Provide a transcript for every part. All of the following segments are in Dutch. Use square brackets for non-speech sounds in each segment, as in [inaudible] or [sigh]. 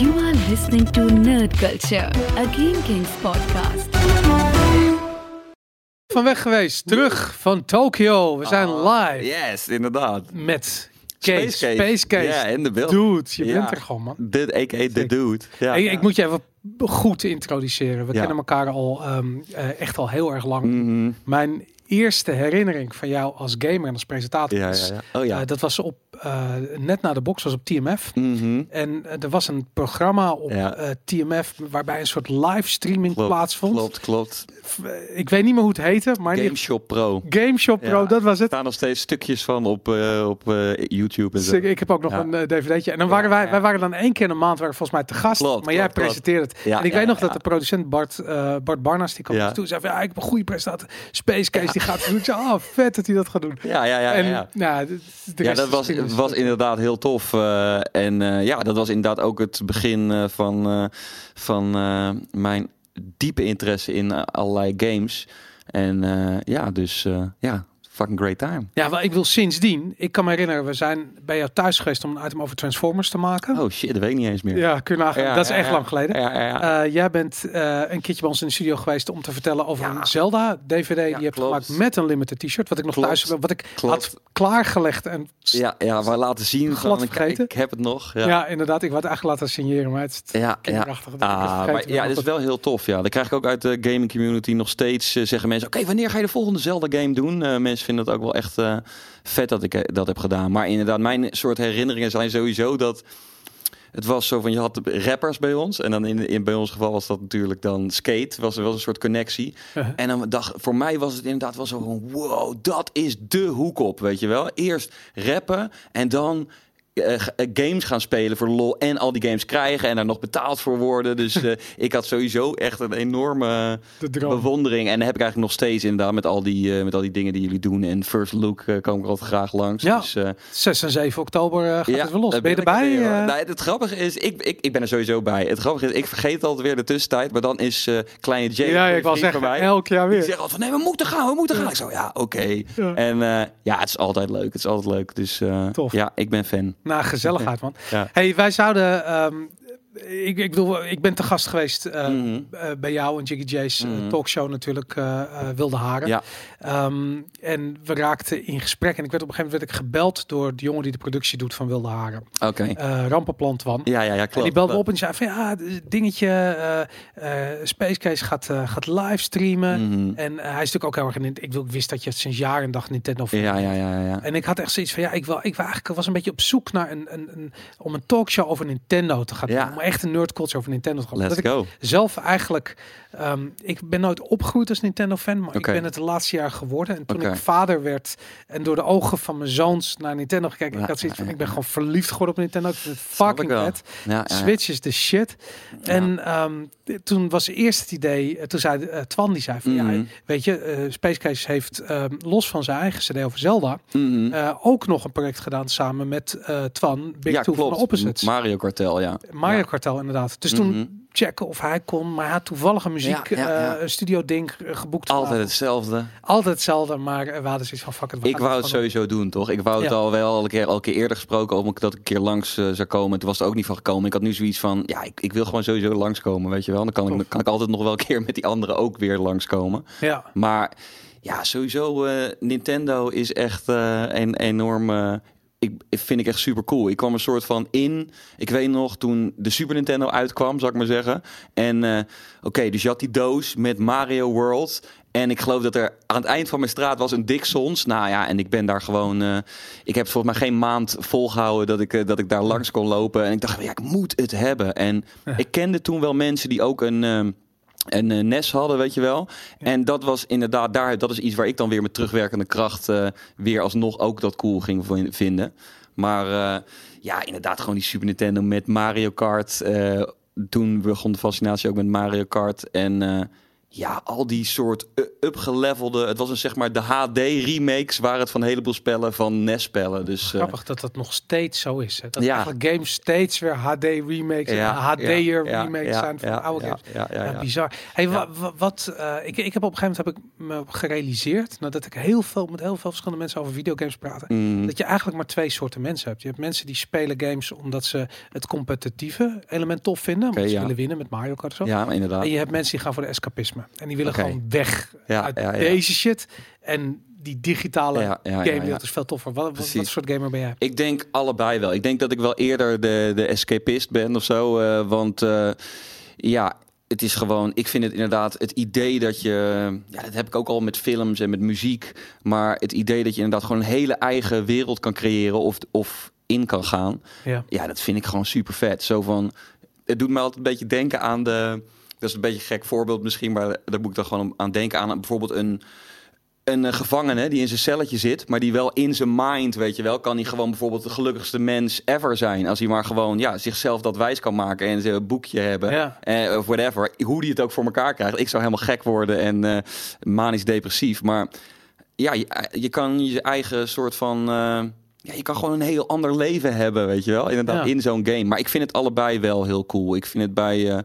You are listening to Nerd Culture, a Game Kings podcast. Van weg geweest, terug van Tokyo. We zijn live Yes, inderdaad. met Case, Space Case. Space Case. Ja, in de beeld. Dude, je Ja. bent er gewoon, man. De, a.k.a. de dude. Ja. Ik, ik moet je even goed introduceren. We Ja. kennen elkaar al ehm, eh, echt al heel erg lang. Mhm. Mijn eerste herinnering van jou als gamer en als presentator ja, is, ja, ja. Oh ja. eh, dat was op eh, net na de box was op TMF. Mhm. En eh, er was een programma op Ja. eh, TMF waarbij een soort livestreaming Klopt, plaatsvond. Klopt, klopt. Ik weet niet meer hoe het heette, maar in Game ieder Shop Pro. Game Shop Pro, Ja. dat was Er het. staan nog steeds stukjes van op, eh, op eh, YouTube en zo. Ik heb ook nog Ja. een dvd'tje. En dan waren wij, ja. wij waren dan één keer in de maand waren volgens mij te gast. Klopt, maar jij presenteerde het. Ja, en ik ja, weet nog ja. dat de producent Bart, eh, Bart Barnas, die kwam Ja. toe en zei van, ja, ik heb een goede presentator. Space Case, die gaat het doen. Ik zei, oh, vet dat hij dat gaat doen. Ja, ja, ja. en ja. nou, de, de Ja, dat is was, geschiedenis. was inderdaad heel tof. eh, en eh, ja, dat was inderdaad ook het begin eh, van, van mijn diepe interesse in allerlei games. En ja, dus ja, fucking great time. Ja, wel, ik wil sindsdien, ik kan me herinneren, we zijn bij jou thuis geweest om een item over Transformers te maken. Oh shit, dat weet ik niet eens meer. Ja, kun je nagaan. Ja, dat is ja, echt ja. lang geleden. Ja, ja, ja. Eh, jij bent eh, een keertje bij ons in de studio geweest om te vertellen over Ja. een Zelda DVD die je hebt klopt. gemaakt met een limited t-shirt. Wat ik nog Klopt. thuis wat ik Klopt. had klaargelegd en Ja, ja, we laten zien. Glad van, ik- vergeten. Ik, heb het nog. ja. Ja, inderdaad. Ik het eigenlijk laten signeren, maar het is ja, ja. kinderachtig. dat ik het Ah, maar ja, dit is wel heel tof. Ja, dan krijg ik ook uit de gaming community nog steeds eh, zeggen mensen: Oké, wanneer ga je de volgende Zelda game doen? Mensen vinden het ook wel echt eh, vet dat ik eh, dat heb gedaan. Maar inderdaad, mijn soort herinneringen zijn sowieso dat. Het was zo van, je had rappers bij ons. En dan in, in bij ons geval was dat natuurlijk dan skate. Was er wel een soort connectie. Uh-huh. En dan dacht, voor mij was het inderdaad wel zo van, wow, dat is de hoek op, weet je wel. Eerst rappen en dan eh, eh, games gaan spelen voor lol. En al die games krijgen en daar nog betaald voor worden. Dus [laughs] eh, ik had sowieso echt een enorme bewondering. En dat heb ik eigenlijk nog steeds inderdaad met al die, met al die dingen die jullie doen. En First Look kom ik altijd graag langs. Ja. Dus, eh, 6 en 7 oktober gaat het weer los. Ben je erbij? Nee, het grappige is, ik, ik, ik ben er sowieso bij. Het grappige is, ik vergeet altijd weer de tussentijd. Maar dan is kleine Jay, ja, ik vriend zeggen, mij, elk jaar die weer. zegt altijd van, nee, we moeten gaan, we moeten gaan. Ik zo, ja, oké. Ja. En ja, het is altijd leuk. Het is altijd leuk. Dus Tof. ja, ik ben fan. Nou, gezelligheid, man. Ja. Hey, wij zouden... ehm, ik, ik bedoel, ik ben te gast geweest eh, Mhm. eh, bij jou en Jiggy J's eh, Mhm. talkshow natuurlijk, Wilde Haren. Ja. Ehm, en we raakten in gesprek en ik werd op een gegeven moment werd ik gebeld door de jongen die de productie doet van Wilde Haren. Oké. Rampenplan Twan. Ja, ja, ja, klopt. En die belde op en zei van ja, dingetje, eh eh Space Case gaat, gaat livestreamen. Mhm. En hij is natuurlijk ook heel erg in. Ik, wil- ik wist dat je het sinds jaar en dag Nintendo Ja, ja, ja, ja. En ik had echt zoiets van ja, ik wil, ik wil eigenlijk was een beetje op zoek naar een, een, een om een talkshow over Nintendo te gaan Ja. doen. Echt een nerdculture over Nintendo gaan doen. Let's Dat ik go. zelf eigenlijk, ehm, ik ben nooit opgegroeid als Nintendo fan, maar ik ben het de laatste jaar geworden. En toen ik vader werd en door de ogen van mijn zoons naar Nintendo gekeken, Ja, ik had zoiets van ik ben gewoon verliefd geworden op Nintendo. Ik vind het fucking vet. Switch is de shit. En ehm, toen was eerst het idee, eh, toen zei eh, Twan die zei van ja, Mhm. weet je, eh Space Case heeft ehm, los van zijn eigen CD over Zelda Mhm. ook nog een project gedaan samen met Twan, Big ja, Two van Opposites. Mario Kartel, ja. Mario. Kartel inderdaad. Dus Mhm. toen checken of hij kon, maar hij had toevallig een muziek Ja, ja, ja. eh, studio ding geboekt. Altijd hetzelfde. Altijd hetzelfde, maar eh, we hadden zoiets van fuck it. we Ik wou het sowieso doen, toch? Ik wou het Ja. al wel al een keer, al een keer eerder gesproken over dat ik een keer langs eh, zou komen. Toen was het ook niet van gekomen. Ik had nu zoiets van, ja, ik, ik wil gewoon sowieso langskomen, weet je wel. Dan kan ik, kan ik altijd nog wel een keer met die anderen ook weer langskomen. Ja, Maar ja, sowieso, eh, Nintendo is echt een enorme... ik vind ik echt super cool. Ik kwam een soort van in. Ik weet nog toen de Super Nintendo uitkwam, zal ik maar zeggen. En eh, oké, dus je had die doos met Mario World. En ik geloof dat er aan het eind van mijn straat was een Dixons. Nou ja, en ik ben daar gewoon. eh, ik heb volgens mij geen maand volgehouden dat ik, eh, dat ik daar langs kon lopen. En ik dacht, ja, ik moet het hebben. En [laughs] ik kende toen wel mensen die ook een. ehm, een eh, NES hadden, weet je wel. En dat was inderdaad daar, dat is iets waar ik dan weer met terugwerkende kracht eh, weer alsnog ook dat cool ging vin- vinden. Maar eh, ja, inderdaad, gewoon die Super Nintendo met Mario Kart. toen begon de fascinatie ook met Mario Kart. En ja, al die soort u- upgelevelde... Het was een zeg maar de HD-remakes... waren het van een heleboel spellen van NES-spellen. Dus, eh, Grappig dat dat nog steeds zo is. Hè? Dat Ja. eigenlijk games steeds weer HD remakes, en HD'er ja, remakes ja, zijn van ja, oude ja, games. Ja, ja, Ja, ja. bizar. Hey, Ja. wa- wa- wat, eh, ik, ik heb op een gegeven moment heb ik me gerealiseerd, nadat ik heel veel met heel veel verschillende mensen over videogames praten, Mm, dat je eigenlijk maar twee soorten mensen hebt. Je hebt mensen die spelen games omdat ze het competitieve element tof vinden, omdat ze ja. willen winnen met Mario Kart of zo. ja, inderdaad. En je hebt mensen die gaan voor de escapisme en die willen gewoon weg Ja, uit ja, deze shit en die digitale Ja, ja, ja. is veel toffer. Wat, wat, wat soort gamer ben jij? Ik denk allebei wel. Ik denk dat ik wel eerder de, de escapist ben of zo. eh, want eh, ja, het is gewoon... Ik vind het inderdaad het idee dat je... Ja, dat heb ik ook al met films en met muziek. Maar het idee dat je inderdaad gewoon een hele eigen wereld kan creëren... of, of in kan gaan. Ja. Ja, dat vind ik gewoon super vet. Zo van... Het doet me altijd een beetje denken aan de... Dat is een beetje een gek voorbeeld misschien, maar daar moet ik dan gewoon aan denken. Aan bijvoorbeeld een, een eh, gevangene die in zijn celletje zit, maar die wel in zijn mind, weet je wel, kan hij gewoon bijvoorbeeld de gelukkigste mens ever zijn. Als hij maar gewoon ja, zichzelf dat wijs kan maken en zijn boekje hebben. Ja. Eh, of whatever. Hoe die het ook voor elkaar krijgt. Ik zou helemaal gek worden en eh, manisch depressief. Maar ja, je, je kan je eigen soort van. eh, ja, je kan gewoon een heel ander leven hebben, weet je wel. Inderdaad, Ja. in zo'n game. Maar ik vind het allebei wel heel cool. Ik vind het bij. eh,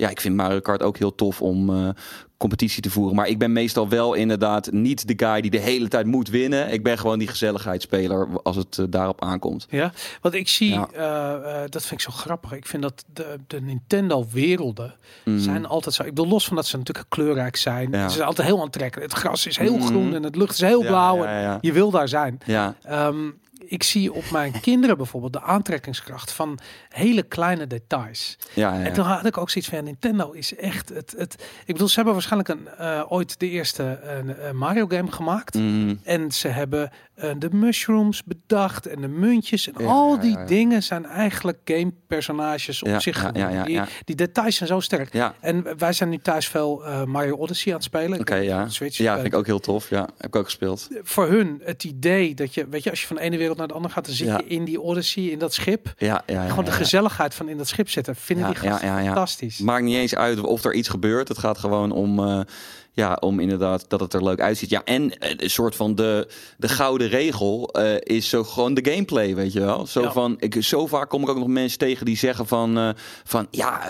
ja, ik vind Mario Kart ook heel tof om eh, competitie te voeren. Maar ik ben meestal wel inderdaad niet de guy die de hele tijd moet winnen. Ik ben gewoon die gezelligheidsspeler als het eh, daarop aankomt. Ja, want ik zie, Ja. eh, dat vind ik zo grappig. Ik vind dat de, de Nintendo-werelden Mm. zijn altijd zo. Ik bedoel, los van dat ze natuurlijk kleurrijk zijn. Ja. Ze zijn altijd heel aantrekkelijk. Het gras is heel Mhm. groen en het lucht is heel Ja, blauw. en. Je wil daar zijn. Ja, Ehm, ik zie op mijn kinderen bijvoorbeeld de aantrekkingskracht van hele kleine details. ja, ja. En toen had ik ook zoiets van, Nintendo is echt het, het... Ik bedoel, ze hebben waarschijnlijk een, eh, ooit de eerste Mario game gemaakt. Mm. En ze hebben eh, de mushrooms bedacht en de muntjes. En Ja, al die dingen zijn eigenlijk gamepersonages op zich ja, geworden. ja, ja, Die, die details zijn zo sterk. Ja, En wij zijn nu thuis veel eh, Mario Odyssey aan het spelen. oké, ja. Switch. Ja, vind ik ook heel tof. Ja, heb ik ook gespeeld. Voor hun het idee dat je, weet je, als je van de ene wereld naar de andere gaat, dan zit je in die Odyssey, in dat schip. Ja, ja, Gewoon de. Gezelligheid van in dat schip zitten. Vinden Ja, die gasten ja, ja, ja. fantastisch. Maakt niet eens uit of er iets gebeurt. Het gaat gewoon om, eh, ja, om inderdaad dat het er leuk uitziet. Ja, en eh, een soort van de, de gouden regel eh, is zo gewoon de gameplay, weet je wel. Zo van, ik, zo vaak kom ik ook nog mensen tegen die zeggen van, van ja,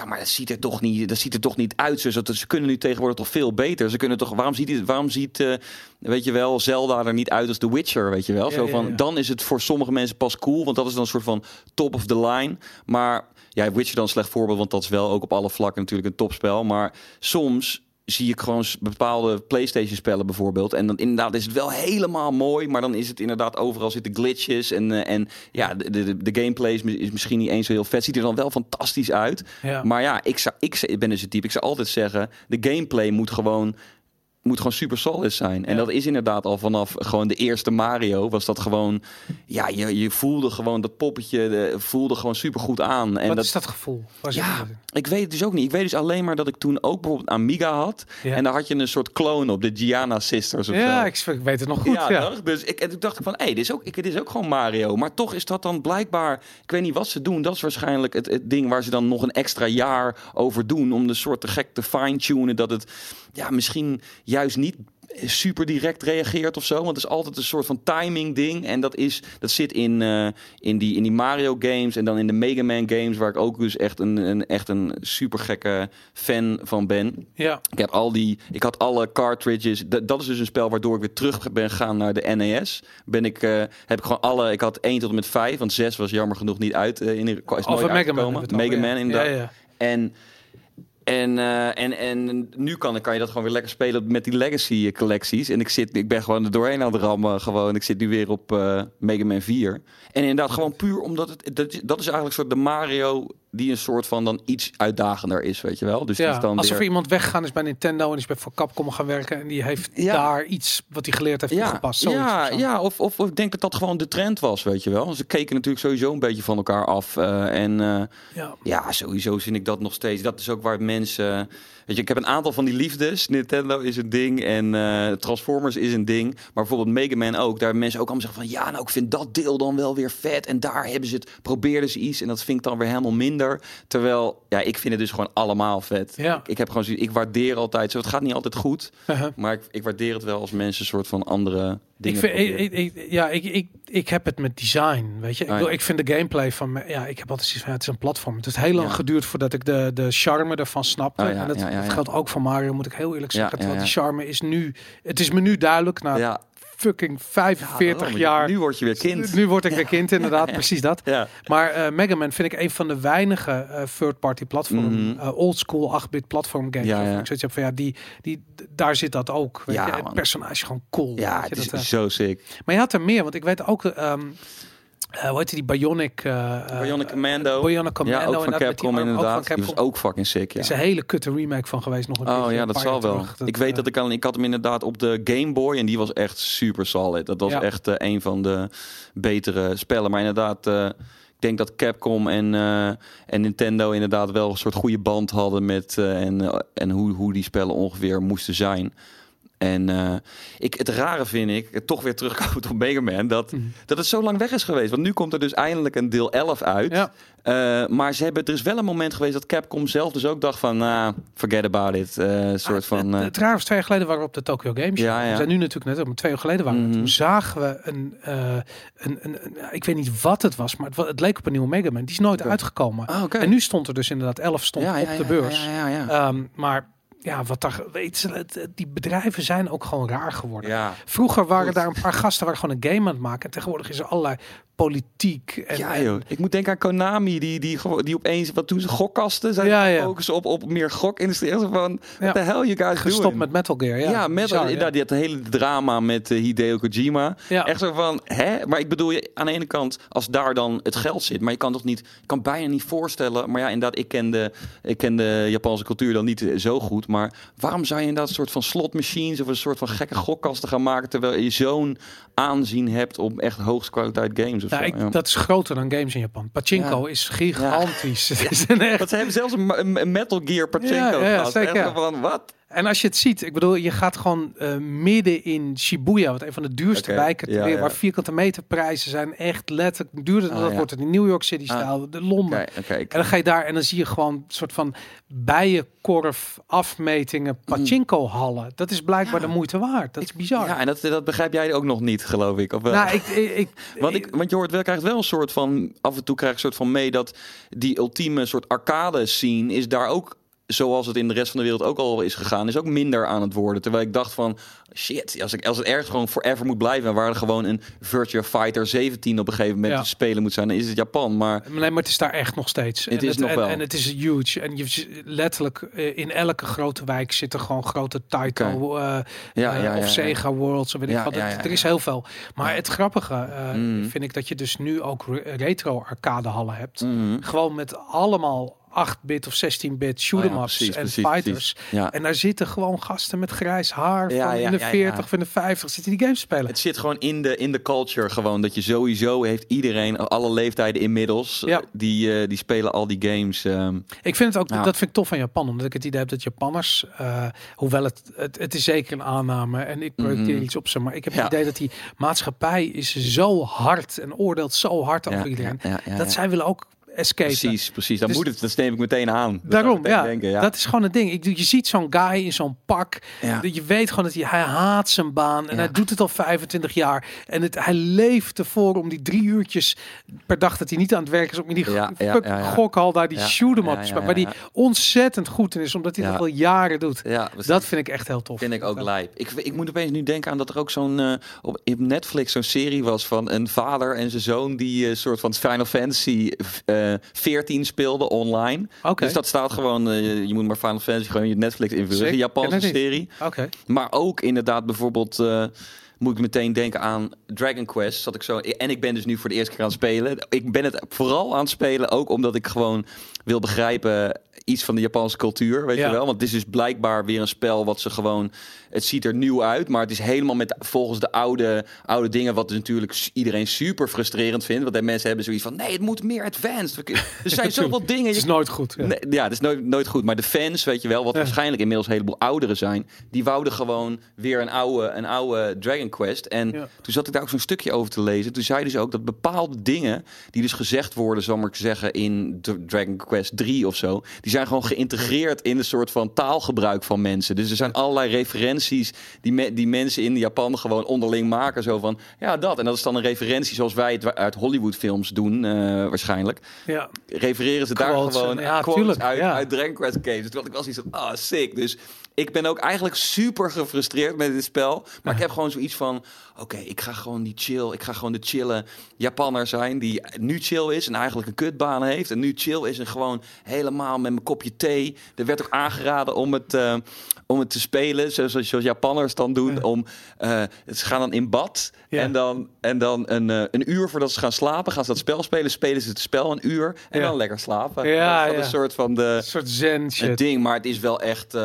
ja, maar dat ziet er toch niet, dat ziet er toch niet uit. Ze, ze kunnen nu tegenwoordig toch veel beter. Ze kunnen toch, waarom ziet waarom ziet, eh, weet je wel, Zelda er niet uit als The Witcher, weet je wel? Ja, zo ja, van, ja. dan is het voor sommige mensen pas cool, want dat is dan een soort van top of the line. Maar ja, Witcher dan een slecht voorbeeld, want dat is wel ook op alle vlakken natuurlijk een topspel. Maar soms zie ik gewoon bepaalde PlayStation spellen bijvoorbeeld. En dan inderdaad is het wel helemaal mooi, maar dan is het inderdaad overal zitten glitches. En, eh, en ja, de, de, de gameplay is, mi- is misschien niet eens zo heel vet. Ziet er dan wel fantastisch uit. Ja. Maar ja, ik, zou, ik, ik ben dus het type. Ik zou altijd zeggen, de gameplay moet gewoon moet gewoon super solid zijn. En Ja. dat is inderdaad al vanaf gewoon de eerste Mario was dat gewoon ja, je, je voelde gewoon dat poppetje de, voelde gewoon super goed aan en Wat dat is dat gevoel? Zit ja, ik weet het dus ook niet. Ik weet dus alleen maar dat ik toen ook bijvoorbeeld Amiga had. Ja. En daar had je een soort clone op, de Gianna Sisters of Ja, zo. ik, weet het nog goed. ja, Ja? Dus ik, en toen dacht ik van, hé, dit, is ook, ik, dit is ook gewoon Mario. Maar toch is dat dan blijkbaar, ik weet niet wat ze doen. Dat is waarschijnlijk het, het ding waar ze dan nog een extra jaar over doen. Om de soort te gek te fine-tunen. Dat het ja, misschien juist niet super direct reageert of zo. Want het is altijd een soort van timing ding. En dat, is, dat zit in, eh, in, die, in die Mario games en dan in de Mega Man games. Waar ik ook dus echt een, een, echt een super gekke fan van ben. ja. Ik heb al die, ik had alle cartridges. Dat, dat is dus een spel waardoor ik weer terug ben gegaan naar de NES. Ben ik, eh, heb ik gewoon alle, ik had 1 tot en met 5, want 6 was jammer genoeg niet uit. eh, in, is nooit Mega Man. Mega Man inderdaad. Ja, ja. En, en, eh, en, en nu kan, kan je dat gewoon weer lekker spelen met die legacy collecties. En ik, zit, ik ben gewoon er doorheen aan het rammen. Gewoon. Ik zit nu weer op eh Mega Man 4. En inderdaad gewoon puur omdat het... Dat, dat is eigenlijk soort de Mario die een soort van dan iets uitdagender is, weet je wel. Dus Ja, is dan alsof weer... er iemand weggegaan is bij Nintendo en is bij voor Capcom gaan werken en die heeft Ja. daar iets wat hij geleerd heeft toegepast. Zoiets ja, of zo. ja of, of, of ik denk dat dat gewoon de trend was, weet je wel. Ze keken natuurlijk sowieso een beetje van elkaar af. eh, en eh, ja. ja, sowieso vind ik dat nog steeds. Dat is ook waar mensen... Weet je, ik heb een aantal van die liefdes. Nintendo is een ding en eh, Transformers is een ding. Maar bijvoorbeeld Mega Man ook. Daar hebben mensen ook allemaal zeggen van... Ja, nou, ik vind dat deel dan wel weer vet. En daar hebben ze het... Probeerden ze iets en dat vind ik dan weer helemaal minder. Terwijl, ja, ik vind het dus gewoon allemaal vet. Ja. Ik, ik heb gewoon ik waardeer altijd zo. Het gaat niet altijd goed, Uh-huh. maar ik, ik waardeer het wel als mensen een soort van andere dingen. ik- ja, ik, ik, heb het met design, weet je. Ik, Ah, ik vind de gameplay van, ja, ik heb altijd zoiets van, ja, het is een platform. Het heeft heel lang Ja. geduurd voordat ik de, de charme ervan snapte. Oh, ja, en dat, geldt ook voor Mario, moet ik heel eerlijk zeggen. terwijl die charme is nu, het is me nu duidelijk, na ja, fucking Ja, 45 daarom. jaar. Nu word je weer kind. Nu word ik weer kind, inderdaad, [laughs] precies dat. Ja. Maar eh Mega Man vind ik een van de weinige eh, third-party platform, Mhm. eh, old school 8-bit platform games. Ja, ja. Ik zoiets heb van ja, die, die, daar zit dat ook. Weet Ja, je? Het personage gewoon cool. Ja, het is dat, eh, zo sick. maar je had er meer, want ik weet ook, ehm eh hoe heet die, Bionic... eh, Bionic Commando. Bionic Commando. ja, ook van die Capcom ook inderdaad. van Die was ook fucking sick, ja. is een hele kutte remake van geweest nog een Oh ja, een dat zal wel. ik weet dat ik al, ik had hem inderdaad op de Game Boy en die was echt super solid. Dat was Ja. echt een van de betere spellen. Maar inderdaad, ik denk dat Capcom en, en Nintendo inderdaad wel een soort goede band hadden met en, en hoe, hoe die spellen ongeveer moesten zijn. En eh, ik, het rare vind ik, toch weer terugkomend op Mega Man, dat, Mhm. dat het zo lang weg is geweest. Want nu komt er dus eindelijk een deel 11 uit. Ja. Eh, maar ze hebben, er is wel een moment geweest dat Capcom zelf dus ook dacht van, nou, forget about it. Een soort Ah, van... het, het raar was twee jaar geleden waren we op de Tokyo Game Show. Ja, ja. We zijn nu natuurlijk net, maar twee jaar geleden waren we. Mhm. Toen zagen we een, een, een, een- ik weet niet wat het was, maar het, het leek op een nieuwe Mega Man. Die is nooit uitgekomen. Ah, oké. En nu stond er dus inderdaad 11 stond op de ja, beurs. Ja, ja, ja. Ehm, maar ja, wat daar, weet je, die bedrijven zijn ook gewoon raar geworden. Ja. Vroeger waren Goed. daar een paar gasten waar gewoon een game aan het maken. En tegenwoordig is er allerlei politiek. En, ja, en- joh. Ik moet denken aan Konami, die, die, die opeens, wat doen ze, gokkasten zijn Ja, ja. focussen op, op meer gokindustrie. Van, the hell you guys gestopt doing? met Metal Gear. Ja, Ja, met bizar, ja. inderdaad, die had hele drama met eh, Hideo Kojima. Ja. Echt zo van, hè? Maar ik bedoel, je- aan de ene kant, als daar dan het geld zit, maar je kan toch niet, kan bijna niet voorstellen. Maar ja, inderdaad, ik ken de, ik ken de Japanse cultuur dan niet eh, zo goed. Maar waarom zou je inderdaad een soort van slot machines of een soort van gekke gokkasten gaan maken, terwijl je zo'n aanzien hebt op echt hoogste kwaliteit games Ja, ik, Ja. dat is groter dan games in Japan. Pachinko Ja. is gigantisch. [laughs] Is een echt Want ze hebben zelfs een, Metal Gear Pachinko Ja, ja, zeker. Van, wat? En als je het ziet, ik bedoel, je gaat gewoon eh, midden in Shibuya, wat een van de duurste wijken ter ja, wereld, waar vierkante meter prijzen zijn echt letterlijk duurder dan Ah, dat ja. wordt het in New York City stijl, de Londen. En dan ga je daar en dan zie je gewoon een soort van bijenkorf afmetingen, pachinko hallen. Dat is blijkbaar Ja. de moeite waard. Dat is bizar. Ja, en dat, dat begrijp jij ook nog niet, geloof ik. Of wel? nou, ik, ik, ik, Want, ik, want je hoort wel, krijgt wel een soort van. Af en toe krijg je een soort van mee dat die ultieme soort arcade scene is daar ook. Zoals het in de rest van de wereld ook al is gegaan, is ook minder aan het worden. Terwijl ik dacht van, shit, als, ik, als het ergens gewoon forever moet blijven... en waar er gewoon een Virtua Fighter 17 op een gegeven moment Ja. te spelen moet zijn... dan is het Japan. Maar Nee, maar het is daar echt nog steeds. Het en is nog en, wel. En het is huge. En je letterlijk eh, in elke grote wijk zitten gewoon grote Taito eh, ja, eh, ja, ja, of. Sega Worlds. Weet ik wat. Het- er is heel veel. Maar het grappige Mm. vind ik dat je dus nu ook re- retro arcadehallen hebt. Mhm. Gewoon met allemaal 8-bit of 16-bit shoot 'em Oh ja, ups precies, en fighters. Ja. En daar zitten gewoon gasten met grijs haar Ja, van in de ja, ja. 40 of in de 50 zitten die games spelen. Het zit gewoon in de, in de culture gewoon. Dat je sowieso heeft iedereen, alle leeftijden inmiddels... Ja. die, eh, die spelen al die games. ehm, Ik vind het ook, dat vind ik tof van Japan, omdat ik het idee heb dat Japanners, eh, hoewel het, het, het is zeker een aanname en ik projecteer Mhm. iets op ze, maar ik heb het idee dat die maatschappij is zo hard en oordeelt zo hard over iedereen, dat zij willen ook escape. Precies, precies. Dan Dus- moet het, dat neem ik meteen aan. Dat Daarom, meteen ja, denken, ja. dat is gewoon het ding. Ik, je ziet zo'n guy in zo'n pak. Ja. Dat Je weet gewoon dat hij, hij haat zijn baan. En Ja. hij doet het al 25 jaar. En het, hij leeft ervoor om die drie uurtjes per dag dat hij niet aan het werk is. Om in die gokhal daar die Ja, shoot 'em ja, up ja, te spelen. ja, Waar ja. die ontzettend goed in is. Omdat hij dat al jaren doet. Dat vind ik echt heel tof. vind ik ook lijp. Ik, ik moet opeens nu denken aan dat er ook zo'n eh, op, op Netflix zo'n serie was van een vader en zijn zoon die een soort van Final Fantasy eh 14 speelde online. Dus dat staat gewoon, eh, je moet maar Final Fantasy gewoon je Netflix invullen. Een Japanse serie. Oké. Maar ook inderdaad bijvoorbeeld eh, moet ik meteen denken aan Dragon Quest. Dat ik zo, en ik ben dus nu voor de eerste keer aan het spelen. Ik ben het vooral aan het spelen ook omdat ik gewoon wil begrijpen iets van de Japanse cultuur, weet Ja. je wel? Want het is dus blijkbaar weer een spel wat ze gewoon... Het ziet er nieuw uit, maar het is helemaal met volgens de oude, oude dingen... wat dus natuurlijk iedereen super frustrerend vindt. Want de mensen hebben zoiets van... Nee, het moet meer advanced. Er zijn [laughs] zoveel dingen. Het is nooit goed. Ja. Nee, ja, het is nooit, nooit goed. Maar de fans, weet je wel, wat Ja. waarschijnlijk inmiddels een heleboel ouderen zijn, die wouden gewoon weer een oude, een oude Dragon Quest. En toen zat ik daar ook zo'n stukje over te lezen. Toen zeiden ze ook dat bepaalde dingen die dus gezegd worden, zal maar zeggen, in Dra- Dragon Quest 3 of zo, die zijn gewoon geïntegreerd in een soort van taalgebruik van mensen. Dus er zijn allerlei referenties die, me- die mensen in Japan gewoon onderling maken. Zo van, ja, dat. En dat is dan een referentie zoals wij het uit Hollywood-films doen, eh, waarschijnlijk. Ja. Refereren ze daar gewoon ja, quotes uit, ja. uit Dragon Quest games. Dus ik wel zoiets van, ah, sick. Dus ik ben ook eigenlijk super gefrustreerd met dit spel. Maar ik heb gewoon zoiets van, oké, ik ga gewoon die chill. Ik ga gewoon de chille Japanner zijn die nu chill is en eigenlijk een kutbaan heeft. En nu chill is en gewoon helemaal met mijn kopje thee. Er werd ook aangeraden om het, eh, om het te spelen, zoals, zoals Japanners dan doen. Om, eh, ze gaan dan in bad Ja. en dan, en dan een, eh, een uur voordat ze gaan slapen, gaan ze dat spel spelen. Spelen ze het spel een uur en dan lekker slapen. Ja, dat is een soort van de Een soort zen shit. ding, maar het is wel echt.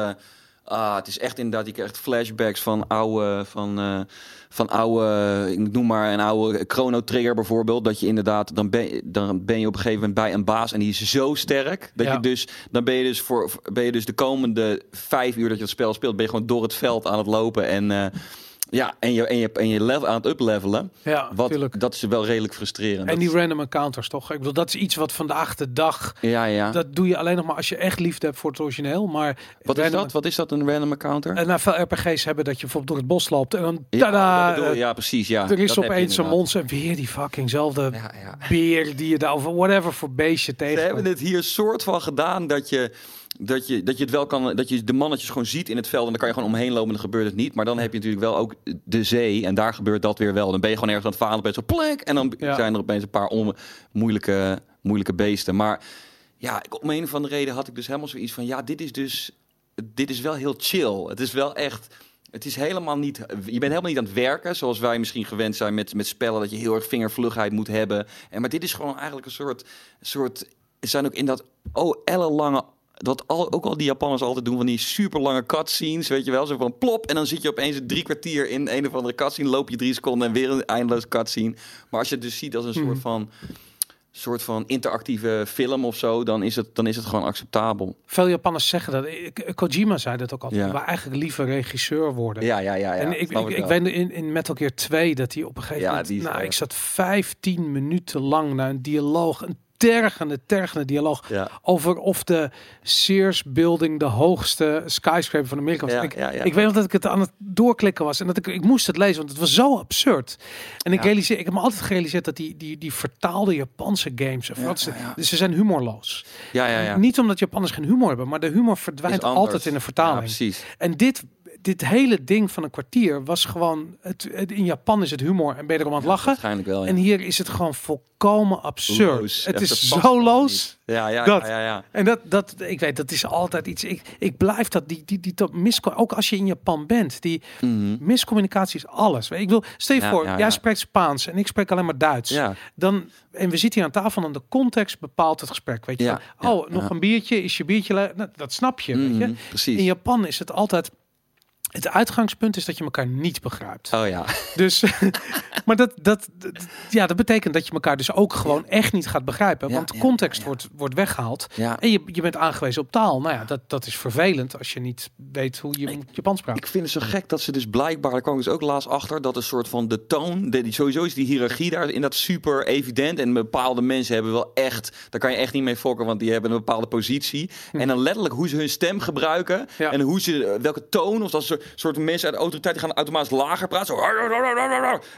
Ah, het is echt inderdaad, je krijgt flashbacks van oude, van, eh, van oude, ik noem maar een oude Chrono Trigger bijvoorbeeld. Dat je inderdaad, dan ben, dan ben je op een gegeven moment bij een baas en die is zo sterk. Dat Ja. je dus, dan ben je dus voor, ben je dus de komende vijf uur dat je het spel speelt, ben je gewoon door het veld aan het lopen en. eh, ja, en je, en je, en je level aan het uplevelen. Ja, Wat, tuurlijk. dat is wel redelijk frustrerend. En die random encounters toch? Ik bedoel, dat is iets wat vandaag de dag... ja, ja. Dat doe je alleen nog maar als je echt liefde hebt voor het origineel. Maar Wat is dat? Wat is dat, een random encounter? En nou, veel RPG's hebben dat je bijvoorbeeld door het bos loopt en dan ja, tada, bedoel- eh, ja, precies. Ja, er is opeens een monster en weer die fuckingzelfde Ja, ja. beer die je daar of whatever voor beestje Ze tegen. hebben het hier soort van gedaan dat je, dat je, dat je het wel kan, dat je de mannetjes gewoon ziet in het veld en dan kan je gewoon omheen lopen en dan gebeurt het niet. Maar dan heb je natuurlijk wel ook de zee en daar gebeurt dat weer wel. Dan ben je gewoon ergens aan het varen, ben je zo plek en dan Ja. zijn er opeens een paar on, moeilijke, moeilijke beesten. Maar ja, om een of andere reden had ik dus helemaal zoiets van, ja, dit is dus, dit is wel heel chill. Het is wel echt. Het is helemaal niet. Je bent helemaal niet aan het werken zoals wij misschien gewend zijn met, met spellen. Dat je heel erg vingervlugheid moet hebben. En, maar dit is gewoon eigenlijk een soort. soort zijn ook in dat. Oh, ellenlange. Dat al, ook al die Japanners altijd doen van die super lange cutscenes, weet je wel, zo van plop en dan zit je opeens drie kwartier in een of andere cutscene, loop je drie seconden en weer een eindeloos cutscene. Maar als je het dus ziet als een soort Mhm. van soort van interactieve film of zo, dan is het dan is het gewoon acceptabel. Veel Japanners zeggen dat. Ik- Kojima zei dat ook altijd. Ja. We eigenlijk liever regisseur worden. Ja, ja, ja. ja en ik, ik, ik weet in, in Metal Gear 2 dat hij op een gegeven Ja, moment... Nou, ik zat 15 minuten lang naar een dialoog, een tergende, tergende dialoog Ja. over of de Sears Building de hoogste skyscraper van Amerika was. Ja, ik, ja, ja. ik weet nog dat ik het aan het doorklikken was en dat ik, ik moest het lezen, want het was zo absurd. En ik realiseer, ik heb me altijd gerealiseerd dat die, die, die vertaalde Japanse games, vooral ja, ja. dus ze zijn humorloos. Ja, ja, ja. Niet omdat Japanners geen humor hebben, maar de humor verdwijnt altijd in de Ja, vertaling. precies. En dit, dit hele ding van een kwartier was gewoon... Het, het- in Japan is het humor en ben je erom aan het lachen. Waarschijnlijk wel. Ja. En hier is het gewoon volkomen absurd. Loos. Het is zo loos. Ja, ja, Dat. ja, ja. En dat, dat, ik weet, dat is altijd iets. Ik, ik blijf dat, die, die, die, dat ook als je in Japan bent, die Mhm. miscommunicatie is alles. Ik wil, stel je voor, ja, jij spreekt Spaans en ik spreek alleen maar Duits. Ja. Dan, en we zitten hier aan tafel en de context bepaalt het gesprek. Weet je, van, oh, nog een biertje, is je biertje, nou, dat snap je, weet je. Mhm, Precies. In Japan is het altijd. Het uitgangspunt is dat je elkaar niet begrijpt. Oh ja. Dus, [laughs] maar dat, dat, dat- ja, dat betekent dat je elkaar dus ook gewoon echt niet gaat begrijpen. Ja, want ja, context. Wordt, wordt weggehaald. ja. En je, je bent aangewezen op taal. Nou ja, dat, dat is vervelend als je niet weet hoe je moet Japans praat. Ik vind het zo gek dat ze dus blijkbaar, daar kwam ik dus ook laatst achter, dat een soort van de toon, de, sowieso is die hiërarchie daar in dat super evident. En bepaalde mensen hebben wel echt, daar kan je echt niet mee fokken, want die hebben een bepaalde positie. En dan letterlijk hoe ze hun stem gebruiken Ja. en hoe ze, welke toon, of dat soort, soort mensen uit de autoriteit die gaan automatisch lager praten. Zo.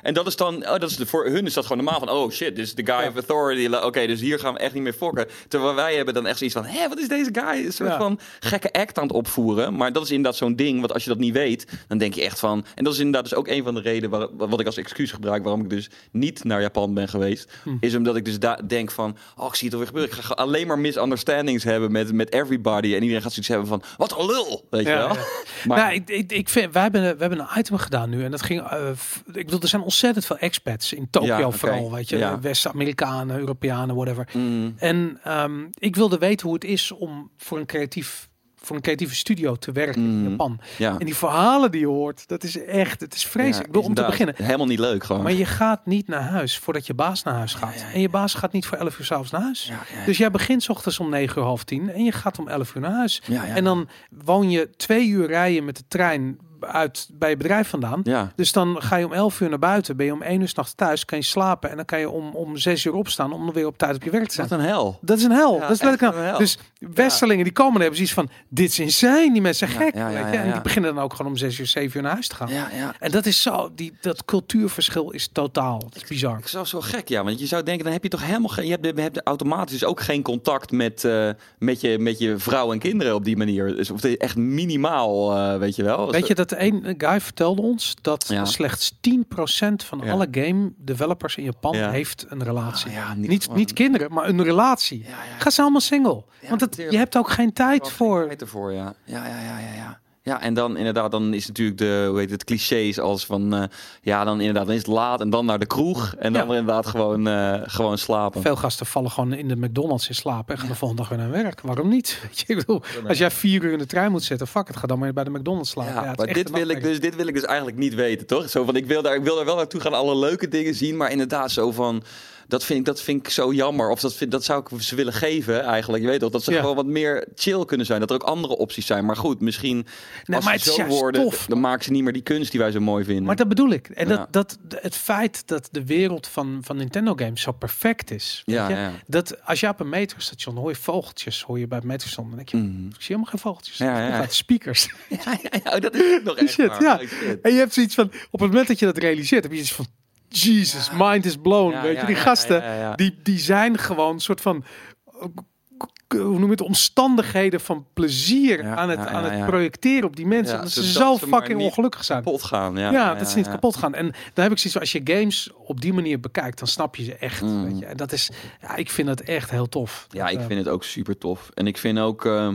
En dat is dan, oh, dat is de, voor hun is dat gewoon normaal van, oh shit, dit is de guy Ja. of authority. Oké, dus hier gaan we echt niet mee fokken. Terwijl wij hebben dan echt zoiets van, hé, wat is deze guy? Een soort Ja. van gekke act aan het opvoeren. Maar dat is inderdaad zo'n ding, want als je dat niet weet, dan denk je echt van... En dat is inderdaad dus ook een van de redenen waar, wat ik als excuus gebruik... waarom ik dus niet naar Japan ben geweest. Hm. Is omdat ik dus daar denk van, oh, ik zie het alweer gebeuren. Ik ga alleen maar misunderstandings hebben met, met everybody. En iedereen gaat zoiets hebben van, wat een lul, weet je wel? [laughs] Maar nou, ik, ik, ik vind, wij hebben, we hebben een item gedaan nu. En dat ging. eh, ik bedoel, er zijn ontzettend veel expats in Tokio, Ja, vooral. Weet je, Ja. West-Amerikanen, Europeanen, whatever. Mm, En ehm, ik wilde weten hoe het is om voor een creatief. Voor een creatieve studio te werken in Mhm. Japan. ja. En die verhalen die je hoort, dat is echt, het is vreselijk. Ja, ik bedoel, om te beginnen. Helemaal niet leuk gewoon. Maar je gaat niet naar huis voordat je baas naar huis gaat. ja. En je baas gaat niet voor 11 uur s'avonds naar huis. Dus jij begint 's ochtends om 9 uur half 10 en je gaat om 11 uur naar huis. En dan woon je twee uur rijden met de trein uit bij je bedrijf vandaan. Ja. Dus dan ga je om 11 uur naar buiten, ben je om 1 uur s'nachts thuis, kan je slapen en dan kan je om, om 6 uur opstaan om dan weer op tijd op je werk te zijn. Wat een hel. Dat is een hel. Ja, dat is letterlijk een hel. Dus Westerlingen die komen en hebben zoiets van, dit is insane, die mensen gek. ja, ja, weet je? ja, En die beginnen dan ook gewoon om 6 uur, 7 uur naar huis te gaan. Ja, ja. En dat is zo, die, dat cultuurverschil is totaal. Dat is bizar. Ik zou zo gek, ja. Want je zou denken, dan heb je toch helemaal geen... Je hebt, je hebt automatisch ook geen contact met, eh, met, je, met je vrouw en kinderen op die manier. Dus, of echt minimaal, eh, weet je wel. Weet je dat een guy vertelde ons dat Ja. slechts 10% van Ja. alle game developers in Japan Ja. heeft een relatie. Ah, ja, niet, niet kinderen, maar een relatie. Ja, ja. Ga ze allemaal single. Ja, Want het, je hebt ook geen tijd voor. geen tijd ervoor, ja. Ja, ja, ja, ja, ja. En dan inderdaad, dan is natuurlijk de, hoe heet het, clichés als van, eh, ja, dan inderdaad, dan is het laat en dan naar de kroeg en dan Ja. inderdaad gewoon, eh, gewoon slapen. Veel gasten vallen gewoon in de McDonald's in slaap en gaan de volgende dag weer naar werk. Waarom niet? [laughs] Je, ik bedoel, als jij vier uur in de trein moet zitten, fuck het, ga dan maar bij de McDonald's slapen. Ja, maar dit wil, ik dus, dit wil ik dus eigenlijk niet weten, toch? Zo van, ik wil daar, ik wil daar wel naartoe gaan, alle leuke dingen zien, maar inderdaad zo van, dat vind ik, dat vind ik zo jammer. Of dat, vind, dat zou ik ze willen geven eigenlijk. Je weet toch, dat ze Ja. gewoon wat meer chill kunnen zijn. Dat er ook andere opties zijn. Maar goed, misschien als maar ze zo worden, tof. dan maken ze niet meer die kunst die wij zo mooi vinden. Maar dat bedoel ik. En Ja. dat, dat, het feit dat de wereld van, van Nintendo games zo perfect is. Ja. Dat als je op een metrostation hoor je vogeltjes, hoor je bij het metrostation, dan denk je, Mhm. ik zie helemaal geen vogeltjes. Ja, ja. Speakers. [laughs] Ja, ja, ja, dat is nog [laughs] echt Shit, waar. ja. En je hebt zoiets van, op het moment dat je dat realiseert, heb je iets van, Jesus, mind is blown. Weet je, die gasten. Die, die zijn gewoon een soort van, hoe noem je het, omstandigheden van plezier Ja, aan het, ja, aan het projecteren op die mensen. Dat ze zo ze fucking ongelukkig zijn. Kapot gaan, ja. Ja, dat ze niet kapot gaan. En dan heb ik zoiets van, als je games op die manier bekijkt, dan snap je ze echt. Mm. Weet je. En dat is, ja, ik vind dat echt heel tof. Ja, Dat, ik eh, vind het ook super tof. En ik vind ook, eh,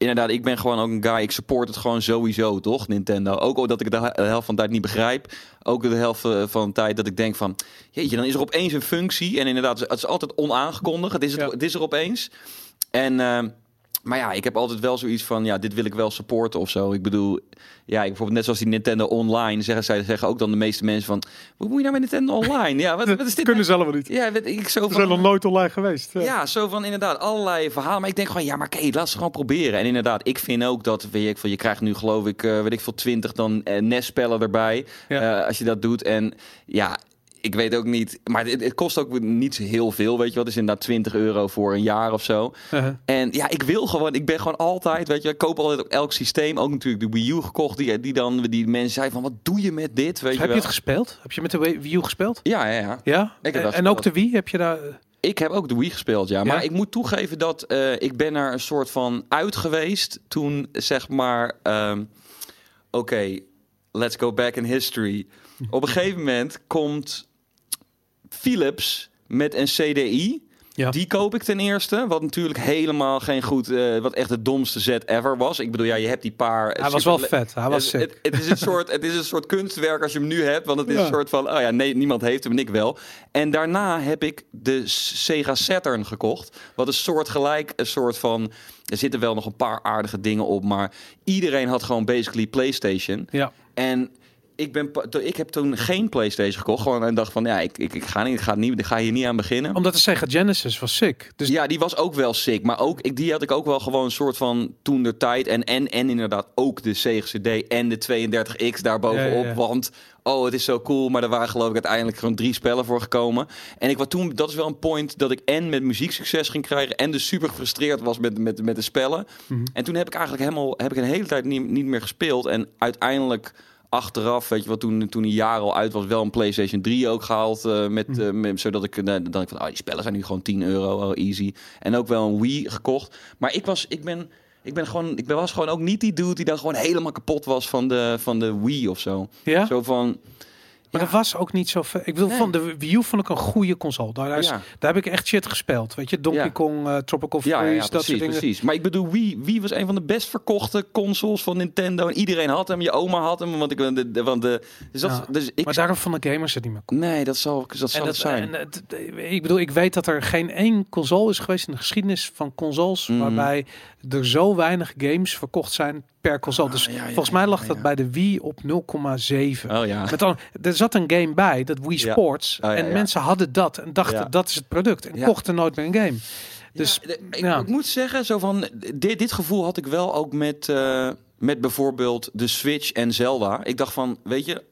inderdaad, ik ben gewoon ook een guy. Ik support het gewoon sowieso, toch? Nintendo. Ook al dat ik de he- helft van de tijd niet begrijp. Ook de helft eh, van de tijd dat ik denk van, jeetje, dan is er opeens een functie. En inderdaad, het is altijd onaangekondigd. Het is, het, Ja. het is er opeens. En, eh, maar ja, ik heb altijd wel zoiets van, ja, dit wil ik wel supporten of zo. Ik bedoel, ja, ik, bijvoorbeeld net zoals die Nintendo Online, zeggen zij zeggen ook dan de meeste mensen van, wat moet je nou met Nintendo Online? Ja, wat, wat is dit? kunnen nou? ze allemaal niet. Ja, weet ik zo We van. zijn nog nooit online geweest. Ja. Ja, zo van inderdaad allerlei verhalen. Maar ik denk gewoon, ja, maar oké, laat ze gewoon proberen. En inderdaad, ik vind ook dat, weet ik veel, je krijgt nu geloof ik, eh, weet ik veel, 20 dan eh, NES-spellen erbij. Ja. eh, als je dat doet. En ja, ik weet ook niet, maar het, het kost ook niet heel veel, weet je wat? Is inderdaad 20 euro voor een jaar of zo. Uh-huh. En ja, ik wil gewoon, ik ben gewoon altijd, weet je, ik koop altijd op elk systeem. Ook natuurlijk de Wii U gekocht, die, die dan, die mensen zeiden van, wat doe je met dit, weet je Heb je wel? het gespeeld? Heb je met de Wii U gespeeld? ja, ja, ja. Ja? en, ook de Wii, heb je daar... Ik heb ook de Wii gespeeld, ja. Maar Ja? ik moet toegeven dat eh, ik ben er een soort van uit geweest toen, zeg maar... ehm, Oké, let's go back in history. Op een gegeven moment komt Philips met een CDI. Ja. Die koop ik ten eerste. Wat natuurlijk helemaal geen goed... eh, wat echt het domste zet ever was. Ik bedoel, ja, je hebt die paar... Hij was wel vet. Hij was het, het, het is een soort, het is een soort kunstwerk als je hem nu hebt. Want het is Ja. een soort van, oh ja, nee, niemand heeft hem en ik wel. En daarna heb ik de Sega Saturn gekocht. Wat een soort gelijk, een soort van... Er zitten wel nog een paar aardige dingen op. Maar iedereen had gewoon basically PlayStation. Ja. En ik, ben, ik heb toen geen PlayStation gekocht. Gewoon en dacht van, ja, ik, ik, ik ga, niet, ik, ga niet, ik ga hier niet aan beginnen. Omdat de Sega Genesis was sick. Dus Ja, die was ook wel sick. Maar ook, ik, die had ik ook wel gewoon een soort van toen de tijd. En, en, en inderdaad ook de Sega CD en de 32X daarbovenop. Ja, ja, ja. Want, oh, het is zo cool. Maar er waren geloof ik uiteindelijk gewoon drie spellen voor gekomen. En ik was toen, dat is wel een point dat ik en met muziek succes ging krijgen. En dus super gefrustreerd was met, met, met de spellen. Mhm. En toen heb ik eigenlijk helemaal, heb ik een hele tijd niet, niet meer gespeeld. En uiteindelijk achteraf, weet je wat, toen, toen een jaar al uit was, wel een PlayStation 3 ook gehaald. eh, met, eh, met- zodat ik, uh, dan ik van, oh, die spellen zijn nu gewoon 10 euro, oh, easy. En ook wel een Wii gekocht. Maar ik was, ik ben, ik ben gewoon, ik ben- was gewoon ook niet die dude die dan gewoon helemaal kapot was van de, van de Wii of zo. ja? Zo van, Maar dat was ook niet zo ver. Ik wil Nee. van de Wii U vond ik een goede console. Daar, daar, is- Ja. daar heb ik echt shit gespeeld. Weet je, Donkey. Kong, eh, Tropical Freeze, ja, dat soort precies, dingen. precies. Maar ik bedoel, Wii, Wii was een van de best verkochte consoles van Nintendo. En iedereen had hem, je oma had hem, want ik, de, de, want de, dus dat, dus ik, Maar daarom van de gamers het niet meer cool. nee, dat zal, dat zal En het dat, zijn. en ik bedoel, ik weet dat er geen één console is geweest in de geschiedenis van consoles Mhm. waarbij er zo weinig games verkocht zijn per console. Ah, dus ja, ja, volgens mij lag ja, dat bij de Wii op 0,7. oh ja. Met dan, er zat een game bij, dat Wii Ja. Sports. Oh, ja, en ja. mensen hadden dat en dachten Ja. dat is het product. En Ja. kochten nooit meer een game. Dus ik, ja. ik moet zeggen, zo van, dit, dit gevoel had ik wel ook met, eh, met bijvoorbeeld de Switch en Zelda. Ik dacht van, weet je,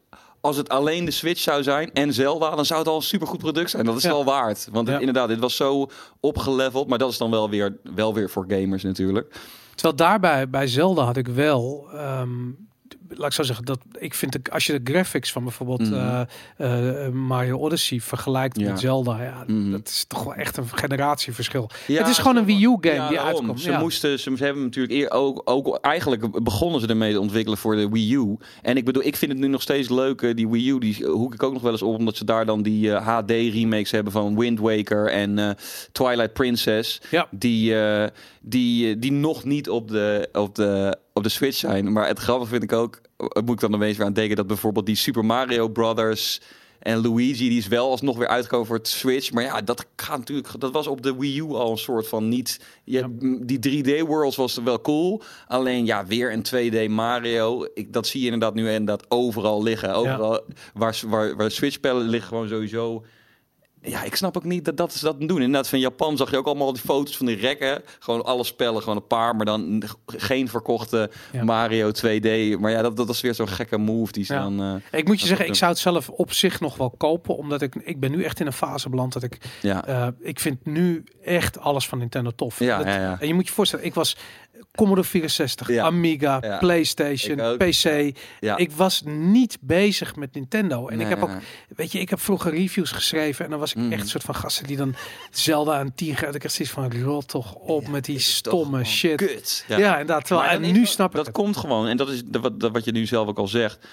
als het alleen de Switch zou zijn en Zelda, dan zou het al een supergoed product zijn. Dat is Ja. wel waard. Want het- inderdaad, dit was zo opgeleveld. Maar dat is dan wel weer, wel weer voor gamers natuurlijk. Terwijl daarbij bij Zelda had ik wel. ehm, laat ik zo zeggen dat ik vind dat als je de graphics van bijvoorbeeld Mhm. eh, eh, Mario Odyssey vergelijkt Ja. met Zelda, ja, Mhm. dat is toch wel echt een generatieverschil. Ja, het is gewoon een Wii U game Ja, die daarom. uitkomt. Ze moesten, ze hebben natuurlijk eer ook, ook eigenlijk begonnen ze ermee te ontwikkelen voor de Wii U. En ik bedoel, ik vind het nu nog steeds leuk, eh, die Wii U, die hoek ik ook nog wel eens op, omdat ze daar dan die HD remakes hebben van Wind Waker en Twilight Princess, Ja. die, die, die nog niet op de, op de op de Switch zijn. Maar het grappige vind ik ook, eh, moet ik dan opeens weer aan denken, dat bijvoorbeeld die Super Mario Brothers en Luigi, die is wel alsnog weer uitgekomen voor het Switch. Maar ja, dat gaat natuurlijk, dat was op de Wii U al een soort van niet. Je, m, Die 3D worlds was wel cool. Alleen ja, weer een 2D Mario. Ik, dat zie je inderdaad nu inderdaad overal liggen. Overal waar, waar, waar Switch spellen liggen gewoon sowieso. Ja, ik snap ook niet dat dat ze dat doen. Inderdaad, van Japan zag je ook allemaal die foto's van die rekken. Gewoon alle spellen, gewoon een paar, maar dan geen verkochte Ja. Mario 2D. Maar ja, dat, dat was weer zo'n gekke move die ze Ja. dan... eh, Ik moet je zeggen, ik zou het zelf op zich nog wel kopen, omdat ik, ik ben nu echt in een fase beland dat ik, ja. eh, ik vind nu echt alles van Nintendo tof. Ja, Dat- ja, ja. En je moet je voorstellen, ik was Commodore 64, Ja. Amiga, Ja. PlayStation, Ik. PC. Ja. Ik was niet bezig met Nintendo. En ik heb ook, weet je, ik heb vroeger reviews geschreven en dan was ik Mhm. echt een soort van gasten die dan Zelda en 10 gaat. Ik zoiets van, rot toch op met die stomme shit. Ja, inderdaad. Terwijl, en dat nu snap ik Dat het. komt gewoon. En dat is de- wat, dat wat je nu zelf ook al zegt.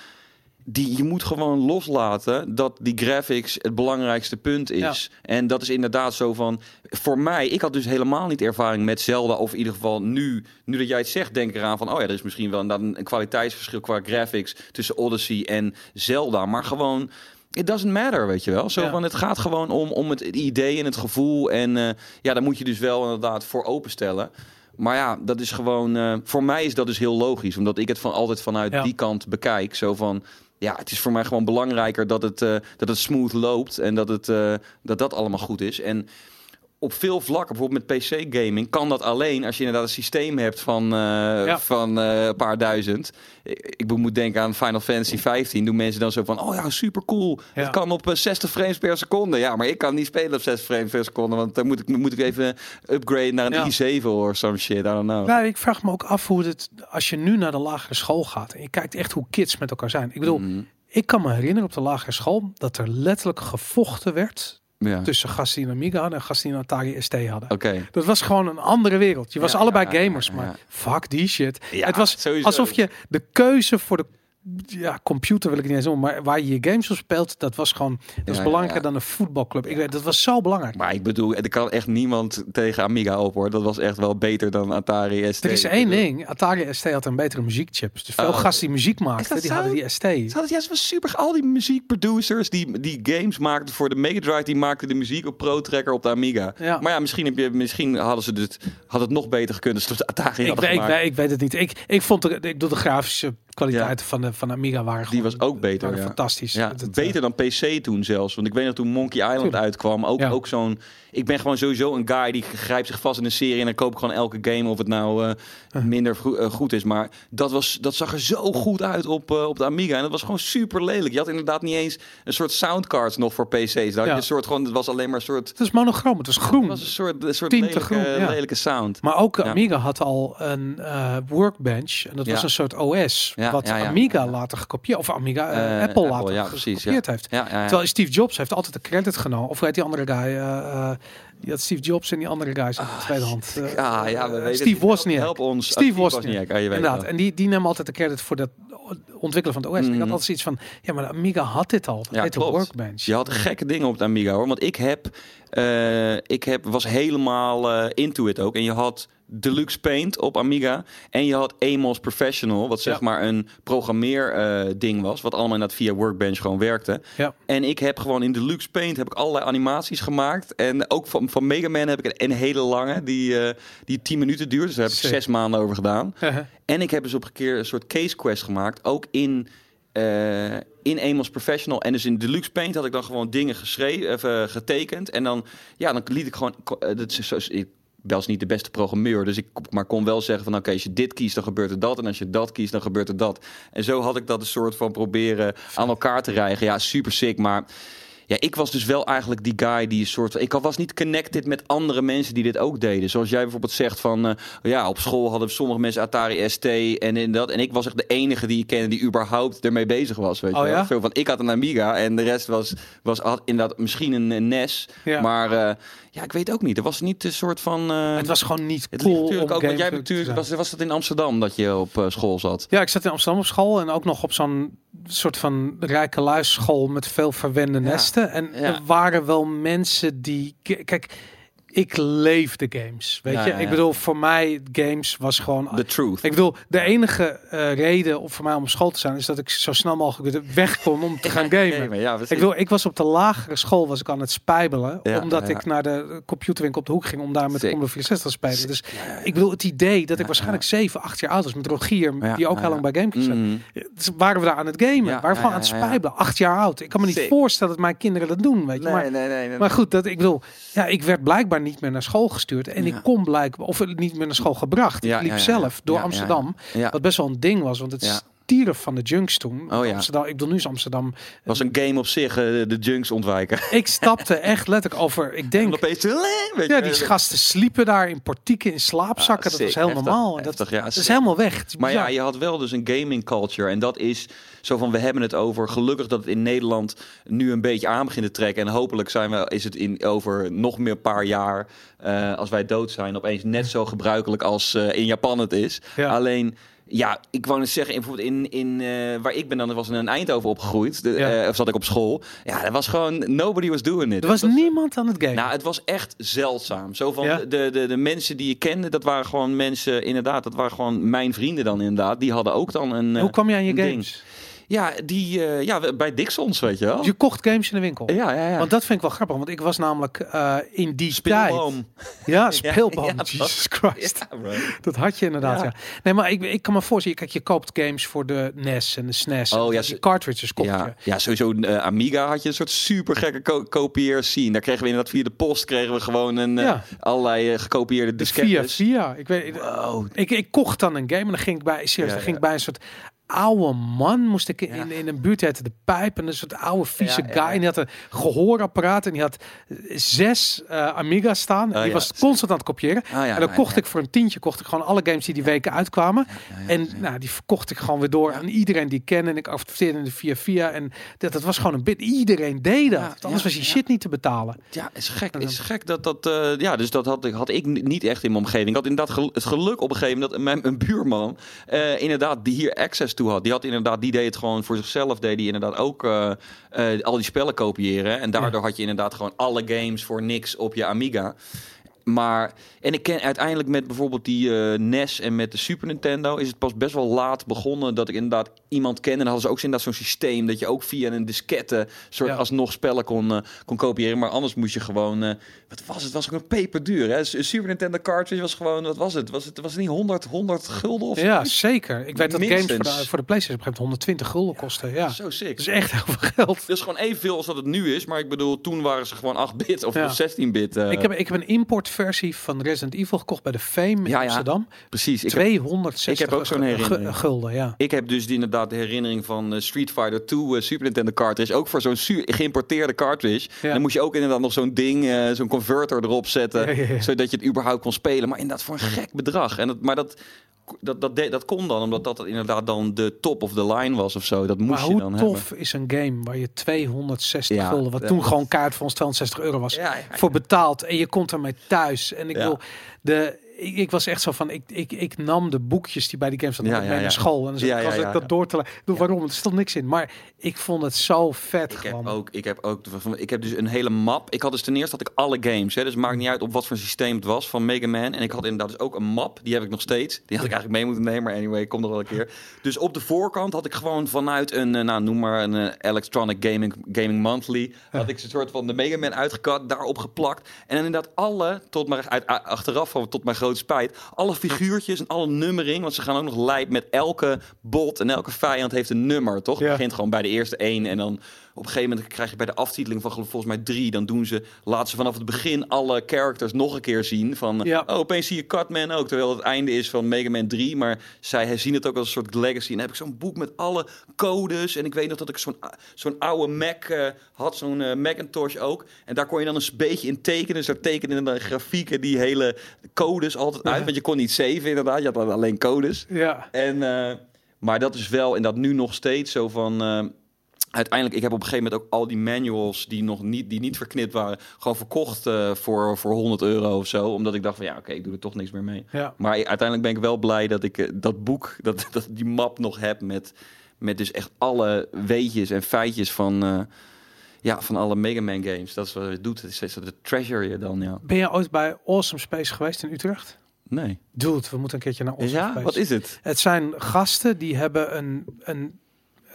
Die, je moet gewoon loslaten dat die graphics het belangrijkste punt is. En dat is inderdaad zo van... Voor mij, ik had dus helemaal niet ervaring met Zelda. Of in ieder geval nu, nu dat jij het zegt, denk ik eraan van... Oh ja, er is misschien wel een, een kwaliteitsverschil qua graphics... tussen Odyssey en Zelda. Maar gewoon... It doesn't matter, weet je wel. Zo Ja. van, het gaat gewoon om, om het idee en het gevoel. En eh, ja, daar moet je dus wel inderdaad voor openstellen. Maar ja, dat is gewoon. eh, voor mij is dat dus heel logisch, omdat ik het van altijd vanuit Ja. die kant bekijk. Zo van. Ja, het is voor mij gewoon belangrijker dat het, eh, dat het smooth loopt en dat, het, eh, dat dat allemaal goed is. En op veel vlakken, bijvoorbeeld met PC-gaming, kan dat alleen als je inderdaad een systeem hebt van, eh, van eh, een paar duizend. Ik, ik moet denken aan Final Fantasy 15. Doen mensen dan zo van: Oh ja, super cool. Ja. Het kan op eh, 60 frames per seconde. Ja, maar ik kan niet spelen op 60 frames per seconde, want dan moet ik, moet ik even upgraden naar een Ja. i7 of some shit. I don't know. Nou, ik vraag me ook af hoe het, als je nu naar de lagere school gaat en je kijkt echt hoe kids met elkaar zijn. Ik bedoel, Mhm. ik kan me herinneren op de lagere school dat er letterlijk gevochten werd Ja. tussen een Amiga hadden en een Atari ST hadden. Oké. Dat was gewoon een andere wereld. Je was Ja, allebei gamers, maar fuck die shit. Het was sowieso. alsof je de keuze voor de ja, computer wil ik niet eens noemen, maar waar je je games op speelt, dat was gewoon dat is Ja, belangrijker ja. dan een voetbalclub. Ik weet, dat was zo belangrijk. Maar ik bedoel, er kan echt niemand tegen Amiga op hoor. Dat was echt wel beter dan Atari ST. Er is één ding, Atari ST had een betere muziekchips. Dus veel Oh, gasten die muziek maakten, die zo? hadden die ST. Ze hadden, was super. Al die muziekproducers die, die games maakten voor de Mega Drive, die maakten de muziek op Pro Tracker op de Amiga. Ja. Maar ja, misschien, heb je, misschien hadden ze het, had het nog beter gekund als de Atari Ik, weet- ik, weet- ik weet het niet. Ik, ik vond de, ik de grafische kwaliteiten van de van de Amiga waren Die gewoon, was ook beter, waren ja. fantastisch. Ja, het, beter dan PC toen zelfs. Want ik weet nog toen Monkey Island Tuurlijk. uitkwam. Ook, ook zo'n. Ik ben gewoon sowieso een guy die grijpt zich vast in een serie. En dan koop ik gewoon elke game of het nou eh, minder eh, goed is. Maar dat, was, dat zag er zo goed uit op, eh, op de Amiga. En dat was gewoon super lelijk. Je had inderdaad niet eens een soort soundcards nog voor PC's. Daar had je Ja. een soort gewoon. Het was alleen maar een soort. het was monochroom, het was groen. Het was een soort, een soort lelijke, groen, lelijke sound. Maar ook. Amiga had al een eh, workbench. En dat was een soort OS. Ja, wat ja, ja. Amiga later gekopieerd. Of Amiga, eh, Eh, Apple, Apple, later ja, precies, gekopieerd heeft. Ja, ja, ja. Terwijl Steve Jobs heeft altijd de credit genomen. Of heet die andere guy? die had Steve Jobs en die andere guys in de tweede hand. eh, Ah, ja, we weten Steve. Wozniak. Help ons. Steve Ah, Wozniak. Ah, je weet Inderdaad. En die, die nemen altijd de credit voor dat ontwikkelen van het OS. Ik had Mhm. altijd zoiets van, ja, maar de Amiga had dit al. Dat Ja, de klopt. workbench. Je had gekke dingen op de Amiga hoor. Want ik heb, ik heb was helemaal eh, into it ook. En je had Deluxe Paint op Amiga. En je had Amos Professional. Wat zeg Ja. maar een programmeer eh, ding was. Wat allemaal inderdaad via Workbench gewoon werkte. Ja. En ik heb gewoon in Deluxe Paint heb ik allerlei animaties gemaakt. En ook van, van Mega Man heb ik een, een hele lange. Die, eh, die 10 minuten duurt. Dus daar heb ik zes maanden over gedaan. [laughs] En ik heb dus op een keer een soort case quest gemaakt. Ook in, eh in Amos Professional. En dus in Deluxe Paint had ik dan gewoon dingen geschreven, even getekend. En dan, ja, dan liet ik gewoon... Dat is was niet de beste programmeur. Dus ik maar kon wel zeggen van oké, als je dit kiest, dan gebeurt er dat. En als je dat kiest, dan gebeurt er dat. En zo had ik dat een soort van proberen aan elkaar te rijgen. Ja, super sick. Maar ja, ik was dus wel eigenlijk die guy die een soort van. Ik was niet connected met andere mensen die dit ook deden. Zoals jij bijvoorbeeld zegt van. eh, ja, op school hadden sommige mensen Atari ST en in dat. En ik was echt de enige die ik kende die überhaupt ermee bezig was. Weet je Oh wel? ja? Zo van ik had een Amiga en de rest was, was had inderdaad misschien een, een NES. Ja. Maar eh, ja, ik weet ook niet. Er was niet een soort van. eh, Het was gewoon niet het cool natuurlijk om ook. Want jij natuurlijk. Was, was dat in Amsterdam dat je op eh, school zat? Ja, ik zat in Amsterdam op school en ook nog op zo'n soort van rijke luisschool met veel verwende Ja. nesten. En Ja. er waren wel mensen die... Kijk, ik leefde games, weet Ja, je. ja, Ik bedoel, voor mij games was gewoon... The truth. Ik bedoel, de enige eh, reden om voor mij om school te zijn... is dat ik zo snel mogelijk weg kon om te [laughs] gaan gamen. Ja. Ik bedoel, ik was op de lagere school was ik aan het spijbelen. Omdat ik naar de computerwinkel op de hoek ging om daar met Sick. Commodore 64 te spelen. Dus ik bedoel, het idee dat ik waarschijnlijk 7, 8 jaar oud was met Rogier, die ook heel lang bij GameKings zat. Mhm. Dus waren we daar aan het gamen. Waren we gewoon aan het spijbelen. Acht jaar oud. Ik kan me niet voorstellen dat mijn kinderen dat doen, weet je. maar, nee, nee, nee. maar goed, dat, ik bedoel, ja, ik werd blijkbaar niet meer naar school gestuurd. En Ja. ik kon blijkbaar, of niet meer naar school gebracht. Ja, ik liep zelf door Amsterdam. Ja. Wat best wel een ding was, want het Ja. Stierf van de junks toen. Oh ja. Amsterdam, ik bedoel, nu is Amsterdam. was een game op zich, eh, de junks ontwijken. [laughs] Ik stapte echt letterlijk over, ik En denk... opeens, je, Ja, die gasten sliepen daar in portieken, in slaapzakken. Ah, dat was heel Heftig. normaal. Dat, ja, dat is helemaal weg. Is Maar ja, je had wel dus een gaming culture. En dat is zo van, we hebben het over. Gelukkig dat het in Nederland nu een beetje aan begint te trekken. En hopelijk zijn we, is het in over nog meer paar jaar, eh, als wij dood zijn, opeens net zo gebruikelijk als eh, in Japan het is. Alleen... Ja, ik wou net zeggen, bijvoorbeeld in, in eh, waar ik ben dan, was in Eindhoven opgegroeid. De, Ja. eh, of zat ik op school. Ja, dat was gewoon, nobody was doing it. Er was Dat niemand aan het gamen. nou, het was echt zeldzaam. Zo van Ja? de, de, de mensen die je kende, dat waren gewoon mensen, inderdaad, dat waren gewoon mijn vrienden dan inderdaad. Die hadden ook dan een. eh, Hoe kwam je aan je ding. Ja, die, eh, ja, bij Dixons, weet je wel. Je kocht games in de winkel. Ja, ja, ja. Want dat vind ik wel grappig, want ik was namelijk eh, in die Speelboom. tijd. Ja, [laughs] speelboom. ja, dat- Jesus Christ. Ja. Dat had je inderdaad. Nee, maar ik, ik kan me voorstellen, kijk, je koopt games voor de NES en de SNES. Oh, en ja, die cartridges kocht Ja, je. ja, sowieso eh, Amiga had je een soort super gekke ko kopieer scene. Daar kregen we inderdaad via de post kregen we gewoon een, allerlei gekopieerde Dus via, diskettes. via. Ik, weet, Wow. ik, ik kocht dan een game en dan ging ik bij, serieus, Ja, dan ging ik bij een soort oude man, moest ik in, Ja. in een buurt uit de pijp en een soort oude vieze Ja, guy. En die had een gehoorapparaat en die had zes eh Amiga's staan. Oh, die was constant aan het kopiëren. Ah, ja, en dan kocht ik voor een tientje kocht ik gewoon alle games die die weken uitkwamen. En nou, die verkocht ik gewoon weer door aan iedereen die ik ken. En ik adverteerde via via. En dat, dat was gewoon een bit. Iedereen deed dat. Anders was die shit niet te betalen. Ja, is gek. Is gek dat dat. eh, ja, dus dat had ik, had ik niet echt in mijn omgeving. Ik had inderdaad gel- het geluk op een gegeven moment dat mijn, mijn buurman. eh, inderdaad, die hier access toe had. Die had inderdaad, die deed het gewoon voor zichzelf. Deed die inderdaad ook eh, eh, al die spellen kopiëren. En daardoor had je inderdaad gewoon alle games voor niks op je Amiga. Maar, en ik ken uiteindelijk met bijvoorbeeld die eh, NES en met de Super Nintendo is het pas best wel laat begonnen dat ik inderdaad iemand kende. En dan hadden ze ook inderdaad zo'n systeem dat je ook via een diskette soort Ja. alsnog spellen kon, eh, kon kopiëren. Maar anders moest je gewoon, eh, wat was het? Was ook een peperduur. Hè? Een Super Nintendo cartridge was gewoon, wat was het? Was het, was het niet 100, 100 gulden of Ja, zeker. Ik weet dat games voor de, Minstens. voor de PlayStation op een gegeven moment 120 gulden kosten. Ja. Zo sick. Dat is echt heel veel geld. Dus gewoon evenveel als dat het nu is. Maar ik bedoel, toen waren ze gewoon 8-bit of Ja. 16-bit. eh, Ik heb, ik heb een importversie van Resident Evil gekocht bij de Fame in Ja, ja. Amsterdam. precies. Ik heb, 260 ik heb ook zo'n herinnering. gulden, ja. Ik heb dus die, inderdaad de herinnering van eh, Street Fighter 2 eh, Super Nintendo cartridge. Ook voor zo'n geïmporteerde cartridge. Ja. Dan moest je ook inderdaad nog zo'n ding, eh, zo'n converter erop zetten. Zodat je het überhaupt kon spelen. Maar inderdaad voor een gek bedrag. En dat, maar dat, dat, dat, dat kon dan, omdat dat inderdaad dan de top of the line was of zo. Dat moest Maar je hoe dan tof is een game waar je 260 Ja, gulden, wat ja. toen gewoon kaart voor ons 260 euro was, hebben. Ja, voor betaald en je komt ermee thuis. En ik Ja. wil de ik, ik was echt zo van, ik, ik, ik nam de boekjes die bij die games zaten Ja, mee ja, school. En dan zat Ja, ik dat door te. Doe Waarom? Er stond niks in. Maar ik vond het zo vet Ik gewoon. heb, ook, ik heb ook, ik heb dus een hele map. Ik had dus ten eerste had ik alle games. Hè, dus het maakt niet uit op wat voor systeem het was van Mega Man. En ik had inderdaad dus ook een map. Die heb ik nog steeds. Die had ik eigenlijk mee moeten nemen. Maar anyway, komt nog wel een keer. Dus op de voorkant had ik gewoon vanuit een, eh, nou noem maar een eh, Electronic Gaming, Gaming Monthly. Had ik een soort van de Mega Man uitgekat, daarop geplakt. En inderdaad alle, tot maar uit, achteraf van tot mijn grote spijt. Alle figuurtjes en alle nummering, want ze gaan ook nog lijp met elke bot en elke vijand heeft een nummer, toch? Het begint gewoon bij de eerste één en dan op een gegeven moment krijg je bij de aftiteling van volgens mij drie, dan doen ze, laten ze vanaf het begin alle characters nog een keer zien. Van, Ja. oh, opeens zie je Cutman ook, terwijl het einde is van Mega Man 3, maar zij zien het ook als een soort legacy. En dan heb ik zo'n boek met alle codes en ik weet nog dat ik zo'n zo'n oude Mac eh, had, zo'n eh, Macintosh ook. En daar kon je dan een beetje in tekenen, dus daar tekenen dan grafieken die hele codes altijd uit, Ja. want je kon niet saven inderdaad, je had alleen codes. Ja. En, eh, maar dat is wel, en dat nu nog steeds zo van. Uiteindelijk, ik heb op een gegeven moment ook al die manuals die nog niet, die niet verknipt waren, gewoon verkocht eh, voor, voor 100 euro of zo. Omdat ik dacht van ja, oké, ik doe er toch niks meer mee. Ja. Maar uiteindelijk ben ik wel blij dat ik eh, dat boek, [laughs] dat, dat die map nog heb met, met dus echt alle weetjes en feitjes van, eh, ja, van alle Mega Man games. Dat is wat het doet. Het is steeds de treasure je dan, ja. Ben je ooit bij Awesome Space geweest in Utrecht? Nee. Dude, we moeten een keertje naar Awesome Ja, Space. wat is het? Het zijn gasten die hebben een, een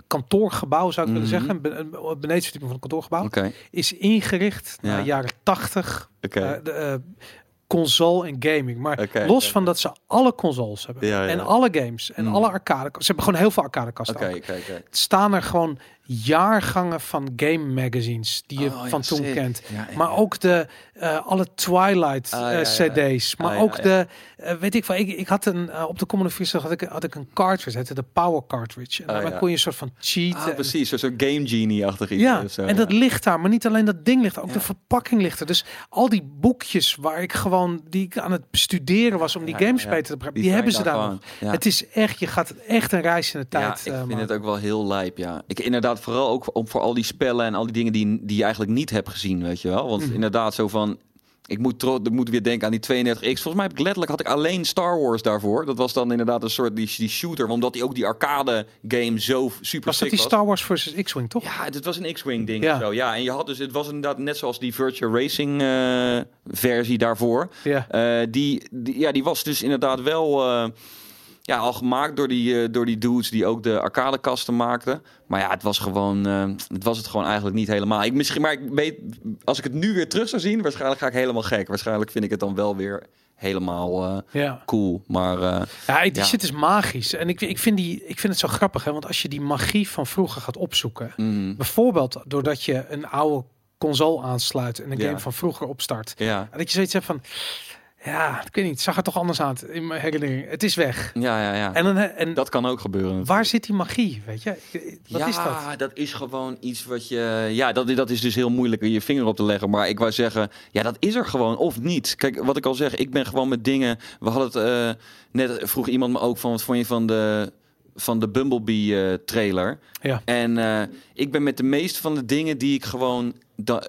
kantoorgebouw, zou ik willen Mhm. zeggen. Een be- Een benedenverdieping van een kantoorgebouw. Is ingericht Ja. naar de jaren 80. oké. eh, de, eh, console en gaming. Maar los van dat ze alle consoles hebben. Ja. En alle games. En Mm. alle arcade. Ze hebben gewoon heel veel arcadekasten. Oké. Staan er gewoon jaargangen van game magazines die je Oh, ja, van toen sick. kent. Ja, ja, Maar ook de eh, alle Twilight Ah, eh. CD's. Maar Ah, ja, ook de eh, weet ik wel. Ik, ik had een op de Commodore 64 had ik had ik een cartridge. Het de Power cartridge. En Ah, daarbij kon je een soort van cheat. Ah, precies, zo'n game genie-achtig iets. Ja, zo, en dat ligt daar, maar niet alleen dat ding ligt, ook de verpakking ligt er. Dus al die boekjes waar ik gewoon, die ik aan het bestuderen was om die games beter te begrijpen, Die hebben ze daar nog. Het is echt, je gaat echt een reis in de Ja, tijd ik vind het ook wel heel lijp, ja. Ik inderdaad vooral ook om voor al die spellen en al die dingen die, die je eigenlijk niet hebt gezien, weet je wel. Want Mhm. inderdaad zo van... Ik moet, ik moet weer denken aan die 32X. Volgens mij heb ik letterlijk had ik alleen Star Wars daarvoor. Dat was dan inderdaad een soort die, die shooter. Omdat die ook die arcade game zo super Was dat die Star Wars versus X-Wing, toch? Ja, het was een X-Wing ding Ja. zo. Ja, en je had dus, het was inderdaad net zoals die Virtual Racing eh, versie daarvoor. Ja. Eh, die, die, ja, die was dus inderdaad wel eh, ja, al gemaakt door die, eh, door die dudes die ook de arcadekasten maakten. Maar ja, het was gewoon, eh, het was het gewoon eigenlijk niet helemaal. Ik, misschien, maar ik weet, als ik het nu weer terug zou zien, waarschijnlijk ga ik helemaal gek. Waarschijnlijk vind ik het dan wel weer helemaal eh, Ja, cool. Maar eh, ja die Ja. shit is magisch. En ik, ik, vind die, ik vind het zo grappig, hè, want als je die magie van vroeger gaat opzoeken, mm, bijvoorbeeld doordat je een oude console aansluit en een Ja. game van vroeger opstart, ja. dat je zoiets hebt van, ja, ik weet niet, het zag er toch anders uit in mijn herinnering. Het is weg. Ja, ja, ja. En, dan, en dat kan ook gebeuren. waar zit die magie, weet je? Wat ja, is dat? dat is gewoon iets wat je. Ja, dat, dat is dus heel moeilijk je vinger op te leggen. Maar ik wou zeggen, ja, dat is er gewoon of niet. Kijk, wat ik al zeg, ik ben gewoon met dingen. We hadden het eh, net vroeg iemand me ook van wat vond je van de van de Bumblebee eh, trailer. Ja. En eh, ik ben met de meeste van de dingen die ik gewoon. Da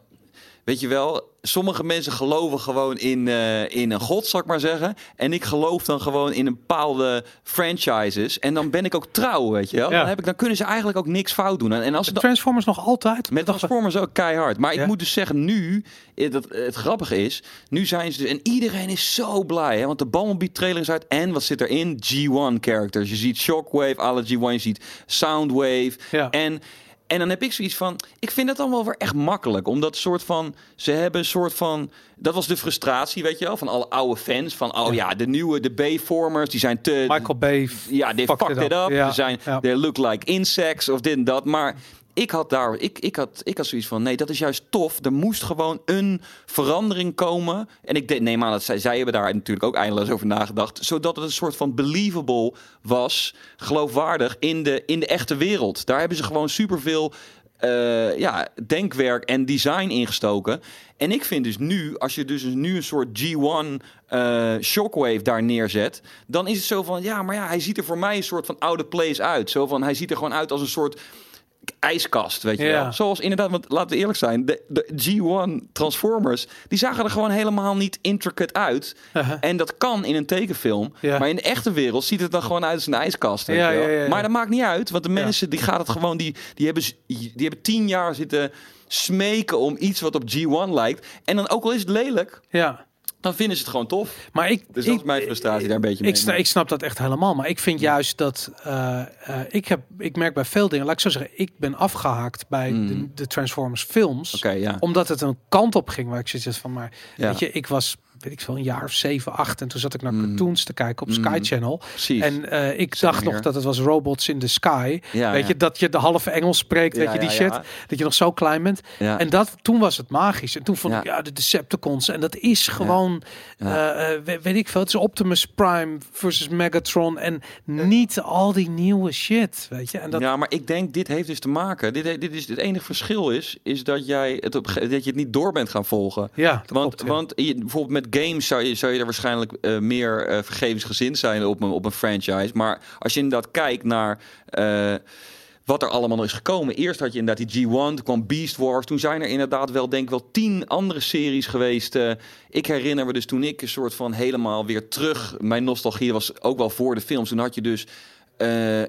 weet je wel, sommige mensen geloven gewoon in, eh, in een god, zal ik maar zeggen. En ik geloof dan gewoon in een bepaalde franchises. En dan ben ik ook trouw, weet je wel. Ja. Dan, heb ik, dan kunnen ze eigenlijk ook niks fout doen. En als dan, Transformers nog altijd? met Transformers ook keihard. Maar Ja. ik moet dus zeggen, nu, eh, dat, het grappige is, nu zijn ze dus, en iedereen is zo blij, hè, want de Bumblebee trailer is uit. En wat zit erin? G1 characters. Je ziet Shockwave, alle G1, je ziet Soundwave. Ja. En, en dan heb ik zoiets van, ik vind het dan wel weer echt makkelijk. Omdat soort van, ze hebben een soort van, dat was de frustratie, weet je wel, van alle oude fans. Van, oh ja, de nieuwe, de B-formers, die zijn te... Michael Bay. Ja, they fucked, it up. Ze zijn, they look like insects of dit en dat. Maar ik had daar, ik, ik, had, ik had zoiets van, nee, dat is juist tof. Er moest gewoon een verandering komen. En ik neem aan dat zij, hebben daar natuurlijk ook eindeloos over nagedacht. Zodat het een soort van believable was, geloofwaardig in de, in de echte wereld. Daar hebben ze gewoon superveel eh, ja, denkwerk en design ingestoken. En ik vind dus nu, als je dus nu een soort G1 eh, Shockwave daar neerzet, dan is het zo van, ja, maar ja, hij ziet er voor mij een soort van oude place uit. Zo van, hij ziet er gewoon uit als een soort ijskast, weet je Ja. wel. Zoals inderdaad, want laten we eerlijk zijn, de, de G1 Transformers, die zagen er gewoon helemaal niet intricate uit. Uh-huh. En dat kan in een tekenfilm. Ja. Maar in de echte wereld ziet het dan gewoon uit als een ijskast. Weet Ja, je wel. Maar dat maakt niet uit. Want de mensen die gaat het gewoon, die, die, hebben, die hebben tien jaar zitten smeken om iets wat op G1 lijkt. En dan ook al is het lelijk, Ja. Dan vinden ze het gewoon tof. Maar ik, Dus dat ik, is mijn frustratie daar een beetje mee. ik, ik snap dat echt helemaal. Maar ik vind juist dat eh, eh, ik heb, ik merk bij veel dingen, laat ik zo zeggen, ik ben afgehaakt bij Mm. de, de Transformers films. Ja. Omdat het een kant op ging waar ik zoiets van, maar Ja. weet je, ik was weet ik veel, een jaar of zeven, acht. En toen zat ik naar Mm. cartoons te kijken op Mm. Sky Channel. Precies. En eh, ik dacht nog dat het was Robots in the Sky. ja, weet ja. je, dat je de halve Engels spreekt, weet Ja, je, die shit. Dat je nog zo klein bent. Ja. En dat, toen was het magisch. En toen vond ik, ja, de Decepticons. En dat is gewoon, eh, eh, we- weet ik veel. Het is Optimus Prime versus Megatron. En niet al die nieuwe shit, weet je. En dat, Ja, maar ik denk dit heeft dus te maken. Dit, dit is het enige verschil is, is dat jij het op, dat je het niet door bent gaan volgen. ja, dat Want, klopt, want je, bijvoorbeeld met games zou je, zou je er waarschijnlijk eh, meer eh vergevensgezind zijn op een, op een franchise. Maar als je inderdaad kijkt naar eh, wat er allemaal is gekomen. Eerst had je inderdaad die G1, toen kwam Beast Wars. Toen zijn er inderdaad wel, denk ik wel, tien andere series geweest. Ik herinner me dus toen ik een soort van helemaal weer terug... Mijn nostalgie was ook wel voor de films. Toen had je dus eh,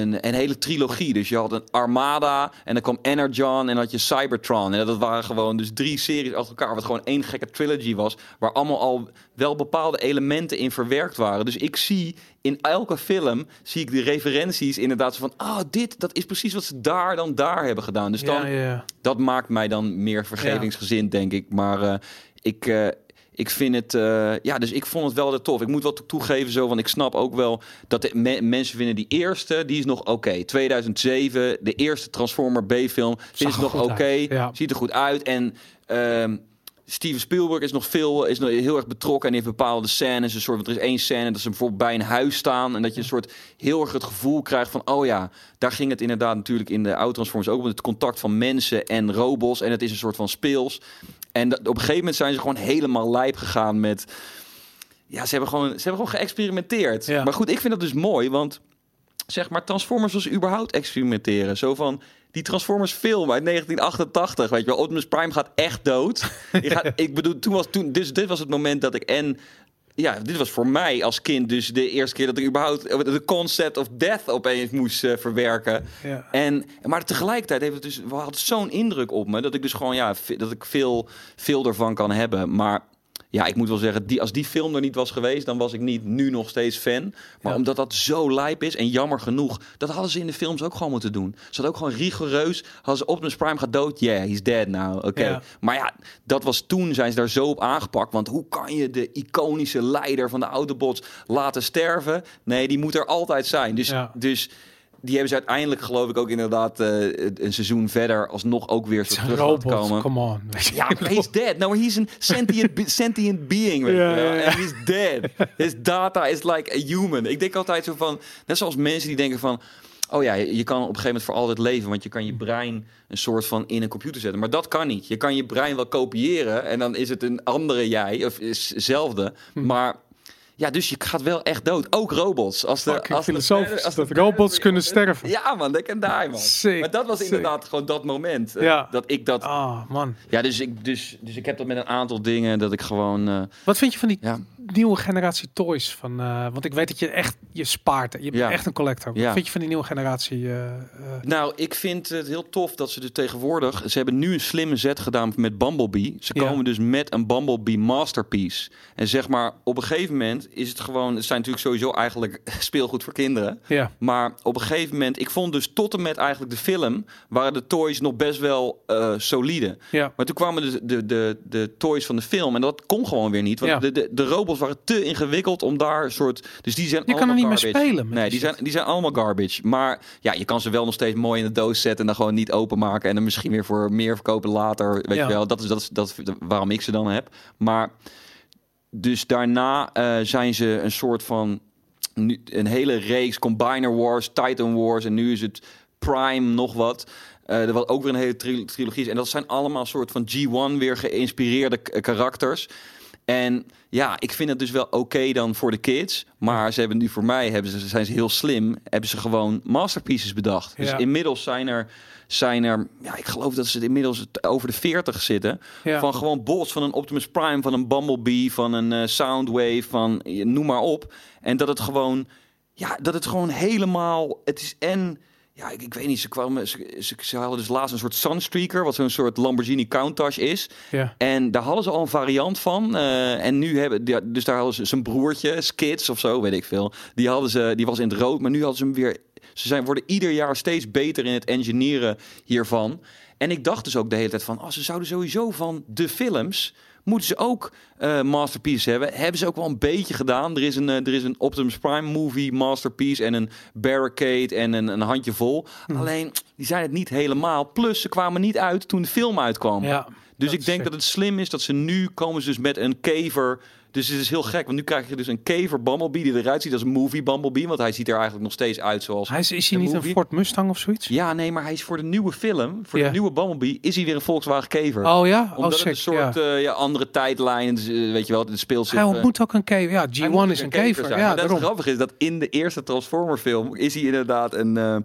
een, een hele trilogie. Dus je had een Armada en dan kwam Energon en dan had je Cybertron. En dat waren gewoon dus drie series achter elkaar. Wat gewoon één gekke trilogy was. Waar allemaal al wel bepaalde elementen in verwerkt waren. Dus ik zie in elke film zie ik de referenties inderdaad van... Ah, dit, dat is precies wat ze daar dan daar hebben gedaan. Dus dan, ja, ja. dat maakt mij dan meer vergevingsgezind, denk ik. Maar eh, ik, eh, ik vind het... eh, ja, dus ik vond het wel tof. Ik moet wel to- toegeven zo, want ik snap ook wel... dat de me- mensen vinden die eerste, die is nog oké. 2007, de eerste Transformer B-film, er nog oké. ja. Ziet er goed uit. En... ehm, Steven Spielberg is nog veel, is nog heel erg betrokken en heeft bepaalde scènes. Een soort, want er is één scène dat ze bijvoorbeeld bij een huis staan en dat je een soort heel erg het gevoel krijgt van, oh ja, daar ging het inderdaad natuurlijk in de oude Transformers ook om het contact van mensen en robots en het is een soort van speels. En dat, op een gegeven moment zijn ze gewoon helemaal lijp gegaan met, ja, ze hebben gewoon, ze hebben gewoon geëxperimenteerd. Ja. Maar goed, ik vind dat dus mooi, want zeg maar, Transformers was überhaupt experimenteren. Zo van die Transformers film uit 1988, weet je wel, Optimus Prime gaat echt dood. [laughs] Je gaat, ik bedoel, toen was toen, dus dit was het moment dat ik en ja, dit was voor mij als kind dus de eerste keer dat ik überhaupt de concept of death opeens moest eh, verwerken. ja. En, maar tegelijkertijd heeft het dus had zo'n indruk op me dat ik dus gewoon ja, dat ik veel, veel ervan kan hebben. Maar ja, ik moet wel zeggen, die, als die film er niet was geweest, dan was ik niet nu nog steeds fan. Maar Ja. omdat dat zo lijp is en jammer genoeg, dat hadden ze in de films ook gewoon moeten doen. Ze hadden ook gewoon rigoureus, hadden ze Optimus Prime gaat dood, yeah, he's dead now, oké. Ja. Maar ja, dat was toen zijn ze daar zo op aangepakt. Want hoe kan je de iconische leider van de Autobots laten sterven? Nee, die moet er altijd zijn. Dus, Ja. dus die hebben ze uiteindelijk, geloof ik, ook inderdaad eh, een seizoen verder alsnog ook weer zo terug laten robot, komen. come on. [laughs] Ja, he's dead. No, he's een sentient, be- sentient being. Weet ja. En he's dead. His data is like a human. Ik denk altijd zo van, net zoals mensen die denken van, oh ja, je je kan op een gegeven moment voor altijd leven, want je kan je brein een soort van in een computer zetten. Maar dat kan niet. Je kan je brein wel kopiëren en dan is het een andere jij of is hetzelfde. Hm. Maar ja, dus je gaat wel echt dood. Ook robots. Als de, als de- als de- robots kunnen sterven. Ja, man, dat kan daar, man. Sick, maar dat was sick. inderdaad gewoon dat moment. eh, Ja. Dat ik dat Ah, man. ja, dus ik, dus, dus ik heb dat met een aantal dingen dat ik gewoon. eh, Wat vind je van die ja. Nieuwe generatie toys? Van, eh, want ik weet dat je echt, je spaart. Je bent Ja. echt een collector. Wat Ja. vind je van die nieuwe generatie? eh, eh, Nou, ik vind het heel tof dat ze dus tegenwoordig. Ze hebben nu een slimme zet gedaan met Bumblebee. Ze Ja. komen dus met een Bumblebee Masterpiece. En zeg maar, op een gegeven moment is het gewoon. Het zijn natuurlijk sowieso eigenlijk [laughs] speelgoed voor kinderen. ja. Maar op een gegeven moment, ik vond dus tot en met eigenlijk de film, waren de toys nog best wel solide. Ja. Maar toen kwamen de, de, de, de toys van de film en dat kon gewoon weer niet. Want de, de, de robots waren te ingewikkeld om daar soort... Dus die zijn Je kan er allemaal niet meer spelen Nee, die zijn, die zijn allemaal garbage. Maar ja, je kan ze wel nog steeds mooi in de doos zetten en dan gewoon niet openmaken. En dan misschien weer voor meer verkopen later. Weet Ja. je wel, dat is, dat, is, dat is waarom ik ze dan heb. Maar dus daarna eh, zijn ze een soort van nu, een hele reeks Combiner Wars, Titan Wars en nu is het Prime nog wat. Eh er was ook weer een hele tri- trilogie is. En dat zijn allemaal soort van G1 weer geïnspireerde karakters. En ja, ik vind het dus wel oké dan voor de kids. Maar ze hebben nu voor mij, hebben ze, zijn ze heel slim, hebben ze gewoon masterpieces bedacht. Dus Ja. inmiddels zijn er, zijn er, ja, ik geloof dat ze inmiddels over de 40 zitten. Ja. Van gewoon bots van een Optimus Prime, van een Bumblebee, van een eh, Soundwave, van eh, noem maar op. En dat het gewoon, ja, dat het gewoon helemaal, het is en, ja, ik, ik weet niet, ze kwamen, ze, ze, ze hadden dus laatst een soort Sunstreaker, wat zo'n soort Lamborghini Countach is. ja. En daar hadden ze al een variant van. eh, en nu hebben, ja, dus daar hadden ze zijn broertje, Skids of zo, weet ik veel. Die hadden ze, die was in het rood, maar nu hadden ze hem weer. Ze zijn, worden ieder jaar steeds beter in het engineeren hiervan. En ik dacht dus ook de hele tijd van, oh, ze zouden sowieso van de films moeten ze ook eh, masterpieces hebben. Hebben ze ook wel een beetje gedaan. Er is een, eh, er is een Optimus Prime movie masterpiece en een Barricade en een, een handjevol. Mhm. Alleen, die zijn het niet helemaal. Plus, ze kwamen niet uit toen de film uitkwam. Ja, Dus ik denk sick. dat het slim is dat ze nu komen ze dus met een kever. Dus het is heel gek, want nu krijg je dus een kever Bumblebee die eruit ziet als een movie Bumblebee. Want hij ziet er eigenlijk nog steeds uit zoals... Hij is, is hij niet een. Ford Mustang of zoiets? Ja, nee, maar hij is voor de nieuwe film, voor de nieuwe Bumblebee, is hij weer een Volkswagen kever. Oh ja? Oh, Omdat het sick. een soort ja. eh, ja, andere tijdlijn is, eh, weet je wel, het speelt zich... Hij eh, ontmoet ook een kever. Ja, hij G1 moet is een kever. Ja, maar dat daarom. het grappige is dat in de eerste Transformer film is hij inderdaad een...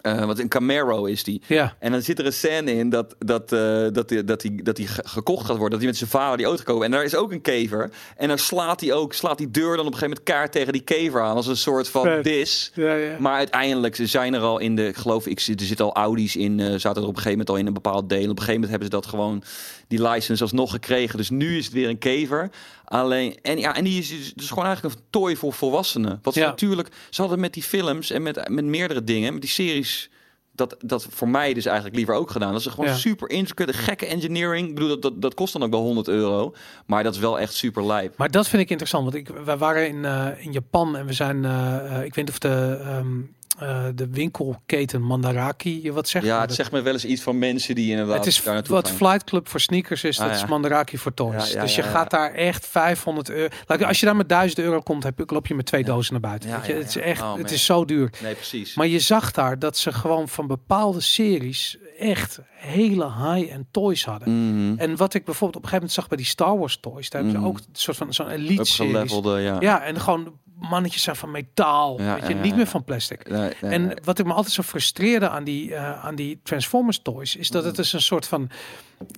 eh, wat een Camaro is die. Ja. En dan zit er een scène in dat, dat, eh, dat, die, dat, die, dat die ge- gekocht gaat worden. Dat hij met zijn vader die auto koopt. En daar is ook een kever. En dan slaat hij ook, slaat die deur dan op een gegeven moment kaart tegen die kever aan. Als een soort van Vet. dis. Ja, ja. Maar uiteindelijk ze zijn er al in de, geloof ik, er zitten al Audi's in, eh, zaten er op een gegeven moment al in een bepaald deel. Op een gegeven moment hebben ze dat gewoon, die license alsnog gekregen. Dus nu is het weer een kever. Alleen, en ja, en die is dus, dus gewoon eigenlijk een toy voor volwassenen. Wat ze Ja. natuurlijk, ze hadden met die films en met, met meerdere dingen, met die series, dat, dat voor mij dus eigenlijk liever ook gedaan. Dat ze gewoon Ja. super intricate, gekke engineering. Ik bedoel, dat, dat, dat kost dan ook wel 100 euro. Maar dat is wel echt super lijp. Maar dat vind ik interessant, want ik, wij waren in, eh, in Japan en we zijn, eh, eh, ik weet niet of de, ehm, eh, de winkelketen Mandaraki je wat zegt. Ja, het dat- zegt me wel eens iets van mensen die inderdaad het is daar naartoe wat gaan. Flight Club voor sneakers is, Ah, dat ja. is Mandaraki voor toys. Ja, ja, dus je gaat daar echt 500 euro. Like, als je daar met 1000 euro komt, heb, je- loop je met twee dozen naar buiten. Weet je? Het is echt, Oh, het is zo duur. Nee, precies. Maar je zag daar dat ze gewoon van bepaalde series echt hele high-end toys hadden. Mhm. En wat ik bijvoorbeeld op een gegeven moment zag bij die Star Wars toys, daar hebben Mhm. ze ook een soort van zo'n elite series. Ja. Ja, en gewoon mannetjes zijn van metaal, Ja, weet je, ja, niet meer van plastic. Nee, nee, En nee. wat ik me altijd zo frustreerde aan die, eh, aan die Transformers toys, is dat Mhm. het is een soort van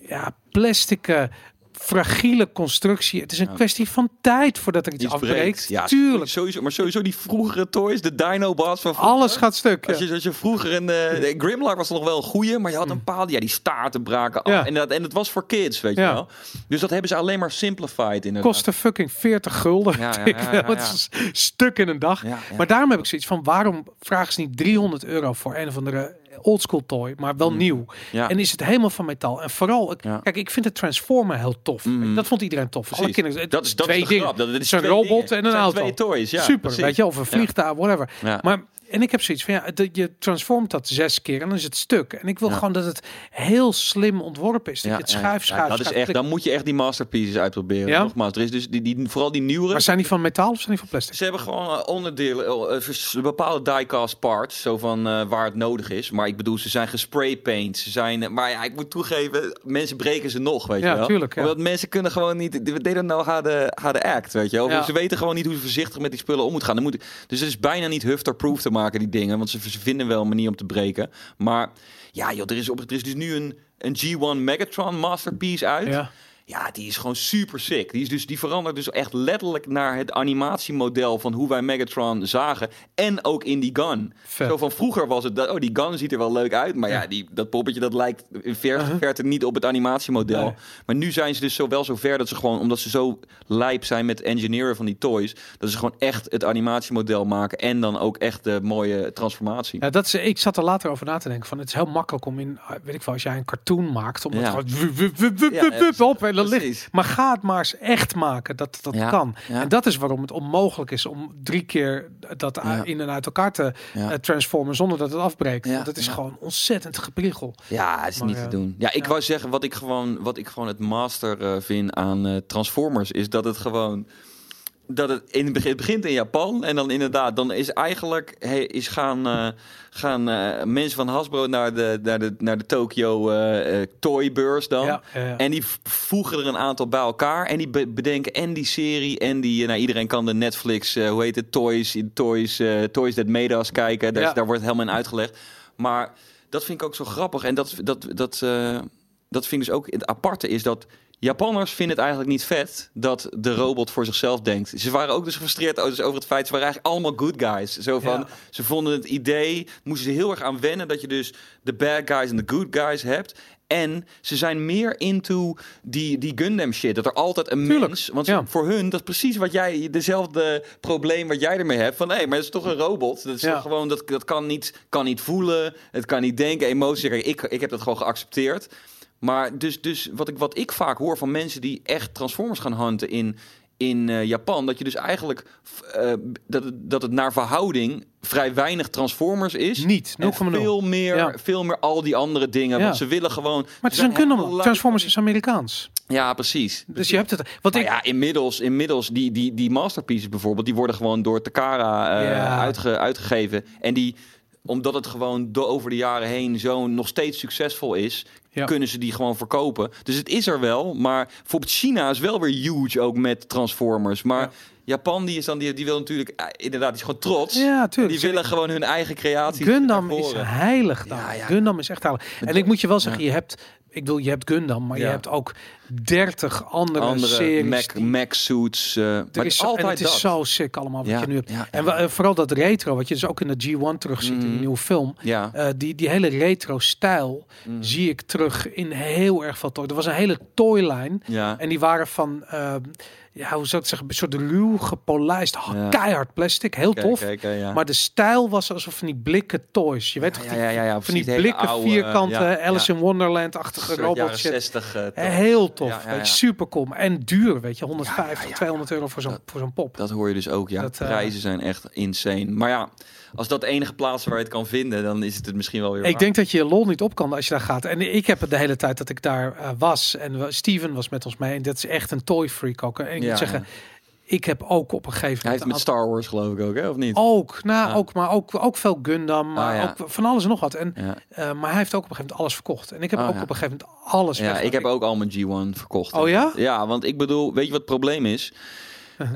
ja, plastic fragiele constructie. Het is een Ja. kwestie van tijd voordat er iets, Iets afbreekt. breekt. Ja, Tuurlijk. Sowieso, maar sowieso die vroegere toys, de Dinobots van vroeger. Alles gaat stuk. Als je, als je vroeger in de, de Grimlock was nog wel een goeie, maar je had een paar, ja, die staarten braken af. Mm. Ja. En, dat, en het was voor kids, weet je wel. Dus dat hebben ze alleen maar simplified inderdaad. Kostte fucking 40 gulden. Ja, ja, [laughs] Ik stuk in een dag. Maar daarom heb ik zoiets van, waarom vragen ze niet 300 euro voor een of andere oldschool toy, maar wel nieuw? Mm. Ja. En is het helemaal van metaal? En vooral, ik- Ja. kijk, ik vind de Transformer heel tof. Mhm. Dat vond iedereen tof. Alle kinderen, Dat is, dat twee is de dingen. grap. Dat, is een robot dingen. en een auto. twee toys, ja. Super, precies. weet je, of een vliegtuig, whatever. Maar en ik heb zoiets van ja, de, je transformt dat zes keer en dan is het stuk. En ik wil Ja. gewoon dat het heel slim ontworpen is. Dat je het ja, schuif, ja. schuif, dat is schuif, echt, dan moet je echt die masterpieces uitproberen. Ja? Nogmaals, er is dus die, die, vooral die nieuwere. Maar zijn die van metaal of zijn die van plastic? Ze hebben gewoon eh, onderdelen, eh, vers- bepaalde diecast parts, zo van eh, waar het nodig is. Maar ik bedoel, ze zijn gespraypaint. Ze zijn, eh, maar ja, ik moet toegeven, mensen breken ze nog, weet Ja, je wel. tuurlijk, ja. Omdat mensen kunnen gewoon niet, they don't know how the, how the act, weet je wel. Ja. Ze weten gewoon niet hoe ze voorzichtig met die spullen om moeten gaan. Dan moet, dus het is bijna niet hufter-proof te maken, die dingen. Want ze, vinden wel een manier om te breken. Maar ja, joh, er is, op, er is dus nu een, een G1 Megatron Masterpiece uit. Ja. Ja, die is gewoon super sick. Die, is dus, die verandert dus echt letterlijk naar het animatiemodel van hoe wij Megatron zagen. En ook in die gun. Vet. Zo van vroeger was het, dat, oh die gun ziet er wel leuk uit. Maar ja, die, dat poppetje dat lijkt in ver, Uh-huh. verte niet op het animatiemodel. Nee. Maar nu zijn ze dus zo wel zo ver dat ze gewoon, omdat ze zo lijp zijn met engineeren van die toys. Dat ze gewoon echt het animatiemodel maken. En dan ook echt de mooie transformatie. Ja, dat is, ik zat er later over na te denken. Van, het is heel makkelijk om in, weet ik wel, als jij een cartoon maakt, om het Ja. gewoon wup, wup, wup, dat ligt. Maar ga het maar eens echt maken dat dat Ja, kan. ja. En dat is waarom het onmogelijk is om drie keer dat Ja. in en uit elkaar te eh, transformen zonder dat het afbreekt. Want het is gewoon ontzettend gepriegel. Ja, het is Maar, niet te doen. Ja, ik wou zeggen, wat ik gewoon, wat ik gewoon het master eh, vind aan eh, Transformers, is dat het gewoon. Dat het in het begin het begint in Japan en dan inderdaad, dan is eigenlijk hey, is gaan, eh, gaan eh, mensen van Hasbro naar de, naar de, naar de Tokyo eh eh, Toybeurs dan. Ja, ja. En die voegen er een aantal bij elkaar en die be- bedenken en die serie en die, nou iedereen kan de Netflix, hoe heet het, Toys, Toys, Toys That Made Us kijken. Daar, is- Ja. daar wordt helemaal in uitgelegd. Maar dat vind ik ook zo grappig en dat, dat, dat, dat vind ik dus ook het aparte is dat Japanners vinden het eigenlijk niet vet dat de robot voor zichzelf denkt. Ze waren ook dus gefrustreerd over het feit, ze waren eigenlijk allemaal good guys. Zo van, Ja. ze vonden het idee, moesten ze heel erg aan wennen dat je dus de bad guys en de good guys hebt. En ze zijn meer into die, die Gundam shit. Dat er altijd een Tuurlijk, mens... Want ja. voor hun, dat is precies wat jij... Dezelfde probleem wat jij ermee hebt. Van, hé, maar het is toch een robot? Dat is Ja. toch gewoon... Dat, dat kan, niet, kan niet voelen. Het kan niet denken. Emoties. Kijk, Ik, ik heb dat gewoon geaccepteerd. Maar dus, dus wat, ik, wat ik vaak hoor van mensen die echt Transformers gaan hunten in, in eh, Japan, dat je dus eigenlijk eh, dat, het, dat het naar verhouding vrij weinig Transformers is. Niet, 0,0. En veel meer, Ja. veel meer al die andere dingen. Ja. Want ze willen gewoon. Maar het is een helemaal Transformers is Amerikaans. Ja, precies. Dus je hebt het. Wat Maar ik, ja, inmiddels, inmiddels die, die, die masterpieces bijvoorbeeld, die worden gewoon door Takara eh, Ja. uitge, uitgegeven. En die, omdat het gewoon do- over de jaren heen zo nog steeds succesvol is, Ja. kunnen ze die gewoon verkopen. Dus het is er wel, maar bijvoorbeeld China is wel weer huge ook met Transformers. Maar Ja. Japan, die is dan, die, die wil natuurlijk, eh, inderdaad, die is gewoon trots. Ja, tuurlijk. Die willen gewoon hun eigen creatie. Gundam is heilig dan. Ja, ja. Gundam is echt heilig. En ik moet je wel zeggen, je hebt, ik bedoel, je hebt Gundam, maar je hebt ook 30 andere, Andere series. Mac, Mac suits. eh, maar er het is en altijd het is zo sick allemaal wat Ja, je nu hebt. ja, en ja. eh, vooral dat retro, wat je dus ook in de G1 terugziet in die nieuwe film. Ja. Eh, die, die hele retro stijl Mhm. zie ik terug in heel erg veel toy. Er was een hele toylijn ja. en die waren van, ja, hoe zou ik het zeggen, een soort ruw gepolijst, Ja. keihard plastic, heel Kijk, tof. kijk, ja. Maar de stijl was alsof van die blikken toys. Je weet toch, ja, die, ja, ja, ja, van die hele blikken oude, vierkante Alice in Wonderland-achtige Soort robot jaren shit. 60. Eh, tof. Heel tof, Ja, ja, weet ja. je, super cool. En duur, weet je, 150, ja, ja. 200 euro voor zo'n zo'n pop. Dat hoor je dus ook, ja. Dat, eh, Prijzen zijn echt insane. Maar ja, als dat de enige plaats waar je het kan vinden, dan is het het misschien wel weer Ik waar. denk dat je lol niet op kan als je daar gaat. En ik heb het de hele tijd dat ik daar eh, was. En Steven was met ons mee. En dat is echt een toy freak ook. En ik Ja, moet zeggen, ik heb ook op een gegeven Hij moment... heeft met Star Wars geloof ik ook, hè? Of niet? Ook, nou, Ah. ook, maar ook, ook veel Gundam, maar Ah, ja. ook van alles en nog wat. En, Ja, eh, maar hij heeft ook op een gegeven moment alles verkocht. En ik heb Ah, ook ja. op een gegeven moment alles ja ik heb ook al mijn G1 verkocht. Oh ja? Ja, want ik bedoel, weet je wat het probleem is? Eh,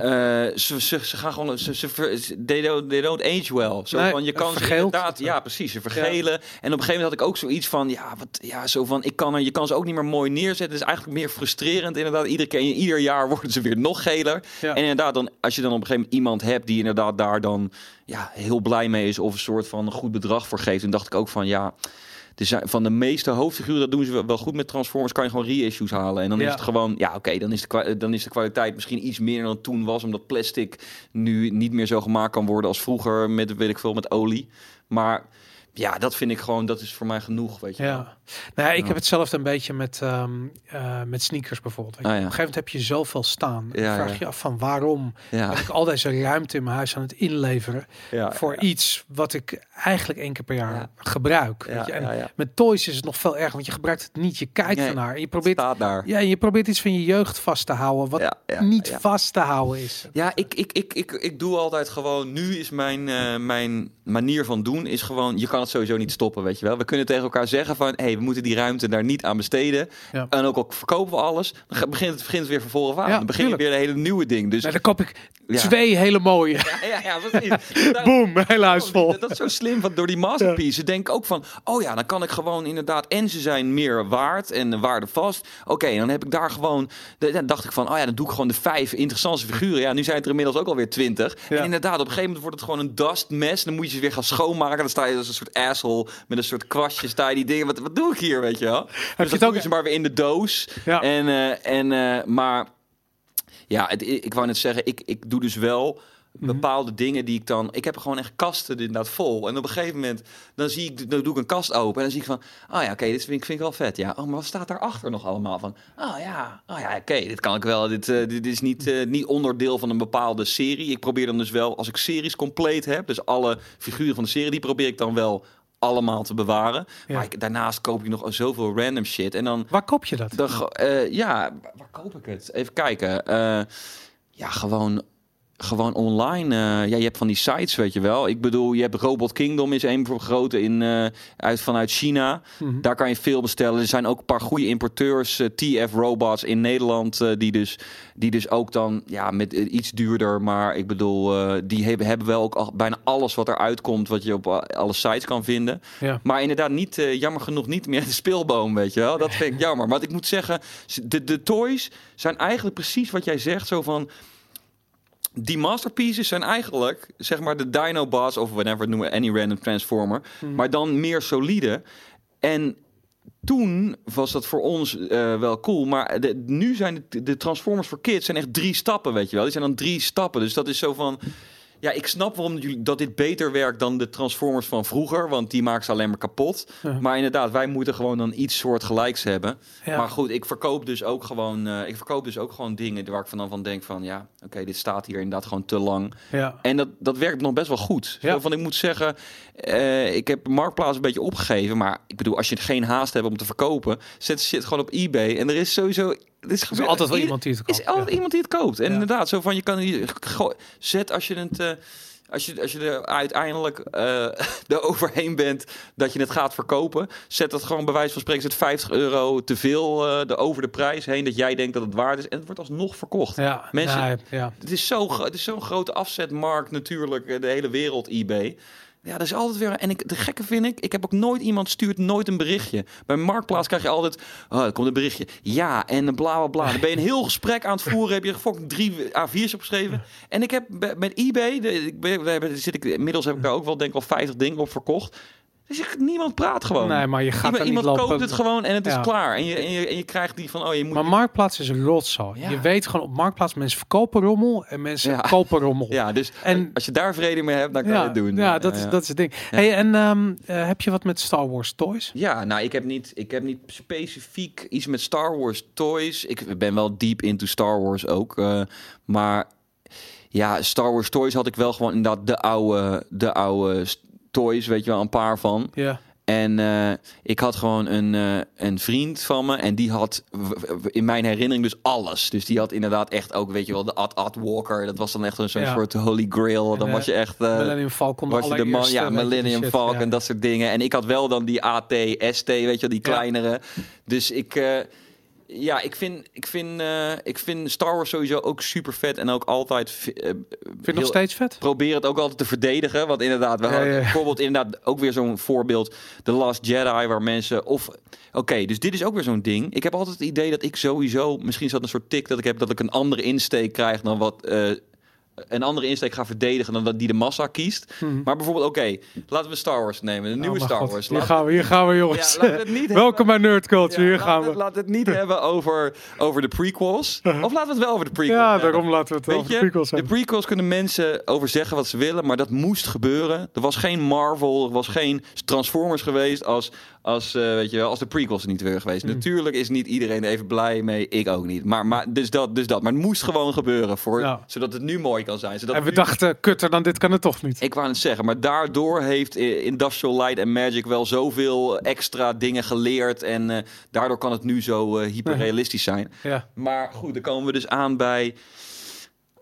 ze, ze, ze gaan gewoon, ze, ze, ver- they, don't, they don't age well. Zo Nee, van, je kan ze inderdaad, ja precies, ze vergelen. En op een gegeven moment had ik ook zoiets van, ja, wat, ja, zo van, ik kan er, je kan ze ook niet meer mooi neerzetten. Het is eigenlijk meer frustrerend inderdaad. Iedere keer, ieder jaar [laughs] worden ze weer nog geler. Ja. En inderdaad, dan, als je dan op een gegeven moment iemand hebt die inderdaad daar dan ja, heel blij mee is of een soort van een goed bedrag voor geeft, dan dacht ik ook van, ja. Zijn van de meeste hoofdfiguren, dat doen ze wel- goed met Transformers, kan je gewoon reissues halen. En dan Ja. is het gewoon, ja oké, dan, is de dan is de kwaliteit misschien iets meer dan toen was, omdat plastic nu niet meer zo gemaakt kan worden als vroeger met, weet ik veel, met olie. Maar ja, dat vind ik gewoon, dat is voor mij genoeg, weet je wel. Ja, nou ja, ik Ja. heb hetzelfde een beetje met, ehm, eh, met sneakers bijvoorbeeld. Ah, ja. Op een gegeven moment heb je zoveel staan. En Ja, dan vraag je af van waarom ik al deze ruimte in mijn huis aan het inleveren ja, voor iets wat ik eigenlijk één keer per jaar Ja. gebruik. Weet je. En met toys is het nog veel erger, want je gebruikt het niet. Je kijkt Nee, ernaar en je probeert, staat daar. ja, je probeert iets van je jeugd vast te houden, wat niet vast te houden is. Ja, ik, ik, ik, ik, ik doe altijd gewoon. Nu is mijn, eh, mijn manier van doen is gewoon. Je kan het sowieso niet stoppen, weet je wel. We kunnen tegen elkaar zeggen van. hé, hey, we moeten die ruimte daar niet aan besteden. En ook al verkopen we alles. Dan begint het, begint het weer van voren af. Dan begin je weer een hele nieuwe ding. Dus Nou, dan koop ik twee hele mooie. ja, ja, ja, precies. [laughs] Boom, hele huis vol. Dat is zo slim, want door die masterpieces denk ik ook van... oh ja, dan kan ik gewoon inderdaad... en ze zijn meer waard en waardevast. Oké, dan heb ik daar gewoon... Dan dacht ik van, oh ja, dan doe ik gewoon de vijf interessantste figuren. Ja, nu zijn het er inmiddels ook alweer twintig. Ja. En inderdaad, op een gegeven moment wordt het gewoon een dustmes. Dan moet je ze weer gaan schoonmaken. Dan sta je als een soort asshole met een soort kwastje. Sta je die dingen, wat, wat doe ik hier, weet je wel? Dus je het doe ook- ze maar weer in de doos. Ja. En, eh, en, eh, maar ja, het, ik wou net zeggen, ik, ik doe dus wel. Bepaalde dingen die ik dan... Ik heb gewoon echt kasten inderdaad vol. En op een gegeven moment, dan, zie ik, dan doe ik een kast open. En dan zie ik van, oh ja, oké, dit vind ik, vind ik wel vet. Ja, oh, maar wat staat daarachter nog allemaal? Van, oh ja, oh ja, oké, dit kan ik wel. Dit, eh, dit is niet, eh, niet onderdeel van een bepaalde serie. Ik probeer dan dus wel, als ik series compleet heb... dus alle figuren van de serie, die probeer ik dan wel allemaal te bewaren. Ja. Maar ik, daarnaast koop ik nog zoveel random shit. En dan Waar koop je dat? dan, ge- eh, ja, waar koop ik het? Even kijken. Ja, gewoon, gewoon online. eh, ja, je hebt van die sites, weet je wel. Ik bedoel, je hebt Robot Kingdom is een grote in, eh, uit, vanuit China. Mhm. Daar kan je veel bestellen. Er zijn ook een paar goede importeurs, eh, TF Robots in Nederland, die, dus, die dus ook dan ja, met iets duurder. Maar ik bedoel, die hebben, hebben wel ook al, bijna alles wat eruit komt, wat je op alle sites kan vinden. Ja. Maar inderdaad, niet, jammer genoeg niet meer de speelboom, weet je wel. Dat vind ik jammer. Maar ik moet zeggen, de, de toys zijn eigenlijk precies wat jij zegt. Zo van, die masterpieces zijn eigenlijk, zeg maar, de Dino Boss of whatever noemen, any random transformer. Maar dan meer solide. En toen was dat voor ons eh, wel cool. Maar de, nu zijn de, de Transformers voor Kids zijn echt drie stappen, weet je wel. Die zijn dan drie stappen. Dus dat is zo van... ja, ik snap waarom jullie, dat dit beter werkt dan de Transformers van vroeger. Want die maken ze alleen maar kapot. Maar inderdaad, wij moeten gewoon dan iets soortgelijks hebben. Ja. Maar goed, ik verkoop dus ook gewoon, eh, ik verkoop dus ook gewoon dingen waar ik van dan van denk van ja, oké, dit staat hier inderdaad gewoon te lang. Ja. En dat, dat werkt nog best wel goed. Ja. Zo van, ik moet zeggen, eh, ik heb Marktplaats een beetje opgegeven. Maar ik bedoel, als je geen haast hebt om te verkopen, zet shit gewoon op eBay. En er is sowieso... Er is, is altijd wel iemand die het is koopt. altijd ja. iemand die het koopt. En Ja. inderdaad, zo van, je kan hier... Zet als je het... eh, als je, als je er uiteindelijk eh [laughs] er overheen bent dat je het gaat verkopen, zet dat gewoon bij wijze van spreken zet 50 euro te veel eh de over de prijs heen dat jij denkt dat het waard is en het wordt alsnog verkocht. Ja, Mensen- nee, ja. Het is zo het is zo'n grote afzetmarkt natuurlijk, de hele wereld eBay. Ja, dat is altijd weer. En ik, de gekke vind ik, ik heb ook nooit iemand stuurt nooit een berichtje. Bij Marktplaats krijg je altijd, oh, er komt een berichtje. Ja, en bla bla bla. Dan ben je een heel gesprek aan het voeren, heb je fucking drie A4's opgeschreven. En ik heb met eBay, de, zit ik, inmiddels heb ik daar ook wel denk ik al 50 dingen op verkocht. Dus niemand praat gewoon. Nee, maar je gaat iemand niet iemand lopen. koopt het gewoon en het is klaar. En je, en, je, en je krijgt die van, oh je moet... Maar Marktplaats is een rotzooi. Ja. Je weet gewoon op Marktplaats, mensen verkopen rommel en mensen Ja. kopen rommel. ja, dus En- als je daar vrede mee hebt, dan kan je het doen. ja, dat, Is, dat is het ding. Hey, en ehm, eh, heb je wat met Star Wars toys? Ja, nou, ik heb, niet, ik heb niet specifiek iets met Star Wars toys. Ik ben wel diep into Star Wars ook. eh, maar ja, Star Wars toys had ik wel gewoon inderdaad de oude, de oude toys, weet je wel, een paar van. Ja. En eh, ik had gewoon een, eh, een vriend van me en die had in mijn herinnering dus alles. Dus die had inderdaad echt ook, weet je wel, de Ad Ad Walker. Dat was dan echt een zo'n Ja. soort holy grail. Dan En, was je echt... eh, Millennium Falcon, was je de man, ja, Millennium shit, Falcon, ja. dat soort dingen. En ik had wel dan die AT, ST, weet je wel, die Ja. kleinere. Dus ik, eh, ja, ik vind, ik, vind, eh, ik vind Star Wars sowieso ook super vet en ook altijd. eh, Vind je nog steeds vet? Probeer het ook altijd te verdedigen. Want inderdaad, we Ja, hadden ja, ja. bijvoorbeeld inderdaad ook weer zo'n voorbeeld. The Last Jedi, waar mensen... Of, Oké, dus dit is ook weer zo'n ding. Ik heb altijd het idee dat ik sowieso... Misschien is dat een soort tik dat ik heb... dat ik een andere insteek krijg dan wat... eh, een andere insteek ga verdedigen dan dat die de massa kiest. Hm. Maar bijvoorbeeld, oké, laten we Star Wars nemen. De nieuwe Oh, mijn Star God. Wars. Hier gaan we, hier gaan we jongens. Ja, laten het niet [laughs] Welkom bij Nerd Culture, ja, hier gaan het, we. laat het niet [laughs] hebben over, over de prequels. [laughs] Of laten we het wel over de prequels Ja, hebben. daarom laten we het Weet over je, de prequels de prequels kunnen mensen over zeggen wat ze willen, maar dat moest gebeuren. Er was geen Marvel, er was geen Transformers geweest als, als, eh, weet je wel, als de prequels er niet waren geweest. Mm. Natuurlijk is niet iedereen er even blij mee, ik ook niet. Maar, maar, dus, dat, dus dat. Maar het moest gewoon gebeuren, voor, Ja. zodat het nu mooi kan zijn. Zodat En we nu- dachten, kutter dan dit kan het toch niet. ik wou het zeggen, maar daardoor heeft Industrial Light and Magic wel zoveel extra dingen geleerd. En eh, daardoor kan het nu zo eh, hyperrealistisch zijn. Ja. Maar goed, dan komen we dus aan bij.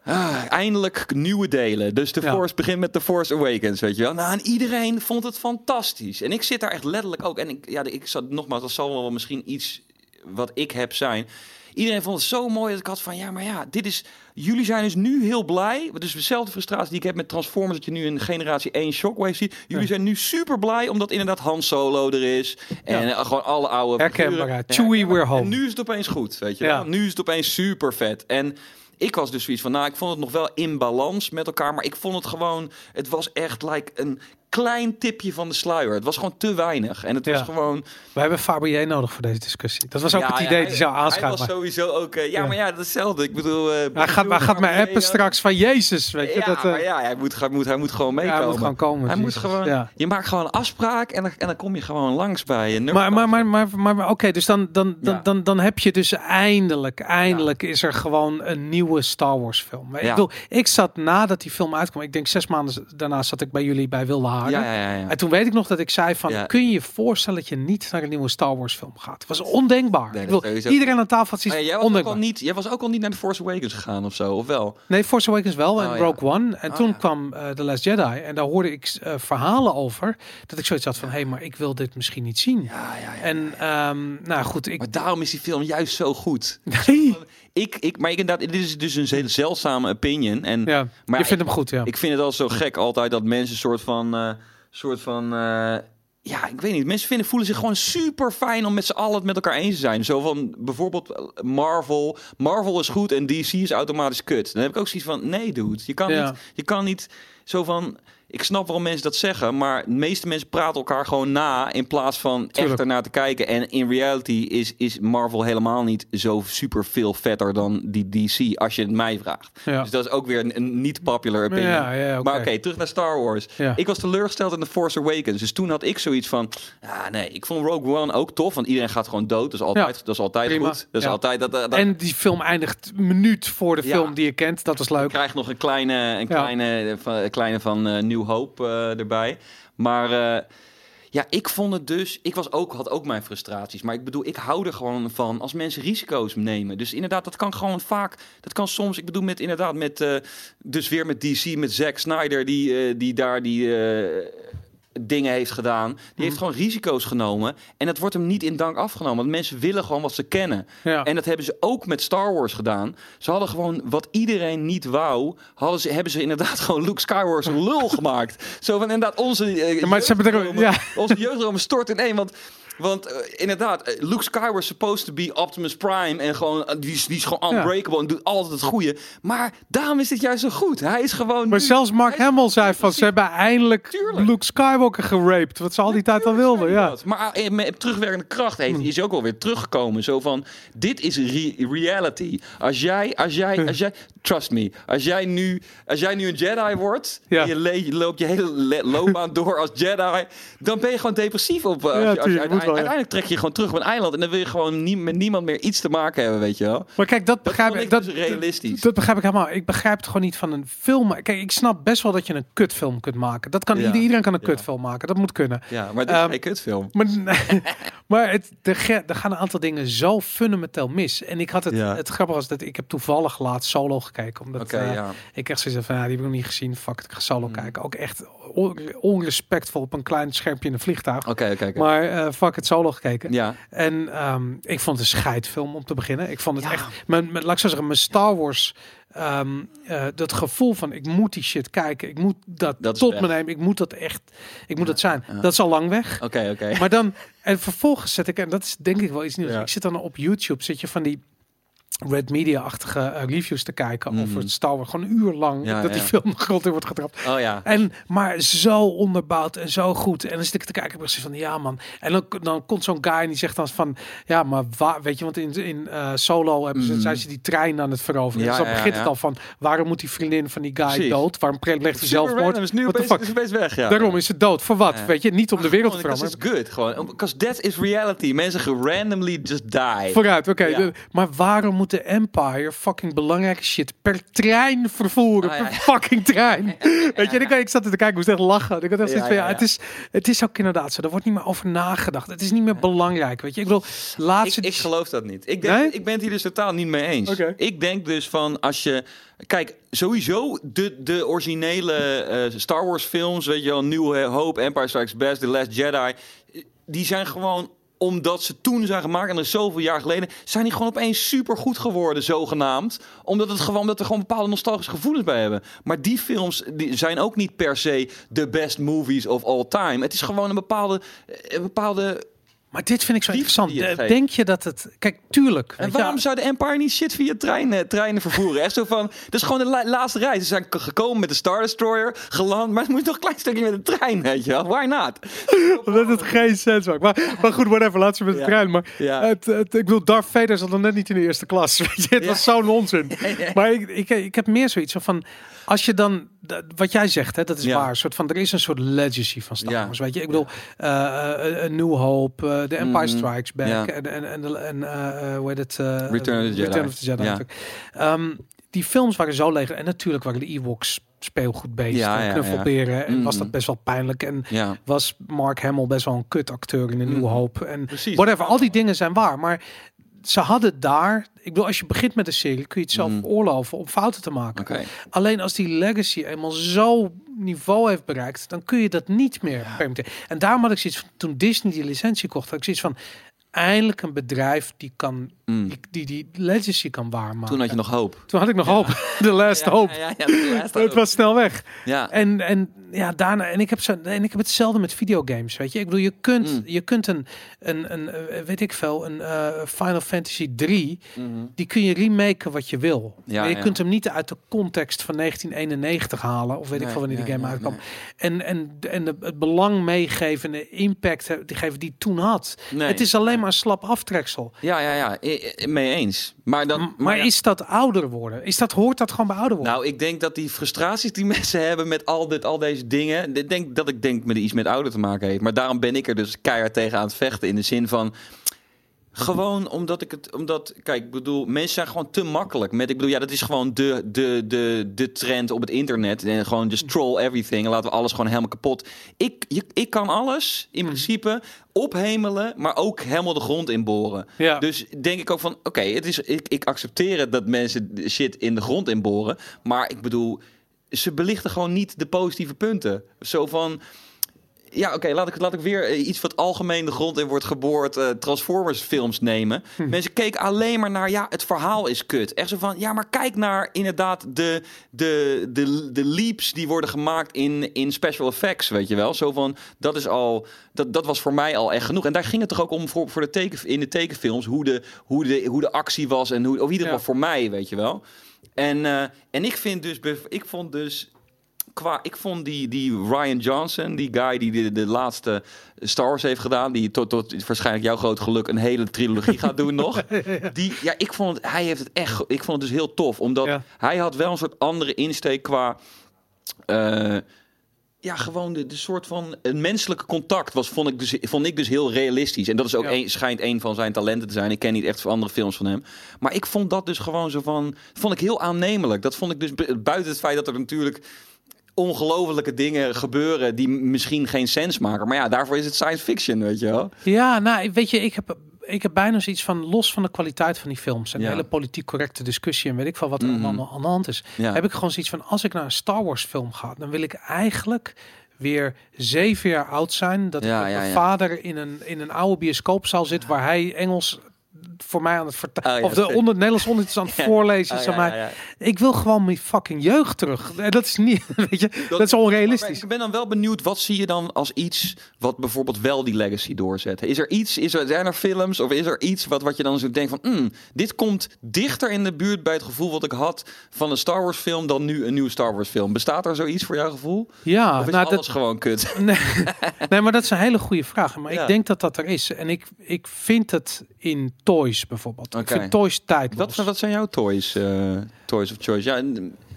Ah, eindelijk nieuwe delen. Dus de Ja. Force begint met The Force Awakens, weet je wel. Nou, en iedereen vond het fantastisch. En ik zit daar echt letterlijk ook. En ik, ja, ik zat nogmaals, dat zal wel misschien iets wat ik heb zijn. Iedereen vond het zo mooi dat ik had van ja, maar ja, dit is. Jullie zijn dus nu heel blij. Dus dezelfde frustratie die ik heb met Transformers, dat je nu in generatie 1 Shockwave ziet. Jullie Ja. zijn nu super blij omdat inderdaad Han Solo er is. En Ja. eh, gewoon alle oude. Herkenbaarheid. Chewie, we're home. En nu is het opeens goed, weet je Ja. wel. Nu is het opeens super vet. En ik was dus zoiets van, nou, ik vond het nog wel in balans met elkaar. Maar ik vond het gewoon, het was echt like een klein tipje van de sluier. Het was gewoon te weinig. En het Ja. was gewoon... We hebben Fabier nodig voor deze discussie. Dat was ook Ja, het idee hij- die zou Hij aanschuiven. was sowieso ook... eh, ja, maar ja, hetzelfde. Ik bedoel... eh, Hij gaat, hij gaat mij appen straks van Jezus, weet je. Ja, dat, eh, maar ja, hij moet, hij, moet, hij moet gewoon meekomen. hij moet gewoon komen. Hij moet gewoon. Je maakt gewoon een afspraak en dan, en dan kom je gewoon langs bij een Maar, maar, maar, maar, maar, maar oké, dus dan, dan, dan, dan, dan heb je dus eindelijk, eindelijk is er gewoon een nieuwe Star Wars film. Ik bedoel, ik zat nadat die film uitkwam, ik denk zes maanden daarna zat ik bij jullie bij Wilde Ja, ja, ja. En toen weet ik nog dat ik zei van, kun je je voorstellen dat je niet naar een nieuwe Star Wars film gaat? Het was ondenkbaar. Nee, ik iedereen aan tafel had zoiets jij, was ook ondenkbaar. al niet, jij was ook al niet naar The Force Awakens gegaan of zo, of wel? Nee, Force Awakens wel en Oh. Rogue One. En Oh, toen kwam eh The Last Jedi en daar hoorde ik eh, verhalen over dat ik zoiets had van, hé, hey, maar ik wil dit misschien niet zien. Ja, ja, ja. En ehm, nou goed, ik... Maar daarom is die film juist zo goed. Nee. [laughs] Ik, ik, maar ik inderdaad, dit is dus een hele zeldzame opinion. En Ja, Maar je vindt hem goed, ja. ik vind het al zo gek altijd dat mensen soort van, eh, soort van, eh, ja, ik weet niet. Mensen vinden, voelen zich gewoon super fijn om met z'n allen het met elkaar eens te zijn. Zo van bijvoorbeeld eh, Marvel. Marvel is goed en DC is automatisch kut. Dan heb ik ook zoiets van, nee, dude, je kan Ja. niet, je kan niet zo van. Ik snap waarom mensen dat zeggen, maar de meeste mensen praten elkaar gewoon na in plaats van echt ernaar te kijken. En in reality is, is Marvel helemaal niet zo super veel vetter dan die DC, als je het mij vraagt. Ja. Dus dat is ook weer een, een niet popular opinion. Ja, ja, oké. Maar oké, terug naar Star Wars. Ik was teleurgesteld in The Force Awakens. Dus toen had ik zoiets van, ja nee, ik vond Rogue One ook tof, want iedereen gaat gewoon dood. Dat is altijd, dat is altijd Prima. goed. Dat is altijd dat, dat, En die film eindigt een minuut voor de film die je kent. Dat was leuk. krijg nog een kleine, een kleine, van, een kleine van eh, New Hope eh, erbij. Maar eh, ja, ik vond het dus. Ik was ook, had ook mijn frustraties. Maar ik bedoel, ik hou er gewoon van als mensen risico's nemen. Dus inderdaad, dat kan gewoon vaak. Dat kan soms. Ik bedoel, met inderdaad, met. eh, dus weer met DC, met Zack Snyder, die, die daar die. Dingen heeft gedaan. Die Mhm. heeft gewoon risico's genomen. En dat wordt hem niet in dank afgenomen. Want mensen willen gewoon wat ze kennen. Ja. En dat hebben ze ook met Star Wars gedaan. Ze hadden gewoon wat iedereen niet wou, hadden ze, hebben ze inderdaad [laughs] gewoon Luke Skywalker zijn lul gemaakt. Zo van inderdaad onze, Ja, maar ze hebben er- ja. onze stort in één. Want, want eh, inderdaad, eh, Luke Skywalker is supposed to be Optimus Prime en gewoon eh, die is, die is gewoon Ja. unbreakable en doet altijd het goede. Maar daarom is dit juist zo goed. Hij is gewoon. Maar nu- zelfs Mark Hamill zei van ze hebben eindelijk Tuurlijk. Luke Skywalker geraped. Wat ze al die tijd al wilden. Ja. dat. Maar met terugwerkende kracht heeft, is hij ook alweer teruggekomen. Zo van, dit is re- reality. Als jij, als jij, als jij, trust me, als jij nu, als jij nu een Jedi wordt, Ja. en je, loopt je hele le- loopbaan door als Jedi, dan ben je gewoon depressief op. Als Ja, je, als je tuurlijk, moet uiteindelijk, wel, ja. Uiteindelijk trek je gewoon terug op een eiland en dan wil je gewoon nie- met niemand meer iets te maken hebben, weet je wel. Maar kijk, dat Dat begrijp ik. ik Dat, dus realistisch. dat begrijp ik helemaal. Ik begrijp het gewoon niet van een film. Kijk, ik snap best wel dat je een kutfilm kunt maken. Dat kan Ja. iedereen kan een Ja. kutfilm maken. Dat moet kunnen. Ja, maar dit is Ehm, geen kutfilm. [laughs] Maar, [laughs] maar het, er, er gaan een aantal dingen zo fundamenteel mis. En ik had het, Ja. het grappige was dat ik heb toevallig laatst solo gekeken. Omdat eh, ja. ik echt zoiets van, ja, die heb ik nog niet gezien. Fuck, ik ga solo Hmm. kijken. Ook echt on- onrespectvol op een klein schermpje in een vliegtuig. Oké, oké, oké. Maar eh fuck het solo gekeken. Ja, En ehm, ik vond het een scheidfilm om te beginnen. Ik vond het Ja. echt, mijn, mijn, laat ik zo zeggen, mijn Star Wars, ehm, eh, dat gevoel van ik moet die shit kijken, ik moet dat, Dat tot me nemen, ik moet dat echt, ik moet dat zijn. ja. Dat is al lang weg. oké, oké. Maar dan, en vervolgens zet ik, en dat is denk ik wel iets nieuws. Ja. Ik zit dan op YouTube, zit je van die Red Media-achtige eh, reviews te kijken Mhm. over het Star Wars. Gewoon een uur lang Ja, dat die film de grond in wordt getrapt. Oh ja. En, maar zo onderbouwd en zo goed. En dan zit ik te kijken, precies van, ja man. En dan, dan komt zo'n guy en die zegt dan van, ja, maar waar, weet je, want in, in eh, Solo hebben ze, Mhm. zijn ze die trein aan het veroveren. Ja, dus dan begint het al van, waarom moet die vriendin van die guy Precies. dood? Waarom pleegt hij zelfmoord? is nu opeens, fuck? is opeens weg, ja. Daarom is ze dood. Voor wat? Weet je, niet om de wereld te Dat veranderen. is good, gewoon. Because that is reality. Mensen randomly just die. Vooruit, oké. Maar waarom moet de Empire fucking belangrijke shit per trein vervoeren? Ja, per fucking trein. [laughs] Weet je, ik, ik zat er te kijken, ik moest echt lachen. Ik had echt zoiets van, ja. Het, is, het is ook inderdaad zo. Er wordt niet meer over nagedacht. Het is niet meer belangrijk. Weet je, ik bedoel, laatste... Ik, ik geloof dat niet. Ik, denk, Nee? ik ben het hier dus totaal niet mee eens. Ik denk dus van als je. Kijk, sowieso de, de originele eh, Star Wars films, weet je wel, New Hope, Empire Strikes Back, The Last Jedi, die zijn gewoon omdat ze toen zijn gemaakt en er is zoveel jaar geleden, zijn die gewoon opeens super goed geworden, zogenaamd. Omdat, het gewoon, omdat er gewoon bepaalde nostalgische gevoelens bij hebben. Maar die films die zijn ook niet per se de best movies of all time. Het is gewoon een bepaalde, een bepaalde Maar dit vind ik zo Liefde interessant. Denk je dat het... Kijk, tuurlijk. En waarom zou de Empire niet shit via treinen, treinen vervoeren? Echt zo van, dat is gewoon de la- laatste reis. Ze zijn gekomen met de Star Destroyer, geland, maar het moet toch een klein stukje met de trein, weet je wel? Why not? Omdat het geen sens maakt. Maar, maar goed, whatever. Laat ze met de Ja. trein. Maar Ja. het, het, ik bedoel, Darth Vader zat nog net niet in de eerste klas. [laughs] Weet je, het Ja. was zo'n onzin. [laughs] Maar ik, ik, ik heb meer zoiets van... Als je dan... Wat jij zegt, hè, dat is Ja. waar. Een soort van, er is een soort legacy van Star Ja. Wars. Weet je, ik bedoel... eh, eh, A New Hope, eh, The Empire Mhm. Strikes Back. Ja. En, en, en, en eh, eh, hoe heet het? eh, Return of the Jedi. Return of the Jedi. Ehm, die films waren zo leeg. En natuurlijk waren de Ewoks speelgoedbeesten, Ja, ja, ja. knuffelberen. En was Mhm. dat best wel pijnlijk. En Ja, was Mark Hamill best wel een kutacteur in een nieuwe Mhm. hoop. En precies. whatever, al die dingen zijn waar. Maar ze hadden daar... Ik bedoel, als je begint met een serie, kun je het zelf Mhm. veroorloven om fouten te maken. Alleen als die legacy eenmaal zo niveau heeft bereikt, dan kun je dat niet meer permitteren. En daarom had ik zoiets van, toen Disney die licentie kocht, had ik zoiets van, eindelijk een bedrijf die kan, Mm. die, die die legacy kan waarmaken. Toen had je nog hoop. Toen had ik nog hoop. [laughs] De last Ja, hope. Ja, [laughs] Het hoop. was snel weg. Ja. En, en ja, daarna. En ik heb zo. En ik heb hetzelfde met videogames. Weet je, ik bedoel, je kunt, Mm. je kunt een, een, een, eh, weet ik veel, een eh, Final Fantasy 3. Mhm. Die kun je remaken wat je wil. Ja, maar je kunt hem niet uit de context van 1991 halen. Of weet ik veel wanneer die game uitkwam. nee. En, en, en de- het belang meegeven, de impact he- die geven die toen had. Nee. Het is alleen maar slap aftreksel. Ja, ja, ja. I- I- Mee eens. Maar dan. Maar ja. is dat ouder worden? Is dat, hoort dat gewoon bij ouder worden? Nou, ik denk dat die frustraties die [laughs] mensen hebben met al, dit, al deze dingen. Ik denk dat ik denk met iets met ouder te maken heeft. Maar daarom ben ik er dus keihard tegen aan het vechten. In de zin van. Gewoon omdat ik het. Omdat, kijk, ik bedoel, mensen zijn gewoon te makkelijk. Met, ik bedoel, ja, dat is gewoon de, de, de, de trend op het internet. En gewoon just troll everything. En laten we alles gewoon helemaal kapot. Ik, je, ik kan alles in principe ophemelen, maar ook helemaal de grond inboren. Ja. Dus denk ik ook van, oké, het is, ik, ik accepteer het dat mensen shit in de grond inboren. Maar ik bedoel, ze belichten gewoon niet de positieve punten. Zo van, ja, oké, laat, ik, laat ik weer eh, iets wat algemeen de grond in wordt geboord. eh, Transformers films nemen. Mensen keken alleen maar naar, ja, het verhaal is kut. Echt zo van, ja, maar kijk naar inderdaad de, de, de, de leaps die worden gemaakt in, in special effects, weet je wel. Zo van, dat is al, dat, dat was voor mij al echt genoeg. En daar ging het toch ook om voor, voor de teken, in de tekenfilms, hoe de, hoe de, hoe de actie was en hoe, of in ieder geval Ja. voor mij, weet je wel. En, eh, en ik vind dus, ik vond dus qua, ik vond die, die Ryan Johnson, die guy die de, de laatste Star Wars heeft gedaan, die tot, tot waarschijnlijk jouw groot geluk een hele trilogie gaat doen nog. [laughs] Die, ja, ik vond het, hij heeft het echt, ik vond het dus heel tof, omdat Ja. hij had wel een soort andere insteek qua. eh, ja, gewoon de, de soort van een menselijke contact was, vond ik, dus, vond ik dus heel realistisch. En dat is ook Ja. een, schijnt een van zijn talenten te zijn. Ik ken niet echt andere films van hem. Maar ik vond dat dus gewoon zo van. Vond ik heel aannemelijk. Dat vond ik dus bu- buiten het feit dat er natuurlijk ongelofelijke dingen gebeuren die misschien geen sens maken. Maar ja, daarvoor is het science fiction, weet je wel. Ja, nou, weet je, ik heb, ik heb bijna zoiets van los van de kwaliteit van die films en de hele politiek correcte discussie en weet ik veel wat er Mhm. allemaal aan de hand is, Ja. heb ik gewoon zoiets van als ik naar een Star Wars film ga, dan wil ik eigenlijk weer zeven jaar oud zijn, dat mijn ja. vader in een, in een oude bioscoopzaal zit waar hij Engels voor mij aan het vertalen Oh, ja, of de onder Nederlands ondertitels aan het [laughs] Ja. voorlezen is Oh, ja, ja. Ik wil gewoon mijn fucking jeugd terug. En dat is niet, [laughs] weet je, dat, is Maar onrealistisch. ik ben dan wel benieuwd, wat zie je dan als iets wat bijvoorbeeld wel die legacy doorzet? Is er iets, is er, zijn er films of is er iets wat, wat je dan zo denkt van, "Hmm, dit komt dichter in de buurt bij het gevoel wat ik had van een Star Wars film dan nu een nieuwe Star Wars film? Bestaat er zoiets voor jouw gevoel? Ja, Of is nou, alles dat, gewoon kut? [laughs] Nee, nee, maar dat is een hele goede vraag. Maar Ja. ik denk dat dat er is. En ik, ik vind het in toys bijvoorbeeld. Ik Oké. vind toys tijdloos. Wat, wat zijn jouw toys, eh, toys of choice? Ja,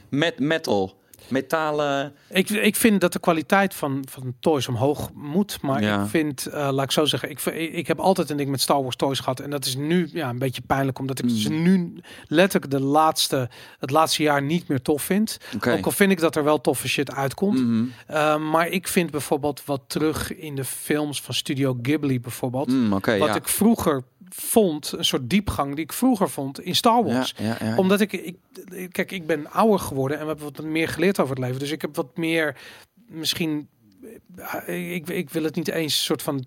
met metal, metalen. Ik, ik vind dat de kwaliteit van, van toys omhoog moet. Maar Ja. ik vind, eh, laat ik zo zeggen, ik, ik heb altijd een ding met Star Wars toys gehad. En dat is nu ja, een beetje pijnlijk, omdat ik Hmm. ze nu letterlijk de laatste, het laatste jaar niet meer tof vind. Oké. Ook al vind ik dat er wel toffe shit uitkomt. Eh, maar ik vind bijvoorbeeld wat terug in de films van Studio Ghibli bijvoorbeeld. Mm, Oké, wat ja. ik vroeger vond, een soort diepgang die ik vroeger vond in Star Wars. ja, ja. Omdat ik, ik, kijk, ik ben ouder geworden en we hebben wat meer geleerd over het leven. Dus ik heb wat meer, misschien, eh, ik, ik wil het niet eens een soort van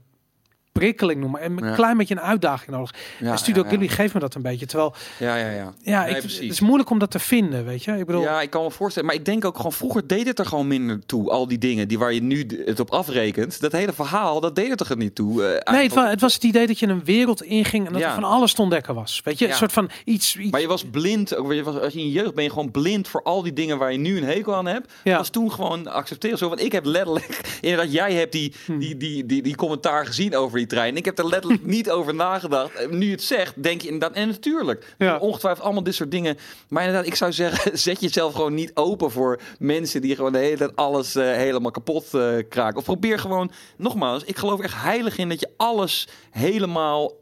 prikkeling noemen, en een Ja. klein beetje een uitdaging nodig. Ja, en Studio ja, Ghibli geeft me dat een beetje. Terwijl, Ja, ja, ja. ja, Nee, ik, het is moeilijk om dat te vinden, weet je. Ik bedoel, Ja, ik kan me voorstellen. Maar ik denk ook gewoon, vroeger deed het er gewoon minder toe. Al die dingen die waar je nu het op afrekent. Dat hele verhaal, dat deed het er niet toe. eh, nee, het, eigenlijk. wa- het was het idee dat je een wereld inging en dat er van alles te ontdekken was. Weet je, een soort van iets... iets Maar je was blind. Ook, je was, als je in je jeugd ben je gewoon blind voor al die dingen waar je nu een hekel aan hebt. Ja. Was toen gewoon accepteren. Zo, want ik heb letterlijk, [laughs] inderdaad, jij hebt die, Hm. die, die, die, die commentaar gezien over die trein. Ik heb er letterlijk [laughs] niet over nagedacht. Nu je het zegt, denk je inderdaad. En natuurlijk, Ja. ongetwijfeld allemaal dit soort dingen. Maar inderdaad, ik zou zeggen, [laughs] zet jezelf gewoon niet open voor mensen die gewoon de hele tijd alles eh, helemaal kapot eh, kraken. Of probeer gewoon, nogmaals, ik geloof echt heilig in dat je alles helemaal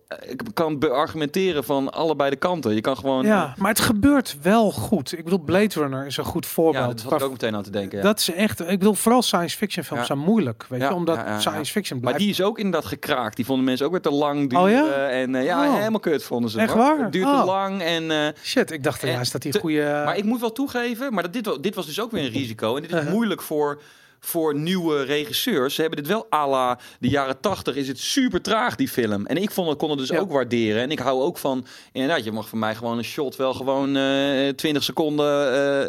kan beargumenteren van allebei de kanten. Je kan gewoon. Ja, maar het gebeurt wel goed. Ik bedoel, Blade Runner is een goed voorbeeld. Ja, dat had ik ook meteen aan te denken. Ja. Dat is echt, ik bedoel, vooral science fiction films Ja. zijn moeilijk, weet je, omdat science fiction Maar die is ook inderdaad gekraakt. Die vonden mensen ook weer te lang duren. Oh ja? En eh, ja, Oh. helemaal kut vonden ze. Echt waar? Het duurt Oh. te lang. En, eh, Shit, ik dacht juist dat die goede. maar ik moet wel toegeven, maar dat, dit, dit was dus ook weer een [laughs] risico. En dit is Uh-huh. moeilijk voor, voor nieuwe regisseurs. Ze hebben dit wel à la de jaren tachtig is het super traag, die film. En ik vond het, kon het dus Ja. ook waarderen. En ik hou ook van, inderdaad, je mag van mij gewoon een shot wel gewoon eh 20 seconden eh,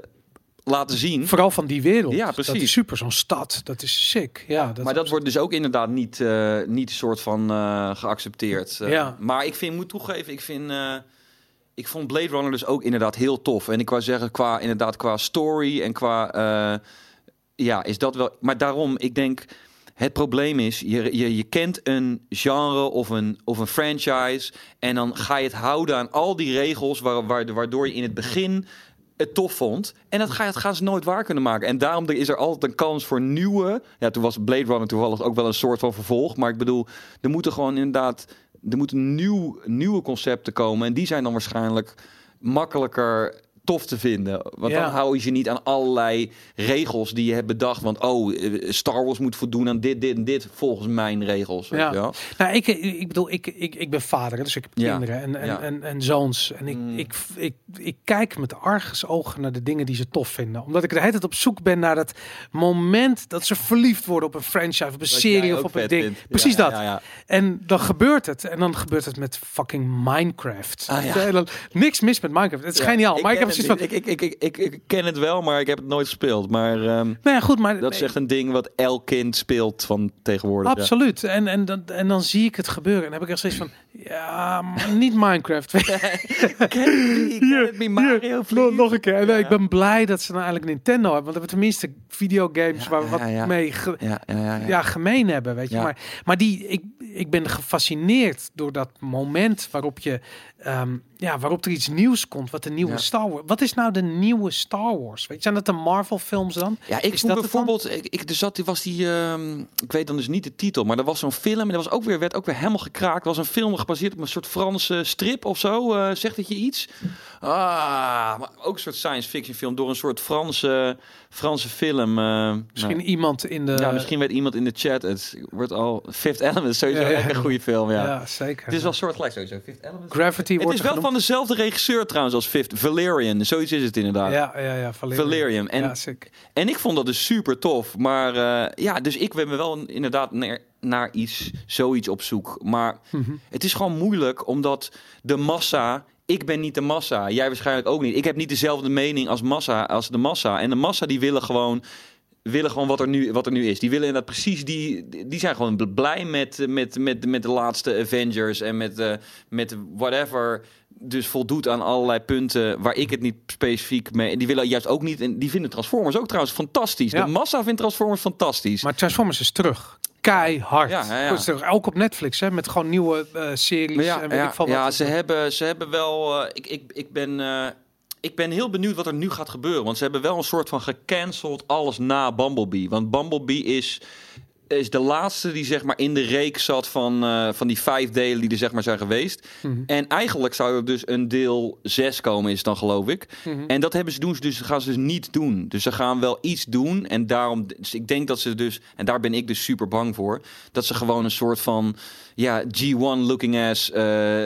laten zien. Vooral van die wereld. Ja, Dat precies. is super, zo'n stad. Dat is sick. Ja, dat maar dat wordt dus ook inderdaad niet, eh niet soort van geaccepteerd. Ja. Maar ik vind, moet toegeven, ik vind... ik vond Blade Runner dus ook inderdaad heel tof. En ik wou zeggen, qua, inderdaad, qua story en qua... ja, is dat wel... Maar daarom, ik denk... Het probleem is, je, je, je kent een genre of een, of een franchise... en dan ga je het houden aan al die regels... Waar, waar, waardoor je in het begin het tof vond. En dat, ga, dat gaan ze nooit waar kunnen maken. En daarom is er altijd een kans voor nieuwe... Ja, toen was Blade Runner toevallig ook wel een soort van vervolg. Maar ik bedoel, er moeten gewoon inderdaad... Er moeten nieuw, nieuwe concepten komen. En die zijn dan waarschijnlijk makkelijker tof te vinden. Want Ja. dan hou je je niet aan allerlei regels die je hebt bedacht. Want oh, eh, Star Wars moet voldoen aan dit, dit en dit volgens mijn regels. Weet Ja. je wel? Nou, ik, ik bedoel, ik, ik, ik ben vader, dus ik heb Ja. kinderen en, en, Ja. en, en zoons. En ik, Mm. ik, ik, ik kijk met argusogen naar de dingen die ze tof vinden. Omdat ik de hele tijd op zoek ben naar dat moment dat ze verliefd worden op een franchise, op een serie of op een ding. vindt. Precies dat. ja, ja. En dan gebeurt het. En dan gebeurt het met fucking Minecraft. Ah, niks mis met Minecraft. Het is geniaal. Maar ik heb [laughs] ik, ik, ik, ik, ik ken het wel, maar ik heb het nooit gespeeld. Maar ehm, Nou ja, goed, maar... dat is echt een ding wat elk kind speelt van tegenwoordig. ja. Absoluut. En, en, dan, en dan zie ik het gebeuren. En dan heb ik echt zoiets van... Ja, niet Minecraft. Hier, Mario, nog, please. nog een keer. En, Ja. Ik ben blij dat ze nou eigenlijk Nintendo hebben. Want we hebben tenminste videogames waar we wat mee ge- Ja, ja, ja, ja. ja, gemeen hebben, weet je. Maar, maar die, ik, ik ben gefascineerd door dat moment waarop je, ehm, ja, waarop er iets nieuws komt, wat de nieuwe Ja. Star. Wat is nou de nieuwe Star Wars? Weet je, zijn dat de Marvel films dan? Ja, ik Is dat bijvoorbeeld, ik, ik, er zat, er was die, ehm, ik weet dan dus niet de titel, maar er was zo'n film en dat was ook weer, werd ook weer helemaal gekraakt. Het was een film gebaseerd op een soort Franse strip of zo. Eh, zegt het je iets? Ah, maar ook een soort science fiction film door een soort Franse, Franse film. eh, Misschien nou, iemand in de... ja, misschien weet iemand in de chat. Het wordt al Fifth Element, is sowieso Ja, ja. echt een goede film. Ja. ja. zeker. Het is wel soortgelijk sowieso. Fifth Element. Gravity Het wordt is wel genoemd. van dezelfde regisseur trouwens als Fifth. Valerian, zoiets is het inderdaad. Ja, ja, ja. Valerian. Valerian. En en ik vond dat dus super tof. Maar eh, ja, dus ik ben me wel inderdaad naar, naar iets, zoiets op zoek. Maar Mhm. het is gewoon moeilijk, omdat de massa. Ik ben niet de massa. Jij waarschijnlijk ook niet. Ik heb niet dezelfde mening als massa als de massa. En de massa die willen gewoon. Willen gewoon wat er nu, wat er nu is. Die willen inderdaad precies die. Die zijn gewoon blij met, met, met, met de laatste Avengers en met, eh, met whatever. Dus voldoet aan allerlei punten waar ik het niet specifiek mee. En die willen juist ook niet. En die vinden Transformers ook trouwens fantastisch. Ja. De massa vindt Transformers fantastisch. Maar Transformers is terug. Keihard. Ja, ja, ja. Goed. Ook op Netflix, hè, met gewoon nieuwe eh, series. Ja, en weet ja, ik veel ja wat. ze, hebben, ze hebben wel. eh, ik, ik, ik, ben, eh, ik ben heel benieuwd wat er nu gaat gebeuren. Want ze hebben wel een soort van gecanceld alles na Bumblebee. Want Bumblebee is, is de laatste die zeg maar in de reeks zat van, eh, van die vijf delen die er zeg maar zijn geweest. Mhm. En eigenlijk zou er dus een deel 6 komen, is dan geloof ik. Mhm. En dat hebben ze doen, dus gaan ze dus niet doen. Dus ze gaan wel iets doen. En daarom, dus ik denk dat ze dus, en daar ben ik dus super bang voor, dat ze gewoon een soort van ja, G1 looking ass eh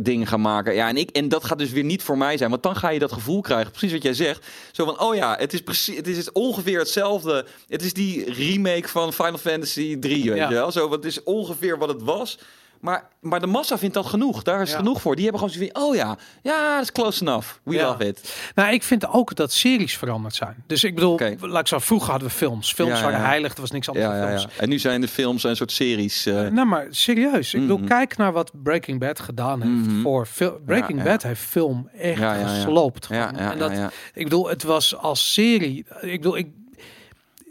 ding gaan maken. Ja, en, ik, en dat gaat dus weer niet voor mij zijn. Want dan ga je dat gevoel krijgen, precies wat jij zegt. Zo van, oh ja, het is, precies, het is ongeveer hetzelfde. Het is die remake van Final Fantasy 3, weet Ja. je wel. Zo, want het is ongeveer wat het was. Maar, maar de massa vindt dat genoeg. Daar is Ja. genoeg voor. Die hebben gewoon zoiets van, oh ja, ja, dat is close enough. We Ja. love it. Nou, ik vind ook dat series veranderd zijn. Dus ik bedoel, Oké. laat ik zo, vroeger hadden we films. Films Ja, waren ja. heilig, er was niks anders Ja, dan ja, films. ja. En nu zijn de films een soort series. eh, Nou, maar serieus. Ik bedoel, Mhm. kijk naar wat Breaking Bad gedaan heeft Mhm. voor fil- Breaking Ja, ja. Bad heeft film echt Ja, ja, ja. gesloopt. ja, gewoon. ja, en dat, ja, ja. Ik bedoel, het was als serie. Ik bedoel, ik,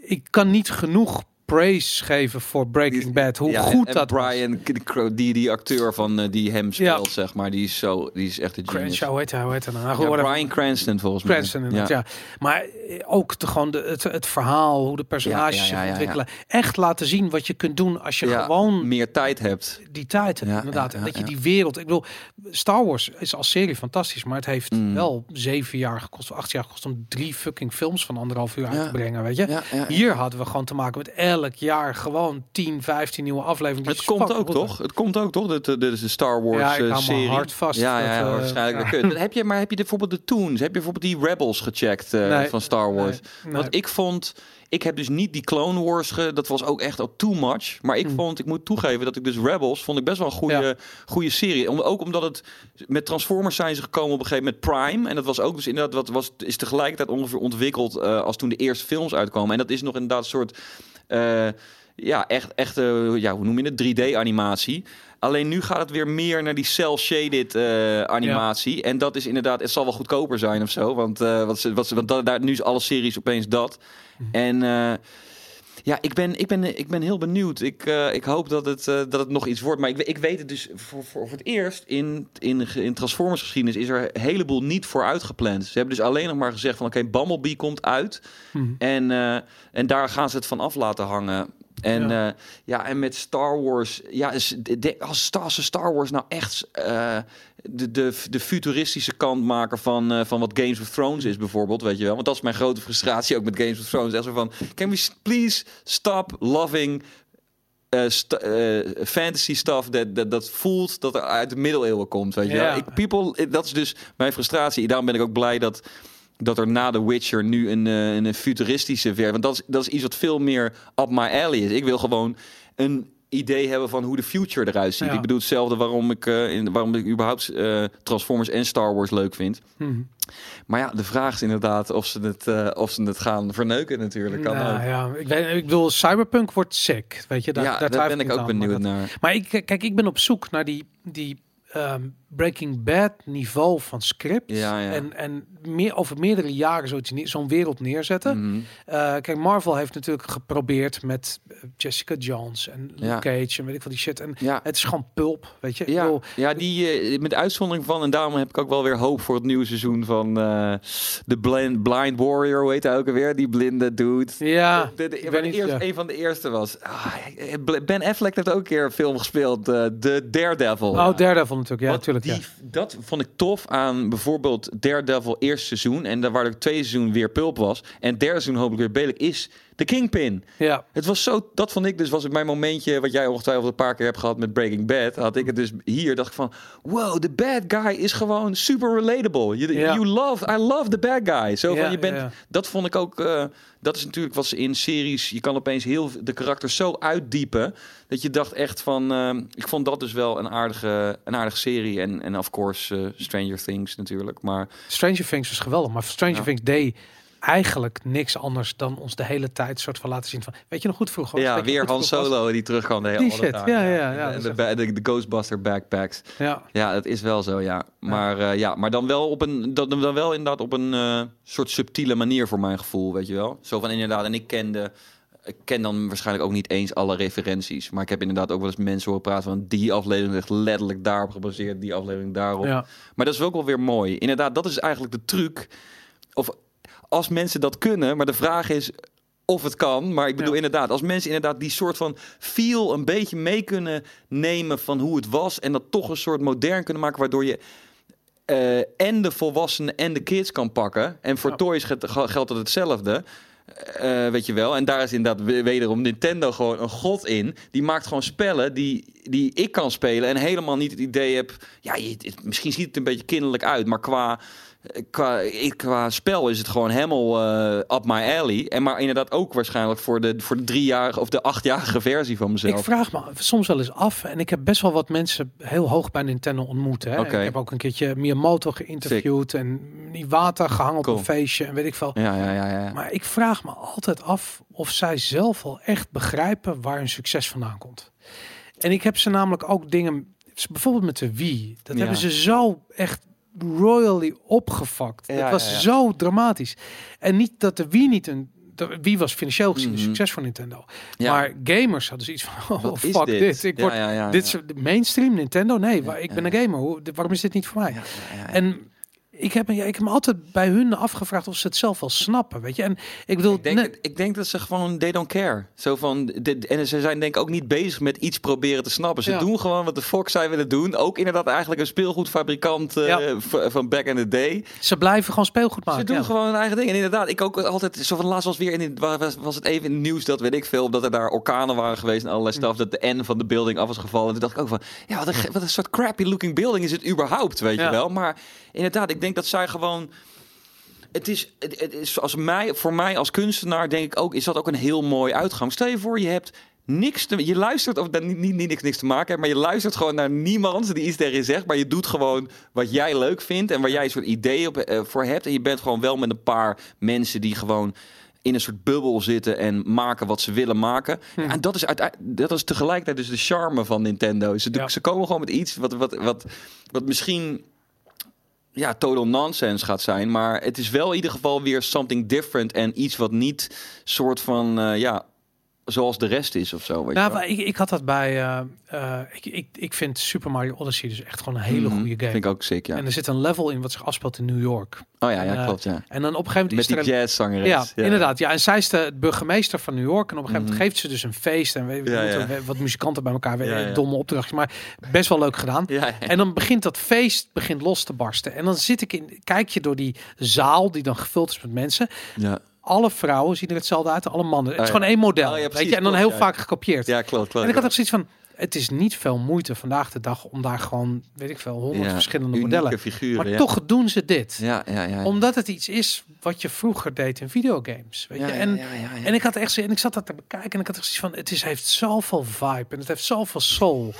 ik kan niet genoeg praise geven voor Breaking Bad. Hoe Ja, goed en dat. Brian, die, die acteur van eh, die hem speelt, zeg maar, die is zo, die is echt een genius. Hoe heet hij? Hoe heet hij nou? Ja. Brian Cranston volgens mij. Cranston, ja. Maar eh, ook de, gewoon de, het, het verhaal, hoe de personages zich ontwikkelen. Echt laten zien wat je kunt doen als je gewoon meer tijd hebt. die tijd hebt. Inderdaad. En dat je die wereld... Ik bedoel, Star Wars is als serie fantastisch. Maar het heeft Mm. wel zeven jaar gekost, of acht jaar gekost... om drie fucking films van anderhalf uur uit te brengen, weet je. Hier hadden we gewoon te maken met elk jaar gewoon 10, 15 nieuwe afleveringen. Het komt ook toch? Het komt ook toch? Dat de, de, de Star Wars Ja, ik eh, serie. hard vast. Ja, ja, eh, waarschijnlijk. ja. heb je, maar heb je bijvoorbeeld de Toons? Heb je bijvoorbeeld die Rebels gecheckt eh, Nee. van Star Wars? Nee, Want ik vond, ik heb dus niet die Clone Wars, ge, dat was ook echt al too much. Maar ik Mm. vond, ik moet toegeven dat ik dus Rebels vond ik best wel een goede, Ja. goede serie. Om, ook omdat het met Transformers zijn ze gekomen op een gegeven moment Prime. En dat was ook dus inderdaad, wat was, is tegelijkertijd ongeveer ontwikkeld eh, als toen de eerste films uitkomen. En dat is nog inderdaad een soort, eh, ja, echt, echt eh, ja, hoe noem je het, 3D-animatie. Alleen nu gaat het weer meer naar die cel-shaded eh, animatie. En dat is inderdaad, het zal wel goedkoper zijn of zo. Want, eh, wat ze, wat ze, want da- daar, nu is alle series opeens dat. En eh, ja, ik ben, ik, ben, ik ben heel benieuwd. Ik, eh, ik hoop dat het, eh, dat het nog iets wordt. Maar ik, ik weet het dus voor, voor, voor het eerst in, in, in Transformers geschiedenis is er een heleboel niet voor uitgepland. Ze hebben dus alleen nog maar gezegd van oké, Bumblebee komt uit. Mhm. En, eh, en daar gaan ze het van af laten hangen. En Ja. ja, ja en met Star Wars, ja, als, Star- Star Wars nou echt eh, de, de, de futuristische kant maken van, eh, van wat Games of Thrones is bijvoorbeeld, weet je wel. Want dat is mijn grote frustratie ook met Games of Thrones. Echt zo van, can we please stop loving eh, eh, fantasy stuff dat, dat, dat voelt dat er uit de middeleeuwen komt, weet je. Ik, people, dat is dus mijn frustratie. Daarom ben ik ook blij dat dat er na The Witcher nu een, eh, een futuristische versie... Want dat is, dat is iets wat veel meer up my alley is. Ik wil gewoon een idee hebben van hoe de future eruit ziet. Ja. Ik bedoel hetzelfde waarom ik, in, waarom ik überhaupt eh, Transformers en Star Wars leuk vind. Mhm. Maar ja, de vraag is inderdaad of ze het, of ze het gaan verneuken natuurlijk. Kan Nou ja, ik, weet, ik bedoel, Cyberpunk wordt sick, weet je. Daar, ja, daar, ben ik ook aan, maar benieuwd dat- naar. Maar ik, kijk, ik ben op zoek naar die, die ehm, Breaking Bad niveau van script. Ja, ja. En, en meer, over meerdere jaren zoiets neer- zo'n wereld neerzetten. Mhm. Eh, kijk, Marvel heeft natuurlijk geprobeerd met eh, Jessica Jones en Luke. Cage en weet ik wat die shit. En Ja, het is gewoon pulp, weet je. Ja, bedoel, ja die, eh, met uitzondering van, en daarom heb ik ook wel weer hoop voor het nieuwe seizoen van de blind, blind Warrior, heet hij ook alweer? Die blinde dude. ja, De, de, weet niet, ja. Een van de eerste was. Ah, ben Affleck heeft ook een keer een film gespeeld, de Daredevil. Oh, Daredevil natuurlijk. Ja, Wat die, Dat vond ik tof aan bijvoorbeeld Daredevil eerste seizoen. En daar waar er twee seizoen weer pulp was. En derde seizoen hopelijk weer Belek is de Kingpin. ja. Het was zo, dat vond ik dus, was het mijn momentje, wat jij ongetwijfeld een paar keer hebt gehad met Breaking Bad. Had ik het dus hier, dacht ik van, wow, de bad guy is gewoon super relatable. You, Ja. you love, I love the bad guy. Zo Ja, van, je bent, ja, dat vond ik ook, eh, dat is natuurlijk wat ze in series, je kan opeens heel de karakters zo uitdiepen, dat je dacht echt van, eh, ik vond dat dus wel een aardige, een aardige serie. En, en of course, eh, Stranger Things natuurlijk, maar Stranger Things was geweldig, maar Stranger. Things deed eigenlijk niks anders dan ons de hele tijd soort van laten zien van, weet je nog goed vroeger? ja, weer Han was? Solo die terugkwam de hele Die shit, dagen. ja, ja, ja, En de, is de, de Ghostbuster backpacks. Ja, Ja, dat is wel zo, ja. Maar ja, ja maar dan wel op een dat, dan wel inderdaad op een eh, soort subtiele manier voor mijn gevoel, weet je wel. Zo van inderdaad, en ik kende ik ken dan waarschijnlijk ook niet eens alle referenties, maar ik heb inderdaad ook wel eens mensen horen praten van die aflevering echt letterlijk daarop gebaseerd, die aflevering daarop. ja. Maar dat is ook wel weer mooi. Inderdaad, dat is eigenlijk de truc. Of als mensen dat kunnen, maar de vraag is of het kan. Maar ik bedoel Ja. inderdaad, als mensen inderdaad die soort van feel een beetje mee kunnen nemen van hoe het was en dat toch een soort modern kunnen maken, waardoor je eh, en de volwassenen en de kids kan pakken. En voor Ja. toys geldt, dat hetzelfde. Eh, weet je wel. En daar is inderdaad we- wederom Nintendo gewoon een god in. Die maakt gewoon spellen die, die ik kan spelen. En helemaal niet het idee heb. Ja, je, het- misschien ziet het een beetje kinderlijk uit. Maar qua, qua, ik- qua spel is het gewoon helemaal eh up my alley. En maar inderdaad ook waarschijnlijk voor de, voor de driejarige of de achtjarige versie van mezelf. Ik vraag me soms wel eens af, en ik heb best wel wat mensen heel hoog bij Nintendo ontmoet. Hè. Ik heb ook een keertje Miyamoto geïnterviewd en Iwata gehangen Cool. op een feestje en weet ik veel. Ja, ja, ja, ja. Maar ik vraag me altijd af of zij zelf al echt begrijpen waar hun succes vandaan komt. En ik heb ze namelijk ook dingen, bijvoorbeeld met de Wii, dat Ja. hebben ze zo echt royally opgefakt. Ja, dat was ja, ja. zo dramatisch. En niet dat de Wii niet een Wii was financieel gezien een Mhm. succes voor Nintendo. Ja. Maar gamers hadden zoiets van, oh Wat is fuck dit. Ik Ja, word, ja, ja, dit de mainstream Nintendo. Nee, waar, ik ben een gamer. Hoe, waarom is dit niet voor mij? En ik heb, me- ja, ik heb me altijd bij hun afgevraagd of ze het zelf wel snappen, weet je. En ik bedoel, Ik denk, ik denk dat ze gewoon, they don't care. Zo van, de, en ze zijn denk ik ook niet bezig met iets proberen te snappen. Ze Ja. doen gewoon wat de Fox zij willen doen. Ook inderdaad eigenlijk een speelgoedfabrikant eh, Ja. van back in the day. ze blijven gewoon speelgoed maken. Ze doen ja. gewoon hun eigen ding. En inderdaad, ik ook altijd, zo van laatst was weer in, het- was, was het even in het nieuws dat weet ik veel, dat er daar orkanen waren geweest en allerlei stuff, dat de N van de building af was gevallen. En toen dacht ik ook van, ja, wat een, wat een soort crappy looking building is het überhaupt, weet je wel. Maar inderdaad, ik denk dat zij gewoon het is, het, is als mij, voor mij als kunstenaar denk ik ook, is dat ook een heel mooi uitgang. Stel je voor, je hebt niks te, je luistert, of niet, niet, niet niks, niks te maken hebt, maar je luistert gewoon naar niemand die iets tegen je zegt, maar je doet gewoon wat jij leuk vindt en waar jij een soort idee op, eh, voor hebt. En je bent gewoon wel met een paar mensen die gewoon in een soort bubbel zitten en maken wat ze willen maken. Ja, en dat is, dat is tegelijkertijd dus de charme van Nintendo. Ze, Ja. ze komen gewoon met iets wat, wat, wat, wat misschien ja, total nonsense gaat zijn. Maar het is wel in ieder geval weer something different. En iets wat niet soort van, eh, ja, zoals de rest is of zo. Weet Nou, je wel. maar ik, ik had dat bij. eh, eh, ik, ik, ik vind Super Mario Odyssey dus echt gewoon een hele Mhm, goede game. Vind ik ook sick, ja. En er zit een level in wat zich afspeelt in New York. oh ja, ja, eh, klopt, ja. En dan op een gegeven moment Met is die er een, jazzzangeres. ja, inderdaad. Ja, en zij is de burgemeester van New York. En op een gegeven moment Mhm. geeft ze dus een feest. En we, we Ja, moeten ja. wat muzikanten bij elkaar. we- Ja, ja. Domme opdrachtjes. Maar best wel leuk gedaan. Ja, ja. En dan begint dat feest begint los te barsten. En dan zit ik in, kijk je door die zaal die dan gevuld is met mensen. ja. Alle vrouwen zien er hetzelfde uit, alle mannen. Het is ja. gewoon één model. Oh, ja, weet je? En dan klopt, heel ja. vaak gekopieerd. ja, klopt, klopt. En ik had ook zoiets van, het is niet veel moeite vandaag de dag om daar gewoon, weet ik veel, honderd Ja, verschillende modellen. figuren, Maar ja. toch doen ze dit. Ja, ja, ja. Omdat het iets is wat je vroeger deed in videogames. Weet je? En, ja, ja, ja. en ik had echt en ik zat dat te bekijken en ik had echt zoiets van, het is, heeft zoveel vibe en het heeft zoveel soul.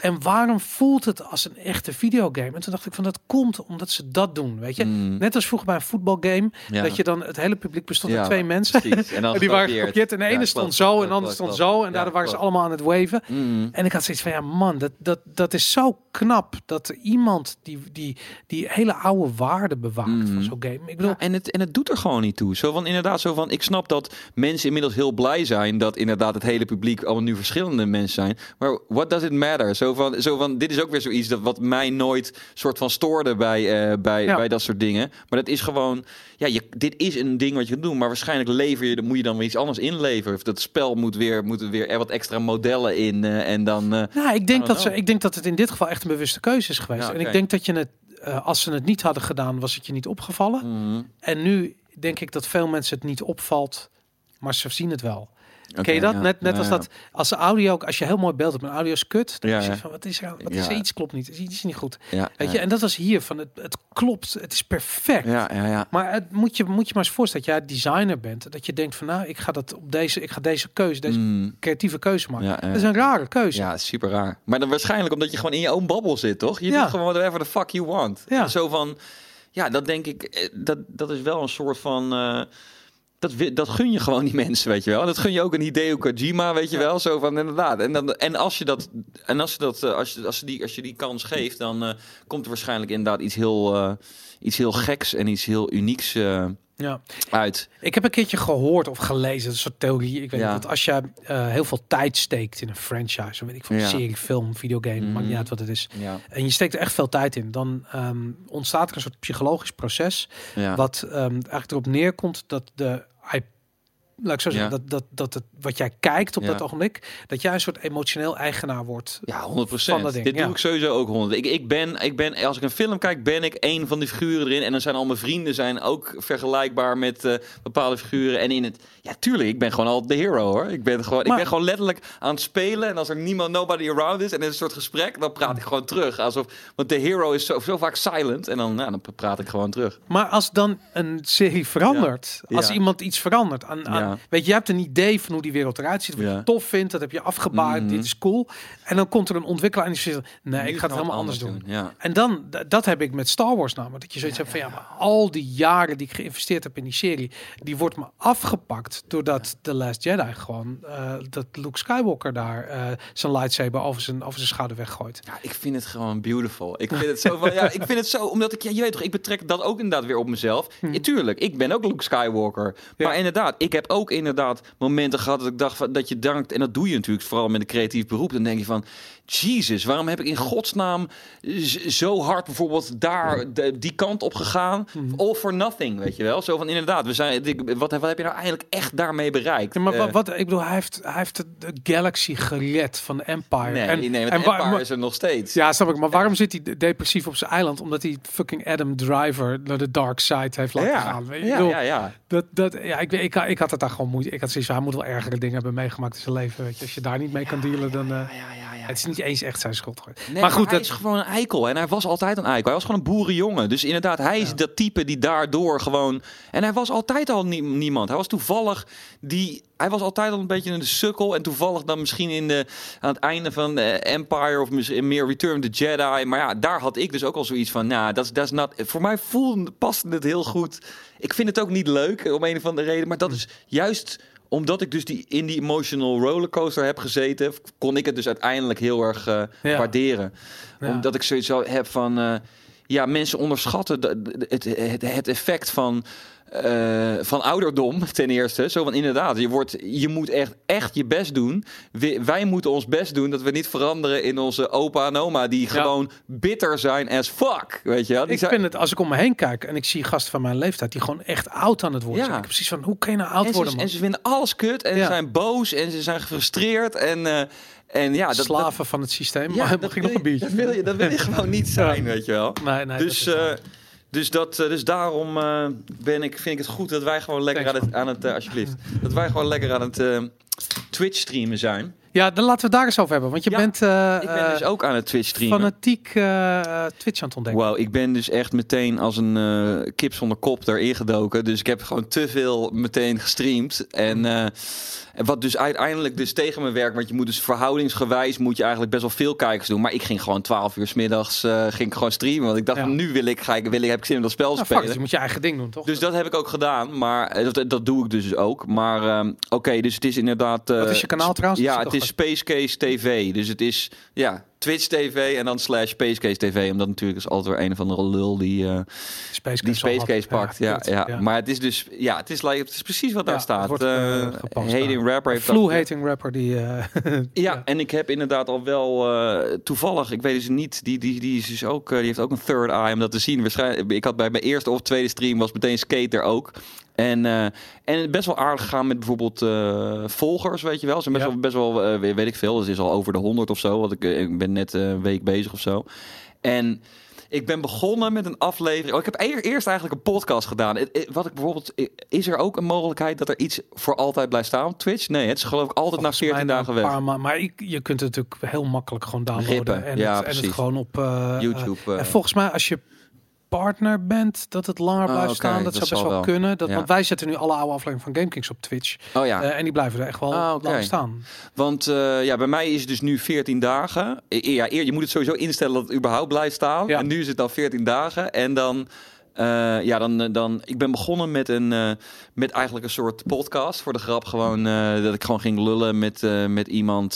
En waarom voelt het als een echte videogame? En toen dacht ik van, dat komt omdat ze dat doen, weet je? Mm. Net als vroeger bij een voetbalgame, dat je dan het hele publiek bestond uit twee mensen. precies. En dan [laughs] die waren gekopieerd. en de ene stond zo en de andere stond zo. En daardoor Ja, waren ze allemaal aan het waven. Mm. En ik had zoiets van, ja man, dat, dat, dat is zo knap dat iemand die, die, die hele oude waarde bewaart Mhm. van zo'n game. Ik bedoel, Ja, en, het, en het doet er gewoon niet toe. Zo van inderdaad, zo van ik snap dat mensen inmiddels heel blij zijn dat inderdaad het hele publiek allemaal nu verschillende mensen zijn. Maar what does it matter? Zo van, zo van dit is ook weer zoiets dat wat mij nooit soort van stoorde bij, eh, bij, Ja. bij dat soort dingen. Maar dat is gewoon, ja, je, dit is een ding wat je kunt doen, maar waarschijnlijk lever je, moet je dan weer iets anders inleveren. Of dat spel moet weer, moeten weer er wat extra modellen in eh, en dan. eh, Nou, ik denk, dat ze, ik denk dat het in dit geval echt een bewuste keuze is geweest. Ja, En ik denk dat je het, eh, als ze het niet hadden gedaan, was het je niet opgevallen. mhm. En nu denk ik dat veel mensen het niet opvalt, maar ze zien het wel. Ken je dat? ja. Net, net als dat, als de audio, als je heel mooi beeld hebt, maar audio is kut, dan Ja, je van, wat is er, wat is er iets klopt niet, is iets niet goed. Ja, Weet je, en dat was hier van, het, het klopt, het is perfect. Ja, ja, ja. Maar het moet je, moet je maar eens voorstellen dat jij designer bent, dat je denkt van, nou, ik ga dat op deze, ik ga deze keuze, deze Mm. creatieve keuze maken. Dat is een rare keuze. Ja, super raar. Maar dan waarschijnlijk omdat je gewoon in je own babbel zit, toch? Je Ja. doet gewoon whatever the fuck you want. Ja. Zo van, ja, dat denk ik, eh, dat, dat is wel een soort van... eh, dat, dat gun je gewoon die mensen, weet je wel. En dat gun je ook een Hideo Kojima, weet je wel. Zo van, inderdaad. En, dan, en als je dat, en als je dat, eh, als je, als je die, als je die kans geeft, dan eh, komt er waarschijnlijk inderdaad iets heel, eh, iets heel geks en iets heel unieks Ja. uit. Ik heb een keertje gehoord of gelezen, een soort theorie. Ik weet Ja. niet, dat als je heel veel tijd steekt in een franchise, weet ik van Ja. serie, film, videogame, Mhm. maakt niet uit wat het is. Ja, En je steekt er echt veel tijd in, dan ehm, ontstaat er een soort psychologisch proces, wat ehm, eigenlijk erop neerkomt dat de I laat ik zo zeggen, Ja. dat, dat, dat het, wat jij kijkt op Ja. dat ogenblik, dat jij een soort emotioneel eigenaar wordt. Ja, 100 van dat procent. Dit ja. doe ik sowieso ook 100. Ik, ik, ben, ik ben, als ik een film kijk, ben ik een van die figuren erin. En dan zijn al mijn vrienden zijn ook vergelijkbaar met eh, bepaalde figuren. En in het, ja, tuurlijk, ik ben gewoon al de hero hoor. Ik ben gewoon, Maar- ik ben gewoon letterlijk aan het spelen. En als er niemand, nobody around is en er is een soort gesprek, dan praat ik gewoon terug. Alsof, want de hero is zo, zo vaak silent. En dan, nou, dan praat ik gewoon terug. Maar als dan een serie verandert, als iemand iets verandert, aan, aan, Ja. weet je, je hebt een idee van hoe die wereld eruit ziet, wat Ja. je tof vindt, dat heb je afgebaard, Mhm. dit is cool. En dan komt er een ontwikkelaar en die zegt, nee, ik ga het helemaal anders doen. Ja. En dan, dat heb ik met Star Wars namelijk. Dat je zoiets hebt van, ja, maar al die jaren die ik geïnvesteerd heb in die serie, die wordt me afgepakt doordat The Last Jedi gewoon, eh, dat Luke Skywalker daar eh, zijn lightsaber over zijn, over zijn schouder weggooit. Ja, ik vind het gewoon beautiful. Ik vind het zo van, ja, ik vind het zo, omdat ik, ja, je weet toch, ik betrek dat ook inderdaad weer op mezelf. Ja, tuurlijk, ik ben ook Luke Skywalker. Maar inderdaad, ik heb ook ook inderdaad momenten gehad dat ik dacht van, dat je dankt. En dat doe je natuurlijk vooral met een creatief beroep. Dan denk je van, Jesus, waarom heb ik in godsnaam zo hard bijvoorbeeld daar de- die kant op gegaan? All for nothing, weet je wel? Zo van inderdaad, we zijn, wat, wat heb je nou eigenlijk echt daarmee bereikt? Ja, maar Eh, wat, wat, ik bedoel, hij heeft, hij heeft de, Galaxy gered van Empire. nee, en, nee, en Empire maar- is er nog steeds. Ja, snap ik. Maar waarom zit hij de- depressief op zijn eiland? Omdat hij fucking Adam Driver naar de dark side heeft laten gaan. Ja, bedoel, ja, ja. Dat, dat, ja, ik, weet- ik, ik had het daar gewoon moeite. Ik had zoiets hij moet wel ergere dingen hebben meegemaakt in zijn leven. Weet je. Als je daar niet mee kan dealen, dan... eh, Ja, ja, ja. Het is niet eens echt zijn. Nee, maar goed, hij dat, is gewoon een eikel. En hij was altijd een eikel. Hij was gewoon een boerenjongen. Dus inderdaad, hij is dat type die daardoor gewoon... En hij was altijd al nie- niemand. Hij was toevallig die... Hij was altijd al een beetje een sukkel. En toevallig dan misschien in de, aan het einde van eh, Empire... of misschien meer Return of the Jedi. Maar ja, daar had ik dus ook al zoiets van... Nou, dat is not... Voor mij voelde, paste het heel goed. Ik vind het ook niet leuk, om een of andere reden. Maar dat is juist omdat ik dus die, in die emotional rollercoaster heb gezeten... kon ik het dus uiteindelijk heel erg eh, Ja. waarderen Ja. omdat ik zoiets zo heb van... eh, ja, mensen onderschatten de- de- het, het, het effect van, eh, van ouderdom ten eerste. Zo van inderdaad, je, wordt, je moet echt, echt je best doen. We- wij moeten ons best doen dat we niet veranderen in onze opa en oma... die gewoon bitter zijn as fuck, weet je wel. Die ik zijn- vind het, als ik om me heen kijk en ik zie gasten van mijn leeftijd die gewoon echt oud aan het worden Ja. zijn. Ik precies van, hoe kan je nou oud en, worden, ze, man? en ze vinden alles kut en Ja. ze zijn boos en ze zijn gefrustreerd. En, eh, en ja, dat, dat, Slaven van het systeem. ja, [laughs] maar dat ik nog een biertje? Dat wil je, dat wil je gewoon niet zijn, weet je wel. Nee, nee, dus, waar. Dus, dat, eh, dus daarom eh, ben ik, vind ik het goed dat wij gewoon lekker Thanks, aan het, aan het eh, alsjeblieft, dat wij gewoon lekker aan het Twitch streamen zijn. ja, dan laten we het daar eens over hebben. Want je Ja, bent Ik ben dus ook aan het Twitch streamen. fanatiek eh, Twitch aan het ontdekken. Wauw, ik ben dus echt meteen als een eh, kip zonder kop erin gedoken. Dus ik heb gewoon te veel meteen gestreamd. En, en wat dus uiteindelijk dus tegen me werkt. Want je moet dus verhoudingsgewijs moet je eigenlijk best wel veel kijkers doen. Maar ik ging gewoon 12 uur s middags eh, ging ik gewoon streamen. Want ik dacht, Ja. nu wil ik, ga ik, wil ik, heb ik zin in dat spel Nou, fuck, spelen. dus je moet je eigen ding doen, toch? Dus dat heb ik ook gedaan, maar eh, dat, dat doe ik dus ook. Maar ehm, oké, dus het is inderdaad... eh, Wat is je kanaal trouwens? Ja, het is is Space Case TV. Dus het is ja, Twitch TV en dan slash Space Case TV. Omdat natuurlijk is altijd weer een of andere lul die, eh, Space die Case al Space had. Case pakt. Ja, ja, Maar het is dus, ja, het is, like, het is precies wat daar staat. wordt, Eh, eh, Hayden daar. Rapper heeft Flu hating rapper die... eh, [laughs] ja, en ik heb inderdaad al wel eh, toevallig, ik weet dus niet, die, die, die, is dus ook, eh, die heeft ook een third eye om dat te zien. Waarschijnlijk, ik had bij mijn eerste of tweede stream was meteen skater ook. En, eh, en best wel aardig gegaan met bijvoorbeeld eh, volgers, weet je wel. Ze zijn best Ja. wel, best wel eh, weet ik veel, dus het is al over de 100 of zo. Want ik, ik ben net een week bezig of zo. En ik ben begonnen met een aflevering. Oh, ik heb eer- eerst eigenlijk een podcast gedaan. Wat ik bijvoorbeeld, is er ook een mogelijkheid dat er iets voor altijd blijft staan op Twitch? Nee, het is geloof ik altijd na volgens mij 14 na dagen weg. maar je kunt het natuurlijk heel makkelijk gewoon downloaden. Rippen, En, ja, het, en het gewoon op... YouTube. en volgens mij als je partner bent, dat het langer Oh, blijft staan. Dat, dat zou best wel, wel. kunnen. Dat, Ja. Want wij zetten nu alle oude afleveringen van GameKings op Twitch. oh ja. Eh, en die blijven er echt wel Ah, oké. lang staan. Want eh, ja, bij mij is het dus nu 14 dagen. E- Ja, eer, je moet het sowieso instellen dat het überhaupt blijft staan. Ja. En nu is het dan 14 dagen. En dan, eh, ja, dan, eh, dan, ik ben begonnen met een, eh, met eigenlijk een soort podcast voor de grap. Gewoon dat ik gewoon ging lullen met, met iemand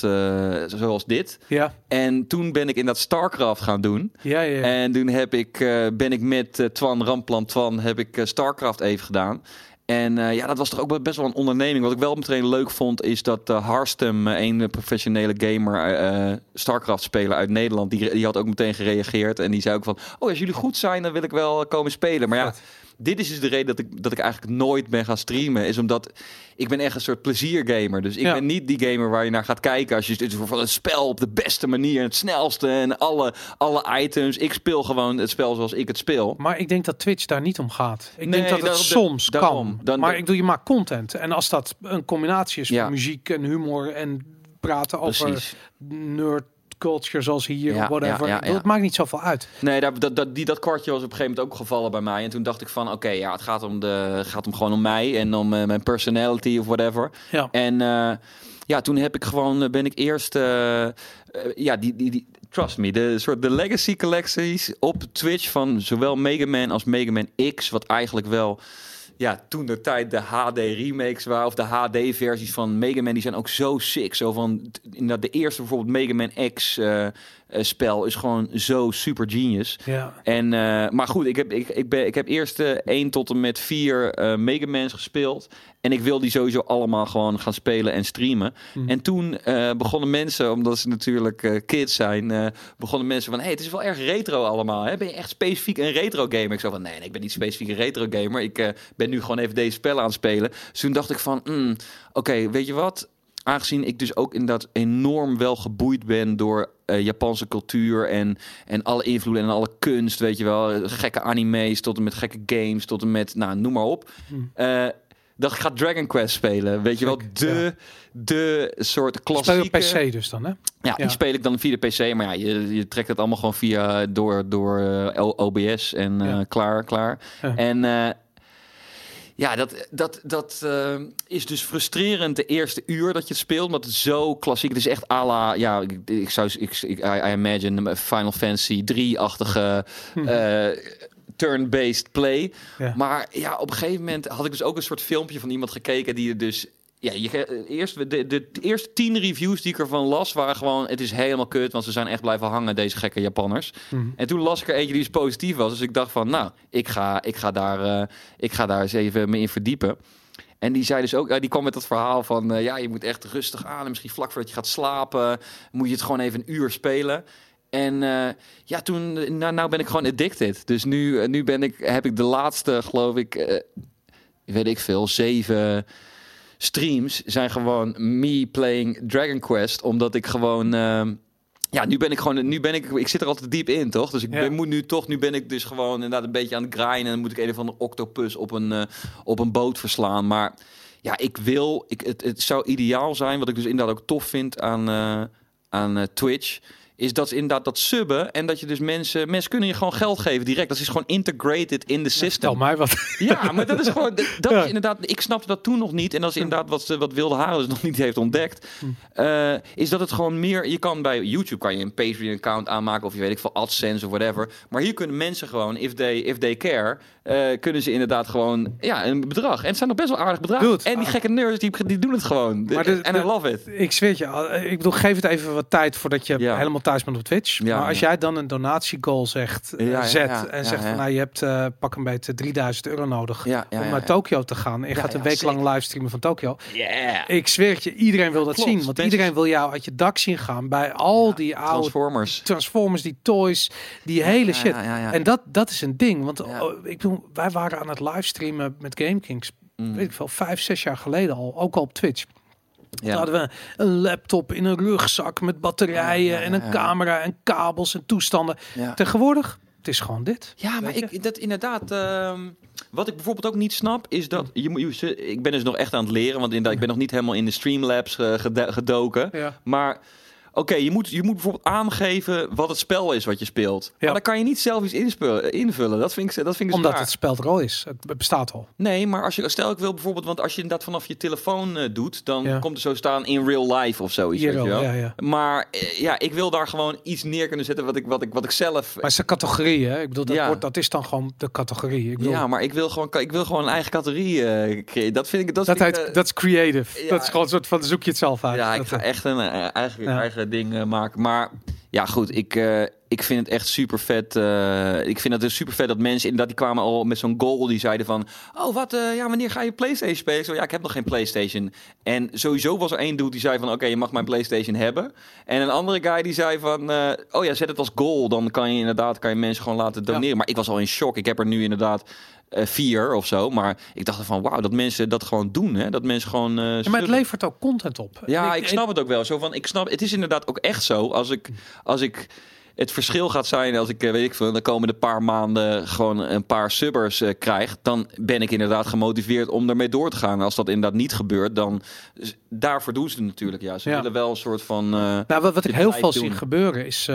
zoals dit. Ja, En toen ben ik in dat Starcraft gaan doen. ja, ja. ja. En toen heb ik, ben ik met Twan Ramplan Twan heb ik Starcraft even gedaan. En eh, ja, dat was toch ook best wel een onderneming. Wat ik wel meteen leuk vond, is dat uh, Harstem, eh, een professionele gamer, Starcraft-speler uit Nederland, die, die had ook meteen gereageerd. En die zei ook van, oh, als jullie goed zijn, dan wil ik wel komen spelen. Maar ja. Dit is dus de reden dat ik, dat ik eigenlijk nooit ben gaan streamen. Is omdat ik ben echt een soort pleziergamer. Dus ik Ja. ben niet die gamer waar je naar gaat kijken. Als je het van het spel op de beste manier, het snelste en alle, alle items. Ik speel gewoon het spel zoals ik het speel. Maar ik denk dat Twitch daar niet om gaat. Ik Nee, denk dat het soms daarom. kan. Dan- maar ik doe je maar content. En als dat een combinatie is Ja. van muziek en humor en praten over nerd culture zoals hier Ja, of whatever. ja. Het maakt niet zoveel uit. Nee, dat, dat, dat, die, dat kwartje was op een gegeven moment ook gevallen bij mij. En toen dacht ik van, oké, ja, het gaat om, de, gaat om gewoon om mij en om eh, mijn personality of whatever. Ja. En eh, ja, toen heb ik gewoon, eh, ben ik eerst, ja, die, die, die, trust me, de soort de legacy collecties op Twitch van zowel Mega Man als Mega Man X, wat eigenlijk wel, ja, toen de tijd de HD remakes waren of de HD versies van Mega Man, die zijn ook zo sick. Zo van, inderdaad, de eerste bijvoorbeeld Mega Man X, eh, eh, spel is gewoon zo super genius. Ja. En, eh, maar goed, ik heb, ik, ik, ben, ik heb eerst eh 1 tot en met 4 eh Mega Man's gespeeld. En ik wil die sowieso allemaal gewoon gaan spelen en streamen. Mhm. En toen eh, begonnen mensen, omdat ze natuurlijk eh, kids zijn, eh, begonnen mensen van: hey, het is wel erg retro allemaal. Hè? Ben je echt specifiek een retro gamer? Ik zo van: nee, nee, ik ben niet specifiek een retro gamer. Ik ben nu gewoon even deze spellen aan het spelen. Dus toen dacht ik van: mm, oké, weet je wat? Aangezien ik dus ook inderdaad enorm wel geboeid ben door Japanse cultuur en, en alle invloeden en alle kunst, weet je wel. Gekke anime's tot en met gekke games, tot en met, nou, noem maar op. Eh, dacht ik ga Dragon Quest spelen. Weet je wel, de, de soort Speel je klassieke... op PC dus dan, hè? Ja, die speel ik dan via de PC. Maar ja, je, je trekt het allemaal gewoon via door, door eh, OBS en eh, klaar, klaar. En eh, ja, dat, dat, dat is dus frustrerend de eerste uur dat je het speelt. Omdat het zo klassiek Het is echt à la, ja, ik, ik zou, ik, ik, I, I imagine Final Fantasy 3-achtige [laughs] eh, turn-based play. Ja. Maar ja, op een gegeven moment had ik dus ook een soort filmpje van iemand gekeken die er dus. Ja, je, eerst, de, de, de eerste tien reviews die ik ervan las, waren gewoon: het is helemaal kut, want ze zijn echt blijven hangen, deze gekke Japanners. Mhm. En toen las ik er eentje die dus positief was. Dus ik dacht van, nou, ik ga, ik ga, daar, eh, ik ga daar eens even me in verdiepen. En die zei dus ook, ja, die kwam met dat verhaal van, eh, ja, je moet echt rustig aan. En misschien vlak voordat je gaat slapen, moet je het gewoon even een uur spelen. En eh, ja, toen, eh, nou, nou ben ik gewoon addicted. Dus nu, eh, nu ben ik, heb ik de laatste, geloof ik, weet ik veel, zeven streams zijn gewoon me playing Dragon Quest, omdat ik gewoon. ehm, ja, nu ben ik gewoon, nu ben ik, ik zit er altijd diep in, toch? Dus ik Ja. ben, moet nu toch, nu ben ik dus gewoon inderdaad een beetje aan het grinden. En dan moet ik een of andere octopus op een, op een boot verslaan. Maar ja, ik wil, ik, het, het zou ideaal zijn, wat ik dus inderdaad ook tof vind aan, aan Twitch. Is dat ze inderdaad dat subben en dat je dus mensen, mensen kunnen je gewoon geld geven direct. Dat is gewoon integrated in de system. mij wat. [laughs] Ja, maar dat is gewoon, dat dat Ja. is inderdaad, ik snapte dat toen nog niet. En dat is inderdaad wat, ze- wat Wilde Haren dus [laughs] nog niet heeft ontdekt. eh, is dat het gewoon meer, je kan bij YouTube kan je een Patreon account aanmaken. Of je weet ik veel, AdSense of whatever. Maar hier kunnen mensen gewoon, if they, if they care, eh, kunnen ze inderdaad gewoon, ja, een bedrag. En het zijn nog best wel aardig bedragen. Dude, en die gekke nerds, die, die doen het gewoon. En I love it. Ik zweer je, al, ik bedoel, geef het even wat tijd voordat je Ja. helemaal thuis bent op Twitch. Ja, maar als jij dan een donatiegoal zegt, eh, zet en zegt van nou je hebt eh, pak een beetje 3000 euro nodig om naar. Tokio te gaan en je gaat een week lang livestreamen van Tokio. Yeah. Ik zweer je, iedereen wil dat Klopt, zien. Want iedereen wil jou uit je dak zien gaan bij al die oude Transformers. Transformers, die toys, die hele shit. En dat, dat is een ding. Want oh, ik bedoel, wij waren aan het livestreamen met GameKings, Mm. weet ik veel, vijf, zes jaar geleden al. Ook al op Twitch. Toen Ja. hadden we een laptop in een rugzak met batterijen Ja, ja, en een camera en kabels en toestanden. Tegenwoordig, het is gewoon dit. Ja, maar ik, dat inderdaad. ehm, wat ik bijvoorbeeld ook niet snap, is dat. Je, moet- je, ik ben dus nog echt aan het leren, want inderdaad, ik ben nog niet helemaal in de Streamlabs eh, gedoken. Maar. Oké, je, moet, je moet bijvoorbeeld aangeven wat het spel is wat je speelt. Ja. Maar dan kan je niet zelf iets invullen. Dat vind ik, dat vind ik Omdat raar. het spel er al is. Het bestaat al. Nee, maar als je, stel ik wil bijvoorbeeld, want als je inderdaad vanaf je telefoon eh, doet, dan Ja. komt er zo staan in real life of zoiets. Weet je wel, ja, ja. Maar eh, ja, ik wil daar gewoon iets neer kunnen zetten wat ik, wat ik, wat ik zelf. Maar het is een categorie, hè? Ik bedoel, dat, wordt, dat is dan gewoon de categorie. Ik bedoel, Ja, maar ik wil gewoon, ik wil gewoon een eigen categorie eh, creëren. Dat vind ik. Dat, dat, vind ik, heet, dat is creative. dat is gewoon een soort van, zoek je het zelf uit. Ja, ik Dat, ga echt een eigen, eigen ding eh, maken. Maar ja, goed, ik, eh, ik vind het echt super vet. eh, ik vind het dus super vet dat mensen inderdaad die kwamen al met zo'n goal. Die zeiden van, oh wat, ja, wanneer ga je PlayStation spelen? Zo, ja, ik heb nog geen PlayStation. En sowieso was er één dude die zei van, oké, je mag mijn PlayStation hebben. En een andere guy die zei van, oh ja, zet het als goal. Dan kan je inderdaad, kan je mensen gewoon laten doneren. Maar ik was al in shock. Ik heb er nu inderdaad vier of zo. Maar ik dacht van, wauw, dat mensen dat gewoon doen. Hè? Dat mensen gewoon. eh, ja, maar het levert ook content op. Ja, ik snap het ook wel. Zo van, ik snap, het is inderdaad ook echt zo. Als ik, als ik het verschil gaat zijn, als ik eh, weet ik veel, de komende paar maanden gewoon een paar subbers eh, krijg, dan ben ik inderdaad gemotiveerd om ermee door te gaan. En als dat inderdaad niet gebeurt, dan dus daarvoor doen ze natuurlijk. Ja, ze Ja. willen wel een soort van. eh, Nou, wat, wat ik heel veel zie gebeuren is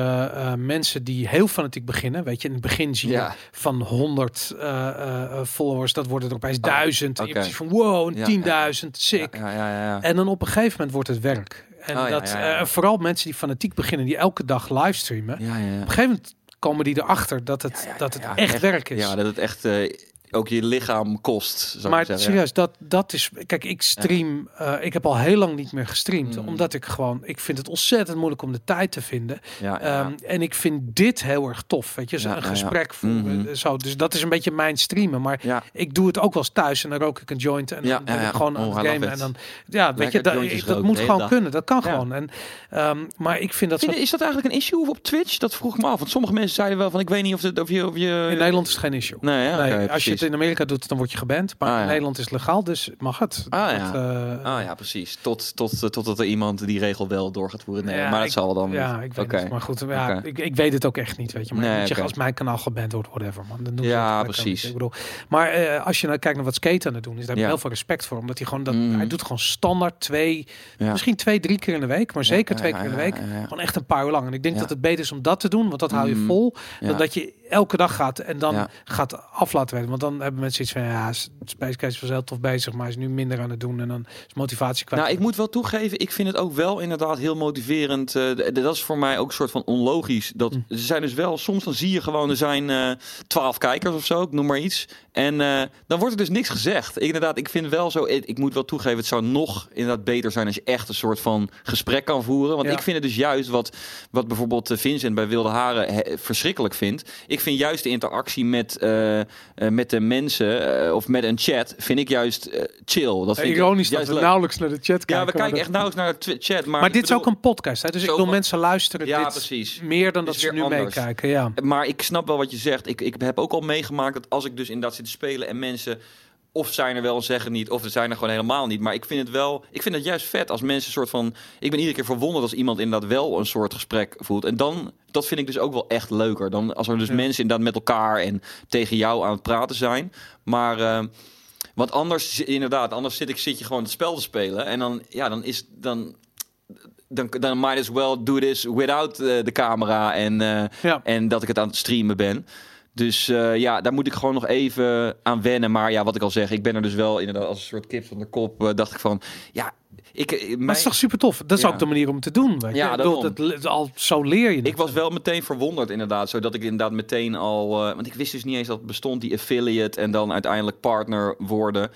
mensen die heel fanatiek beginnen. Weet je, in het begin zie je Ja. van 100 eh, eh, followers, dat worden er opeens duizend. En je oké. hebt zoiets van wow, Ja, 10.000, sick. ja, ja, ja, ja. En dan op een gegeven moment wordt het werk. En Oh, dat ja, ja. eh, vooral mensen die fanatiek beginnen, die elke dag livestreamen. ja, ja, ja. Op een gegeven moment komen die erachter dat het, dat het echt, werk is. Ja, dat het echt. eh, ook je lichaam kost. Zou Maar zeggen. serieus, dat, dat is. Kijk, ik stream. eh, ik heb al heel lang niet meer gestreamd. Mm. Omdat ik gewoon. Ik vind het ontzettend moeilijk om de tijd te vinden. Ja, ja. Ehm, en ik vind dit heel erg tof. Weet je, zo Ja, een ja, ja. gesprek. Mhm. Zo, dus dat is een beetje mijn streamen. Maar ja. ik doe het ook wel eens thuis. En dan rook ik een joint. En Ja, dan ben ja, ik ja. gewoon aan Oh, het gamen. En dan. Ja, weet Lekker je, dat, dat moet gewoon dag. kunnen. Dat kan Ja. gewoon. En, ehm, maar ik vind dat. Vind Zo, je- is dat eigenlijk een issue op Twitch? Dat vroeg ik me af. Want sommige mensen zeiden wel van ik weet niet of, het, of je... Of je... in Nederland is het geen issue. Nee, ja, als je in Amerika doet, dan word je geband. Maar Ah, in. Nederland is het legaal, dus mag het. Ah, ja. Dat, eh, Ah ja, precies. Tot, tot, tot, totdat er iemand die regel wel door gaat voeren. Nee, Ja, maar dat ik- zal wel dan Ja, ik weet Oké. het. Maar goed, ja, ik, ik weet het ook echt niet, weet je. Maar Nee, als mijn kanaal geband wordt, whatever, man. Dan doen ze Ja, precies. Ik bedoel, maar eh, als je nou kijkt naar wat Skate aan het doen is, daar heb ik heel veel respect voor. Omdat hij gewoon, dat, Mhm. hij doet gewoon standaard twee, misschien twee, drie keer in de week. Maar zeker twee keer in de week. Gewoon echt een paar uur lang. En ik denk dat het beter is om dat te doen, want dat hou je Mhm. vol. Dan dat je elke dag gaat en dan Ja. gaat af laten. Want dan hebben mensen iets van, ja, Space Case was heel tof bezig, maar is nu minder aan het doen. En dan is motivatie kwijt. Nou, ik moet wel toegeven, ik vind het ook wel inderdaad heel motiverend. d- dat is voor mij ook een soort van onlogisch. Dat Hm. ze zijn dus wel, soms dan zie je gewoon, er zijn eh, twaalf kijkers of zo, ik noem maar iets. En eh, dan wordt er dus niks gezegd. Ik, inderdaad, ik vind wel zo, ik, ik moet wel toegeven, het zou nog inderdaad beter zijn als je echt een soort van gesprek kan voeren. Want Ja. ik vind het dus juist wat, wat bijvoorbeeld Vincent bij Wilde Haren he- verschrikkelijk vindt. Ik vind juist de interactie met, eh, eh, met de mensen eh, of met een chat, vind ik juist chill. Dat vind ik Ironisch dat we leuk. nauwelijks naar de chat kijken. Ja, we kijken dat- echt nauwelijks naar de chat. Maar, Maar, ik dit is ook een podcast, hè? dus ik wil van- mensen luisteren Ja, dit precies. meer dan dat ze nu anders. meekijken. Ja. Maar ik snap wel wat je zegt. Ik, ik heb ook al meegemaakt dat als ik dus inderdaad zit te spelen en mensen of zijn er wel en zeggen niet, of er zijn er gewoon helemaal niet. Maar ik vind het wel, ik vind het juist vet als mensen een soort van. Ik ben iedere keer verwonderd als iemand inderdaad wel een soort gesprek voelt. En dan, dat vind ik dus ook wel echt leuker. Dan als er dus Ja. mensen inderdaad met elkaar en tegen jou aan het praten zijn. Maar. eh, want anders, inderdaad, anders zit, ik, zit je gewoon het spel te spelen. En dan, ja, dan is dan. Dan, dan might as well do this without eh, de camera en, eh, Ja. en dat ik het aan het streamen ben. Dus ja, daar moet ik gewoon nog even aan wennen. Maar ja, wat ik al zeg, ik ben er dus wel inderdaad als een soort kip van de kop. dacht ik van, ja, ik, eh, mijn- het is toch super tof? Dat is Ja. ook de manier om te doen. Weet je? Ja, dat, al zo leer je het. ik was wel meteen verwonderd inderdaad. Zodat ik inderdaad meteen al... eh, want ik wist dus niet eens dat het bestond, die affiliate en dan uiteindelijk partner worden.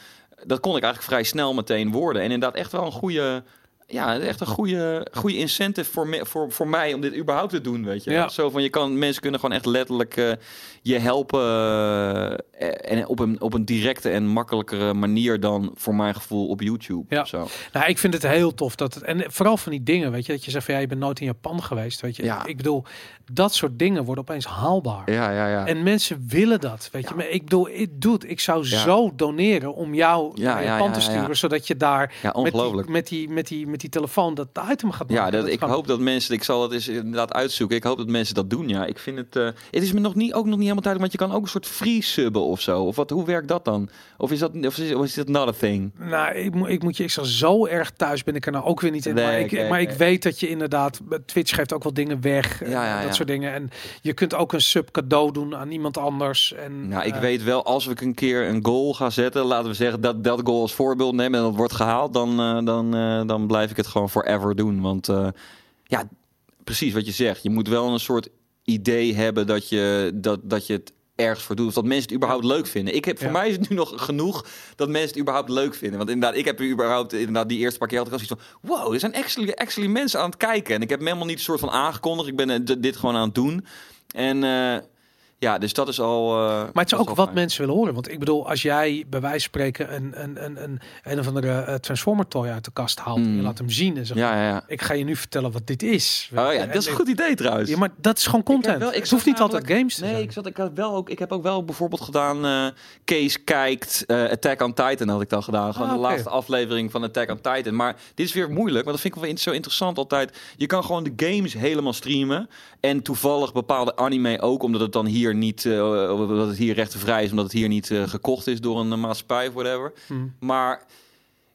Dat kon ik eigenlijk vrij snel meteen worden. En inderdaad echt wel een goede... Ja, echt een goede, goede incentive voor, me, voor, voor mij om dit überhaupt te doen, weet je. Ja. Zo van, je kan, mensen kunnen gewoon echt letterlijk eh, je helpen. eh, en op een, op een directe en makkelijkere manier dan voor mijn gevoel op YouTube. Ja. Zo. Nou, ik vind het heel tof dat het en vooral van die dingen, weet je, dat je zegt van ja, je bent nooit in Japan geweest, weet je. Ja. Ik bedoel, dat soort dingen worden opeens haalbaar. Ja, ja, ja. En mensen willen dat, weet je. Maar ik bedoel, ik doe het. Ik zou zo doneren om jou Ja, naar ja, Japan ja, te sturen, zodat je daar ja, met die, met, die, met, die, met die telefoon dat item gaat maken. Ja, dat, Dat ik hoop dat mensen, ik zal het eens inderdaad uitzoeken. Ik hoop dat mensen dat doen. Ja, ik vind het. eh, het is me nog niet, ook nog niet helemaal duidelijk, want je kan ook een soort free subben of zo. Of wat, hoe werkt dat dan? Of is dat, of is, of is dat not a thing? Nou, ik, moet, ik moet je, ik zeg zo erg thuis ben ik er nou ook weer niet in. Nee, maar ik, maar ik oké. weet dat je inderdaad, Twitch geeft ook wel dingen weg, eh, Ja, ja, dat ja. soort dingen. En je kunt ook een sub cadeau doen aan iemand anders. En, Nou, ik eh, weet wel, als ik een keer een goal ga zetten, laten we zeggen dat dat goal als voorbeeld nemen en dat wordt gehaald, dan, eh, dan, eh, dan blijf ik het gewoon forever doen. Want eh, ja, precies wat je zegt. Je moet wel een soort idee hebben dat je, dat, dat je het ergens voor doet. Of dat mensen het überhaupt leuk vinden. Ik heb, voor Ja. mij is het nu nog genoeg dat mensen het überhaupt leuk vinden. Want inderdaad, ik heb überhaupt inderdaad die eerste paar keer had ik al zoiets van... Wow, er zijn actually, actually mensen aan het kijken. En ik heb hem helemaal niet een soort van aangekondigd. Ik ben eh, dit gewoon aan het doen. En eh, ja, dus dat is al... eh, Maar het is ook wat fijn. mensen willen horen. Want ik bedoel, als jij bij wijze van spreken een, een, een, een, een of andere eh, Transformer toy uit de kast haalt en je laat hem zien en zegt, Ja, ja, ja. ik ga je nu vertellen wat dit is. Oh ja, En- dat is een goed idee trouwens. Ja, maar dat is gewoon Ik content. wel- ik het hoeft niet altijd games te Nee, zijn. ik, zat, ik, had wel ook, ik heb ook wel bijvoorbeeld gedaan. eh Kees kijkt eh, Attack on Titan had ik dan gedaan. Gewoon Ah, de laatste aflevering van Attack on Titan. Maar dit is weer moeilijk, want dat vind ik wel zo interessant altijd. Je kan gewoon de games helemaal streamen. En toevallig bepaalde anime ook, omdat het dan hier niet, eh, omdat het hier rechtenvrij is, omdat het hier niet eh, gekocht is door een eh, maatschappij of whatever. Hm. Maar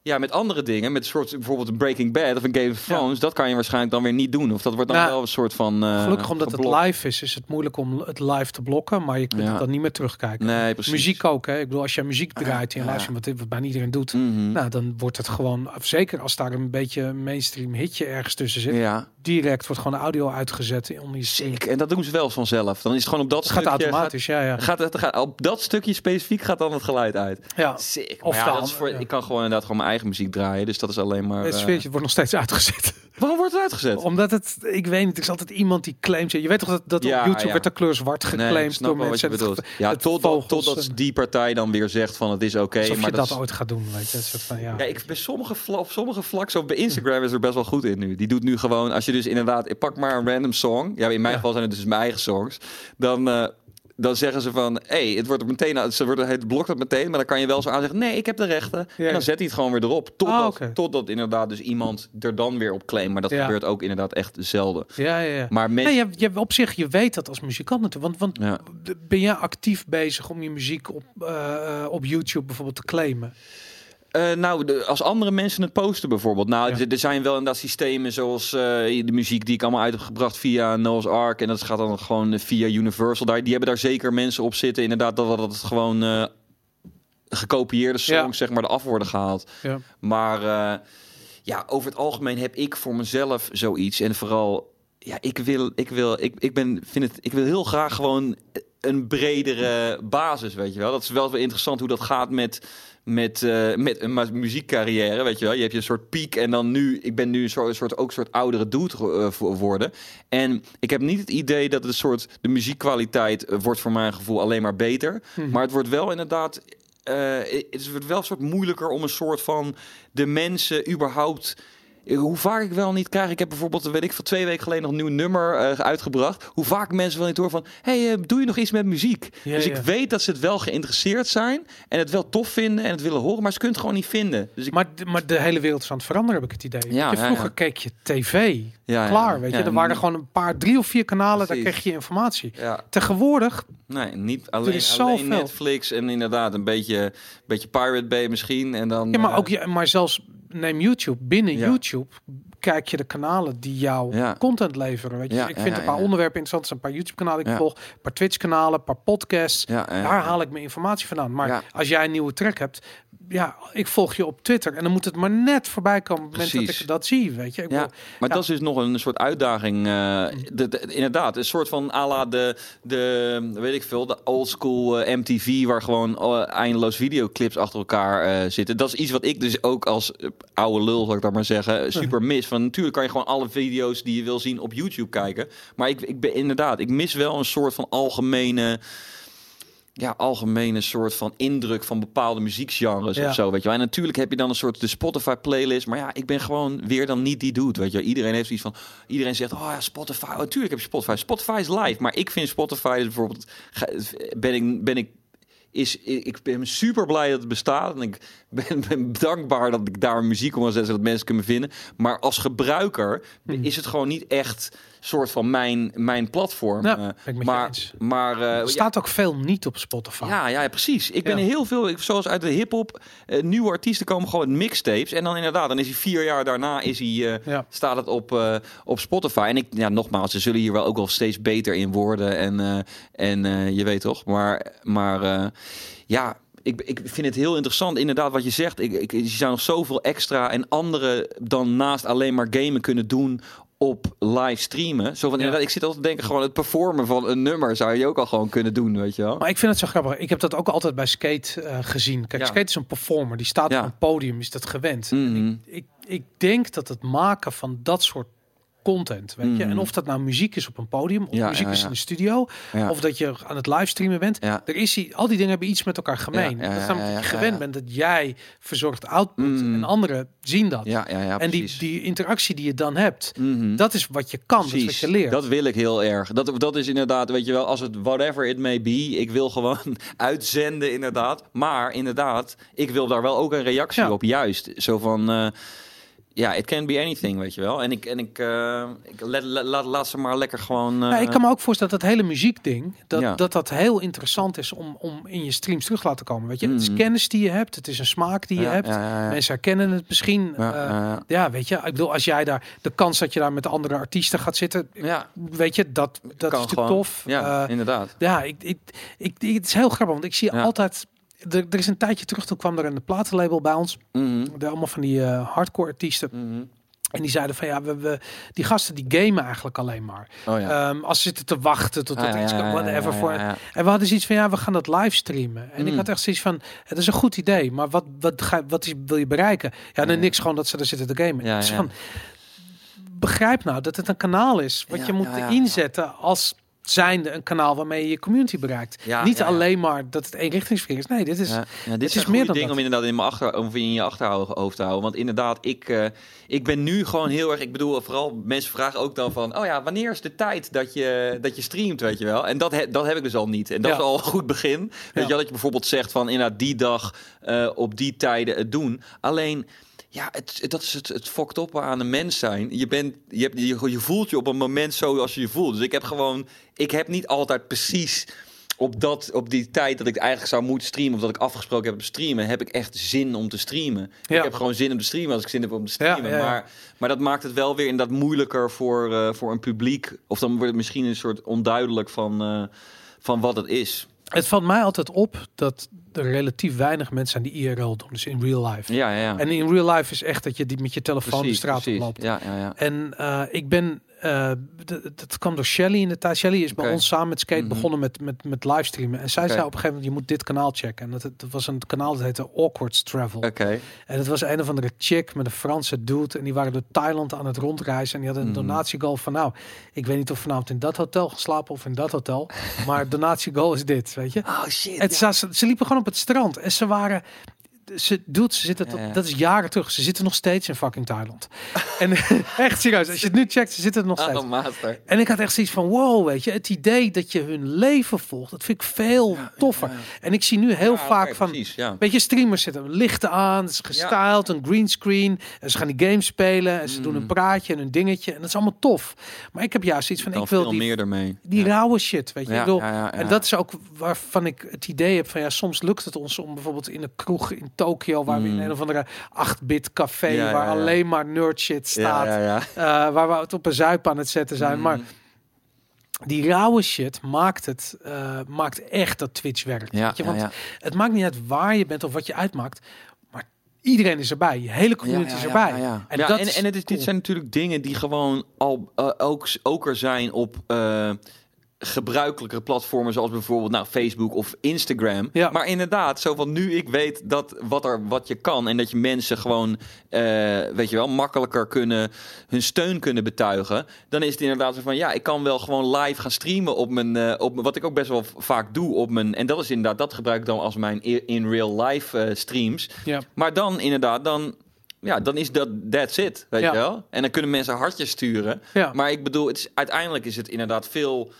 Ja, met andere dingen, met een soort bijvoorbeeld een Breaking Bad of een Game of Thrones, dat kan je waarschijnlijk dan weer niet doen. Of dat wordt dan Nou, wel een soort van. eh, Gelukkig omdat het live is, is het moeilijk om het live te blokken, maar je kunt Ja. het dan niet meer terugkijken. Nee, precies. Muziek ook, hè? Ik bedoel, als je muziek draait en ja. luistert, wat, wat bijna iedereen doet, Mhm. nou, dan wordt het gewoon, zeker als daar een beetje mainstream hitje ergens tussen zit, Ja, direct wordt gewoon de audio uitgezet om die sick. En dat doen ze wel vanzelf. Dan is het gewoon op dat Het gaat automatisch, ja, ja. Gaat, gaat, gaat, op dat stukje specifiek gaat dan het geluid uit. ja. Sick. Of ja, dan, dat is voor. Ik kan gewoon inderdaad gewoon mijn eigen muziek draaien. Dus dat is alleen maar. Het eh, sfeertje wordt nog steeds uitgezet. Waarom wordt het uitgezet? Omdat het, ik weet niet, er is altijd iemand die claimt. Je weet toch dat, dat Ja, op YouTube ja. werd de kleur zwart geclaimd door wel wat je mensen. Het- Ja, het totdat, vogels totdat en- die partij dan weer zegt van het is oké. Alsof maar je dat, is- ooit gaat doen, weet je. Een soort van, ja. Ja, ik bij sommige, op sommige vlakken, zo bij Instagram is er best wel goed in nu. Die doet nu gewoon, als je dus inderdaad, ik pak maar een random song. Ja, in mijn geval zijn het dus mijn eigen songs. Dan, eh, dan zeggen ze van, hé, hey, het wordt meteen, ze wordt, het blokt het meteen, maar dan kan je wel zo aan zeggen, nee, ik heb de rechten. Ja. En dan zet hij het gewoon weer erop. Totdat, Ah, totdat inderdaad dus iemand er dan weer op claimt. Maar dat Ja. gebeurt ook inderdaad echt zelden. ja, ja, ja. Maar mensen... je, je, op zich, je weet dat als muzikant natuurlijk. Want, want ben jij actief bezig om je muziek op, eh, op YouTube bijvoorbeeld te claimen? Eh, nou, de- als andere mensen het posten bijvoorbeeld. Nou, Ja. er- zijn wel inderdaad systemen zoals eh, de muziek die ik allemaal uit heb gebracht via Noah's Ark. En dat gaat dan gewoon via Universal. Daar, die hebben daar zeker mensen op zitten. Inderdaad, dat, dat het gewoon eh, gekopieerde songs, Ja. zeg maar, eraf worden gehaald. Ja. Maar ja, over het algemeen heb ik voor mezelf zoiets. En vooral, ja, ik wil, ik wil, ik, ik ben, vind het, ik wil heel graag gewoon een bredere basis, weet je wel. Dat is wel weer interessant hoe dat gaat met, met, eh, met een mu- muziekcarrière, weet je wel. Je hebt je een soort piek en dan nu, ik ben nu een soort, een soort ook een soort oudere dude ge- eh. En ik heb niet het idee dat het soort, de muziekkwaliteit eh, wordt voor mijn gevoel alleen maar beter. Mhm. Maar het wordt wel inderdaad het wordt wel een soort moeilijker om een soort van de mensen überhaupt. Hoe vaak ik wel niet krijg. Ik heb bijvoorbeeld, weet ik, van twee weken geleden nog een nieuw nummer eh, uitgebracht. Hoe vaak mensen wel niet horen van: hey, eh, doe je nog iets met muziek? Ja, dus ik weet dat ze het wel geïnteresseerd zijn en het wel tof vinden en het willen horen, maar ze kunnen het gewoon niet vinden. Dus ik, Maar, maar de hele wereld is aan het veranderen, heb ik het idee. Ja, je, vroeger keek je tv. Klaar, weet je. er waren gewoon een paar, drie of vier kanalen, Precies. daar kreeg je informatie. Tegenwoordig, nee, niet alleen, alleen. Netflix en inderdaad een beetje, beetje Pirate Bay misschien. En dan, ja, maar, eh, ook, je- maar zelfs neem YouTube. Binnen Ja. YouTube kijk je de kanalen die jou Ja. content leveren. Weet je. Ja, ik vind ja, een paar onderwerpen interessant. Er zijn een paar YouTube-kanalen die ik volg, een paar Twitch-kanalen, een paar podcasts. Daar haal ik mijn informatie vandaan. Maar als jij een nieuwe track hebt, ja, ik volg je op Twitter en dan moet het maar net voorbij komen op het moment dat ik dat zie, weet je. Ik Ja, bedoel, maar Ja. dat is dus nog een soort uitdaging. eh, de, de- inderdaad, een soort van à la de, de, weet ik veel, de old school eh, MTV... waar gewoon eh, eindeloos videoclips achter elkaar zitten. Dat is iets wat ik dus ook als oude lul, zal ik dat maar zeggen, super mis. Van natuurlijk kan je gewoon alle video's die je wil zien op YouTube kijken. Maar ik, ik ben inderdaad, ik mis wel een soort van algemene... Ja, algemene soort van indruk van bepaalde muziekgenres Ja. of zo, weet je wel. En natuurlijk heb je dan een soort de Spotify playlist, maar ja, ik ben gewoon weer dan niet die doet, weet je. Iedereen heeft iets van, iedereen zegt, oh ja, Spotify, oh, natuurlijk heb je Spotify. Spotify is live, maar ik vind Spotify dus bijvoorbeeld, ben ik, ben ik is, ik ben super blij dat het bestaat. En ik ben, [laughs] ben dankbaar dat ik daar muziek om kan zetten, zodat mensen kunnen vinden. Maar als gebruiker Hmm. is het gewoon niet echt soort van mijn, mijn platform. Ja, Eh, maar, eens. maar eh, er ja, staat ook veel niet op Spotify. ja, ja, precies. Ik ben Ja. heel veel, ik- zoals uit de hip-hop, eh, nieuwe artiesten komen gewoon met mixtapes. En dan inderdaad, dan is hij vier jaar daarna is hij, Ja. staat het op, op Spotify. En ik, ja, nogmaals, ze zullen hier wel ook wel steeds beter in worden. En, en je weet toch, maar, maar ja. Ik, ik vind het heel interessant, inderdaad, wat je zegt. Ik, ik, je zou nog zoveel extra en andere dan naast alleen maar gamen kunnen doen op live streamen. Zo van, Ja. inderdaad, ik zit altijd te denken, gewoon het performen van een nummer zou je ook al gewoon kunnen doen, weet je wel. Maar ik vind het zo grappig. Ik heb dat ook altijd bij skate eh, gezien. Kijk, Ja. skate is een performer. Die staat Ja. op een podium, is dat gewend. Mhm. Ik, ik denk dat het maken van dat soort content, weet je, en of dat nou muziek is op een podium, of Ja, muziek ja, is in de studio, of dat je aan het livestreamen bent. Ja. Er is die, al die dingen hebben iets met elkaar gemeen. Dat is namelijk dat je gewend bent dat jij verzorgt output Mhm. en anderen zien dat. Ja, ja, ja, en die, die interactie die je dan hebt, Mhm. dat is wat je kan, dat is wat Precies. je leert. Dat wil ik heel erg. Dat, dat is inderdaad, weet je wel, als het whatever it may be, ik wil gewoon [laughs] uitzenden inderdaad. Maar inderdaad, ik wil daar wel ook een reactie op, juist. Zo van, eh, ja, it can be anything, weet je wel. En ik, en ik, eh, ik let, let- laat, laat ze maar lekker gewoon. eh, Ja, ik kan me ook voorstellen dat dat hele muziekding, dat, Ja. dat dat heel interessant is om, om in je streams terug te laten komen. Weet je, het is Mhm. kennis die je hebt, het is een smaak die je ja, hebt. Mensen herkennen het misschien. Ja, eh, ja, weet je, ik bedoel, als jij daar de kans dat je daar met andere artiesten gaat zitten, ja, weet je, dat, dat is natuurlijk gewoon. tof. Ja, Eh, inderdaad. ja, ik, ik, ik, het is heel grappig, want ik zie altijd. Er, er is een tijdje terug, toen kwam er een platenlabel bij ons. Mhm, Er allemaal van die eh, hardcore artiesten. mhm. En die zeiden van ja, we, we, die gasten die gamen eigenlijk alleen maar. Oh ja. Ehm, als ze zitten te wachten tot Ah, het ja, iets kan, whatever. ja, voor. ja. En we hadden zoiets van ja, we gaan dat livestreamen. En ik Mm. had echt zoiets van, het is een goed idee, maar wat, wat, ga, wat is, wil je bereiken? Ja, dan niks gewoon dat ze er zitten te gamen. Ja, Dus ja. van, begrijp nou dat het een kanaal is wat je moet inzetten als zijnde een kanaal waarmee je je community bereikt. Ja, Niet ja, alleen maar dat het eenrichtingsverkeer is. Nee, dit is Ja, dit is meer dan ding dat. om inderdaad in, mijn achter, of in je achterhoofd te houden. Want inderdaad, ik, eh, ik ben nu gewoon heel erg... Ik bedoel, vooral mensen vragen ook dan van... Oh ja, wanneer is de tijd dat je, dat je streamt, weet je wel? En dat, he- dat heb ik dus al niet. En dat is al een goed begin. Weet je wel, dat je bijvoorbeeld zegt van... Inderdaad, die dag eh, op die tijden het doen. Alleen... Ja, het, het- dat is het, het fokt op aan een mens zijn. Je, bent, je, hebt, je, je voelt je op een moment zo als je je voelt. Dus ik heb gewoon... Ik heb niet altijd precies op, dat, op die tijd dat ik eigenlijk zou moeten streamen... of dat ik afgesproken heb om te streamen... heb ik echt zin om te streamen. Ja. Ik heb gewoon zin om te streamen als ik zin heb om te streamen. ja, ja. Maar, maar dat maakt het wel weer inderdaad moeilijker voor, eh, voor een publiek. Of dan wordt het misschien een soort onduidelijk van, eh, van wat het is. Het valt mij altijd op dat er relatief weinig mensen zijn die IRL doen, dus in real life. Ja, ja, ja. En in real life is echt dat je die met je telefoon Precies, de straat precies. oploopt. Ja, ja, ja. En eh, ik ben, eh, dat kwam door Shelly in de tijd. Shelly is bij ons samen met Skate Mhm. begonnen met, met, met livestreamen. En zij zei op een gegeven moment, je moet dit kanaal checken. En dat, dat was een kanaal dat heette Awkward Travel. En het was een of andere chick met een Franse dude. En die waren door Thailand aan het rondreizen. En die hadden een Mhm. donatiegoal van, nou, ik weet niet of vanavond in dat hotel geslapen of in dat hotel. Maar [laughs] donatiegoal is dit, weet je. Oh shit. Het, ze, ze liepen gewoon op het strand en ze waren. Ze doet, ze zitten ja. dat is jaren terug. Ze zitten nog steeds in fucking Thailand. [laughs] en echt serieus, als je het nu checkt, ze zitten er nog steeds. Oh, master. En ik had echt zoiets van, wow, weet je, het idee dat je hun leven volgt, dat vind ik veel toffer. En ik zie nu heel vaak van, Precies, weet je, streamers zitten lichten aan, is gestyled, een greenscreen, en ze gaan die games spelen, en ze doen een praatje en een dingetje, en dat is allemaal tof. Maar ik heb juist iets van, ik wil die, meer ermee. die rauwe shit, weet je. Ik bedoel. En dat is ook waarvan ik het idee heb van ja, soms lukt het ons om bijvoorbeeld in een kroeg in Tokio, waar we in Mm. een of andere 8-bit café, Ja, waar ja. alleen maar nerd shit staat, eh, waar we het op een zuip aan het zetten zijn. Mm. Maar die rauwe shit maakt het, eh, maakt echt dat Twitch werkt. Ja, je? Want het maakt niet uit waar je bent of wat je uitmaakt, maar iedereen is erbij, je hele community is erbij. En dat en, en het is, cool. dit zijn natuurlijk dingen die gewoon al eh, ook, ook er zijn op gebruikelijke platformen zoals bijvoorbeeld nou, Facebook of Instagram. Ja. Maar inderdaad, zo van nu ik weet dat wat, er, wat je kan en dat je mensen gewoon, eh, weet je wel, makkelijker kunnen hun steun kunnen betuigen, dan is het inderdaad zo van ja, ik kan wel gewoon live gaan streamen op mijn, eh, op wat ik ook best wel vaak doe op mijn, en dat is inderdaad, dat gebruik ik dan als mijn in real life eh, streams. Ja. Maar dan inderdaad, dan, ja, dan is dat that's it, weet Ja. je wel? En dan kunnen mensen hartjes sturen. Ja. Maar ik bedoel, het is, uiteindelijk is het inderdaad veel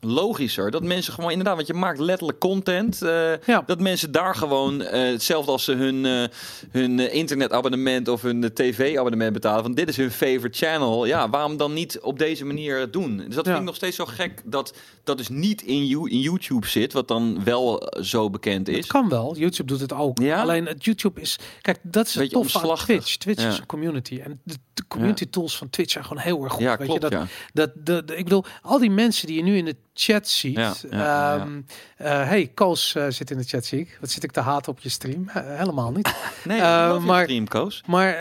logischer dat mensen gewoon inderdaad, want je maakt letterlijk content, eh, Ja. dat mensen daar gewoon eh, hetzelfde als ze hun, eh, hun internetabonnement of hun tv-abonnement betalen, van dit is hun favorite channel, ja, waarom dan niet op deze manier doen? Dus dat Ja. vind ik nog steeds zo gek dat dat dus niet in, in YouTube zit, wat dan wel zo bekend is. Het kan wel. YouTube doet het ook. Ja? Alleen het YouTube is... Kijk, dat is het tof van omslachtig. Twitch. Twitch is een community. En de, de community tools van Twitch zijn gewoon heel erg goed. Ja, weet klopt, je, dat, ja. dat, de, de- ik bedoel, al die mensen die je nu in de chat ziet. Ja, ja, ja, ja. ehm, eh, hey, Koos eh, zit in de chat, zie ik. Wat zit ik te haten op je stream? Helemaal niet. [laughs] Nee, Eh, maar... stream, Koos. Maar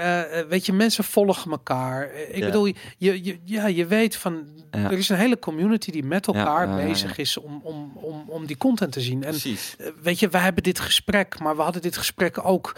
weet je, mensen volgen elkaar. Ik bedoel, je, je, ja, je weet van... Er is een hele community die met elkaar bezig is om, om, om, om die content te zien. En Precies. weet je, wij hebben dit gesprek, maar we hadden dit gesprek ook,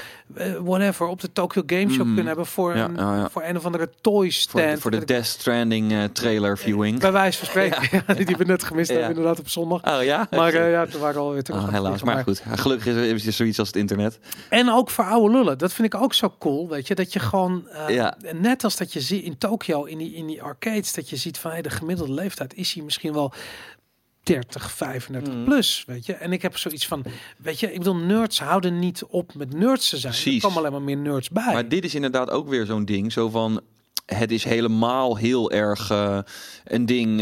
whatever, op de Tokyo Game Show Mhm. kunnen hebben voor, een, voor een of andere toy Voor, stand. de- voor de Death Stranding trailer viewing. Bij wijze van spreken. [laughs] [laughs] Die we net gemist Ja. inderdaad, op zondag. Oh ja? Maar [laughs] eh, ja, toen waren we alweer terug. Oh, helaas, maar goed. Gelukkig is er eventjes zoiets als het internet. En ook voor oude lullen. Dat vind ik ook zo cool, weet je. Dat je gewoon, eh, net als dat je ziet in Tokyo, in die, in die arcades, dat je ziet van hey, de gemiddelde leeftijd is hier misschien wel 30, 35 Mhm. plus, weet je. En ik heb zoiets van, weet je, ik bedoel, nerds houden niet op met nerds te zijn. Er Precies. komen alleen maar meer nerds bij. Maar dit is inderdaad ook weer zo'n ding. Zo van, het is helemaal heel erg eh, een ding.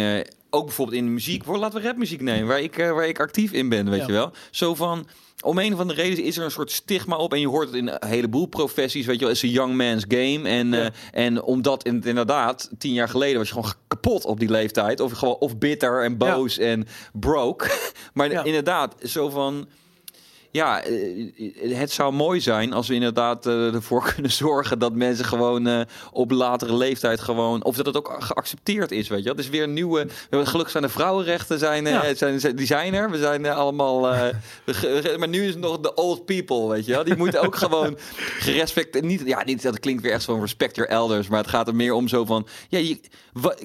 Ook bijvoorbeeld in de muziek. Voor, laten we rapmuziek nemen, waar ik, eh, waar ik actief in ben, weet Ja. je wel. Zo van, om een of andere reden is er een soort stigma op. En je hoort het in een heleboel professies, weet je wel. Is een young man's game. En, Ja. eh, en omdat in- inderdaad, tien jaar geleden was je gewoon kapot op die leeftijd. Of, gewoon, of bitter en boos en broke. [laughs] maar inderdaad, zo van... Ja, eh, het zou mooi zijn als we inderdaad eh, ervoor [laughs] kunnen zorgen dat mensen gewoon eh, op latere leeftijd gewoon, of dat het ook geaccepteerd is, weet je. Het is weer een nieuwe. we hebben- Gelukkig zijn de vrouwenrechten zijn, eh, Ja. zijn, zijn die zijn er. We zijn eh, allemaal. eh, [laughs] maar nu is het nog de old people, weet je. Die moeten ook gewoon [laughs] gerespecteerd. Niet, ja, niet dat klinkt weer echt zo'n respect your elders, maar het gaat er meer om zo van. Ja, je, wa-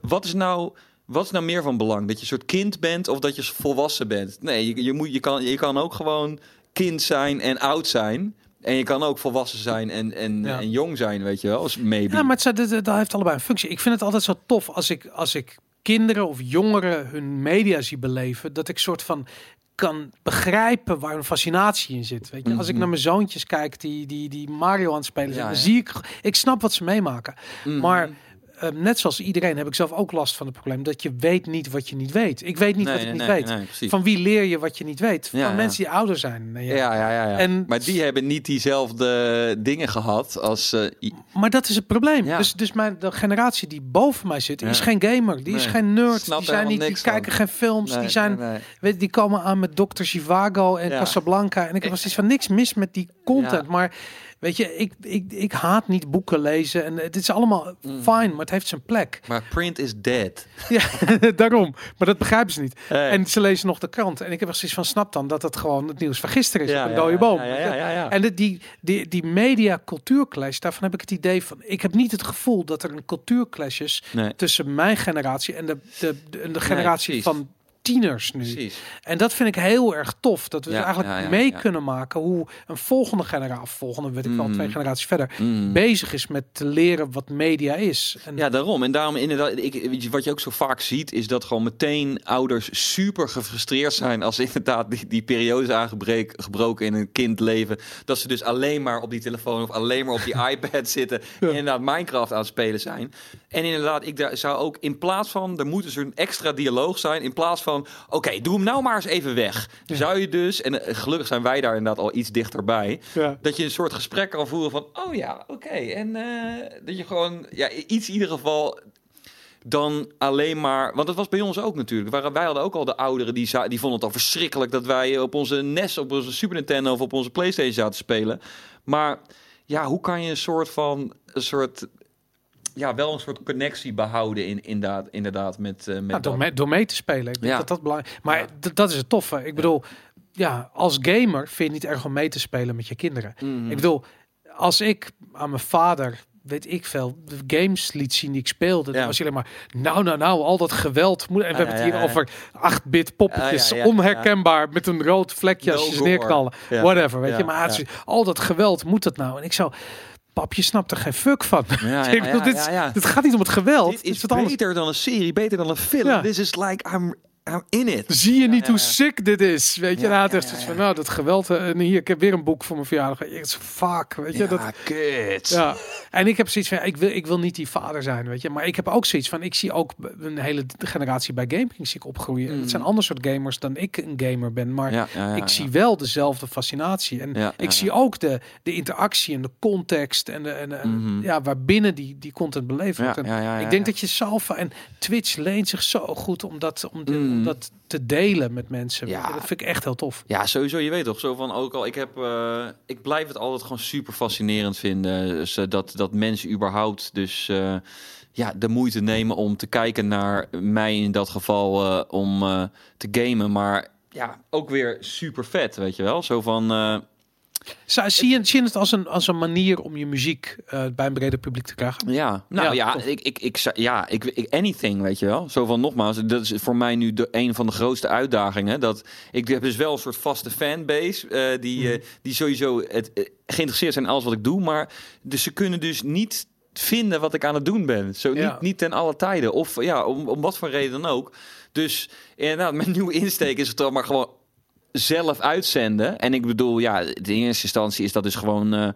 wat is nou. Wat is nou meer van belang? Dat je een soort kind bent of dat je volwassen bent? Nee, je, je, moet, je, kan, je kan ook gewoon kind zijn en oud zijn. En je kan ook volwassen zijn en, en, Ja. en jong zijn, weet je wel. Als maybe. Ja, maar het, dat, dat heeft allebei een functie. Ik vind het altijd zo tof als ik, als ik kinderen of jongeren hun media zie beleven, dat ik soort van kan begrijpen waar een fascinatie in zit. Weet je? Als ik Mhm. naar mijn zoontjes kijk die, die, die Mario aan het spelen zijn, Ja, dan zie ik, ik snap wat ze meemaken. Mhm. Maar eh, net zoals iedereen heb ik zelf ook last van het probleem dat je weet niet wat je niet weet. Ik weet niet Nee, wat ik nee, niet nee, weet. Van wie leer je wat je niet weet? Van Ja, mensen die ouder zijn. ja, ja, ja, ja. En- maar die hebben niet diezelfde dingen gehad als. i- Maar dat is het probleem. Ja. Dus, dus mijn, de generatie die boven mij zit, is geen gamer. Die is geen nerd. Snap Die, zijn niet, die kijken geen films. die, zijn. Weet, die komen aan met Dr. Zhivago en. Casablanca. En ik heb zoiets van niks mis met die content. Maar weet je, ik, ik, ik haat niet boeken lezen. En het is allemaal Mm. fijn, maar het heeft zijn plek. Maar print is dead. [laughs] Ja, [laughs] daarom. Maar dat begrijpen ze niet. Hey. En ze lezen nog de krant. En ik heb er zoiets van, snap dan dat het gewoon het nieuws van gisteren is. Ja, een ja, dode boom. ja, ja, ja, ja, ja. En de, die, die, die media cultuurclash, daarvan heb ik het idee van... Ik heb niet het gevoel dat er een cultuurclash is Nee, tussen mijn generatie en de, de, de, de generatie van tieners nu. precies. En dat vind ik heel erg tof. Dat we Ja, dus eigenlijk ja, ja, mee kunnen maken hoe een volgende generatie, volgende weet ik wel, Mm. twee generaties verder, Mm. bezig is met te leren wat media is. En Ja, daarom. En daarom inderdaad, ik, wat je ook zo vaak ziet, is dat gewoon meteen ouders super gefrustreerd zijn als inderdaad die, die periode is aangebroken in een kindleven. Dat ze dus alleen maar op die telefoon of alleen maar op die [laughs] iPad zitten en inderdaad Minecraft aan het spelen zijn. En inderdaad, ik daar zou ook in plaats van, er moet dus een extra dialoog zijn, in plaats van, oké, doe hem nou maar eens even weg. Ja. Zou je dus, en eh, gelukkig zijn wij daar inderdaad al iets dichterbij, Ja. dat je een soort gesprek kan voeren van, oh ja, oké. En eh, dat je gewoon, ja, iets in ieder geval dan alleen maar... Want dat was bij ons ook natuurlijk. Waar- Wij hadden ook al de ouderen die, die vonden het al verschrikkelijk... dat wij op onze NES, op onze Super Nintendo of op onze Playstation zaten te spelen. Maar ja, hoe kan je een soort van... Een soort, ja, wel een soort connectie behouden in, inderdaad, inderdaad met... eh met Nou, door, mee, door mee te spelen. Ik denk Ja. dat dat belangrijk Maar Ja. dat is het toffe. Ik bedoel, ja, als gamer vind je het niet erg om mee te spelen met je kinderen. Mhm. Ik bedoel, als ik aan mijn vader, weet ik veel, de games liet zien die ik speelde, Ja. was hij alleen maar, nou, nou, nou, al dat geweld. Moet, en we hebben het hier ja. over 8-bit poppetjes, onherkenbaar, met een rood vlekje als je neerknallen. Whatever, weet je. Maar al dat geweld, moet dat nou? En ik zou, pap, je snapt er geen fuck van. Ja, [laughs] ik bedoel, dit, gaat niet om het geweld. Dit is wat anders. beter dan een serie, beter dan een film. This is like, I'm, I'm in it. Zie je niet ja, hoe ja. sick dit is? Weet je, Ja, nou, het ja, is ja, ja. van, nou, dat geweld. eh, En hier, ik heb weer een boek voor mijn verjaardag. Ik zeg, fuck, weet je. Ja, Dat, kut. ja. En ik heb zoiets van, ja, ik wil, ik wil niet die vader zijn, weet je. Maar ik heb ook zoiets van, ik zie ook een hele generatie bij gaming zie ik opgroeien. En Mm. het zijn ander soort gamers dan ik een gamer ben. Maar Ja, ja, ja, ik ja. zie wel dezelfde fascinatie. En Ja, ik ja, zie ja. ook de, de interactie en de context en, de, en, de- Mhm. ja, waarbinnen die, die content beleefd Ja, wordt. En ja, ja, ja, ik denk ja. dat je Salva en Twitch leent zich zo goed om dat, om, de- Mm. Om dat te delen met mensen. Ja. Dat vind ik echt heel tof. Ja, sowieso. Je weet toch, zo van ook al. Ik heb, eh, ik blijf het altijd gewoon super fascinerend vinden. Dus, dat dat mensen überhaupt dus eh, ja de moeite nemen om te kijken naar mij in dat geval om te gamen, maar ja, ook weer super vet, weet je wel. Zo van. Zo, zie, je, zie je het als een, als een manier om je muziek eh, bij een breder publiek te krijgen? Ja, nou Ja, ja, ik, ik, ik, ja ik, ik, anything, weet je wel. Zo van nogmaals, dat is voor mij nu de, een van de grootste uitdagingen. Dat ik heb dus wel een soort vaste fanbase eh, die, Mhm. eh, die sowieso het, geïnteresseerd zijn in alles wat ik doe, maar dus ze kunnen dus niet vinden wat ik aan het doen ben. Zo Ja. niet, niet ten alle tijden. Of ja, om, om wat voor reden dan ook. Dus inderdaad, mijn [laughs] nieuwe insteek is het dan maar gewoon zelf uitzenden. En ik bedoel, ja, in eerste instantie is dat dus gewoon eh,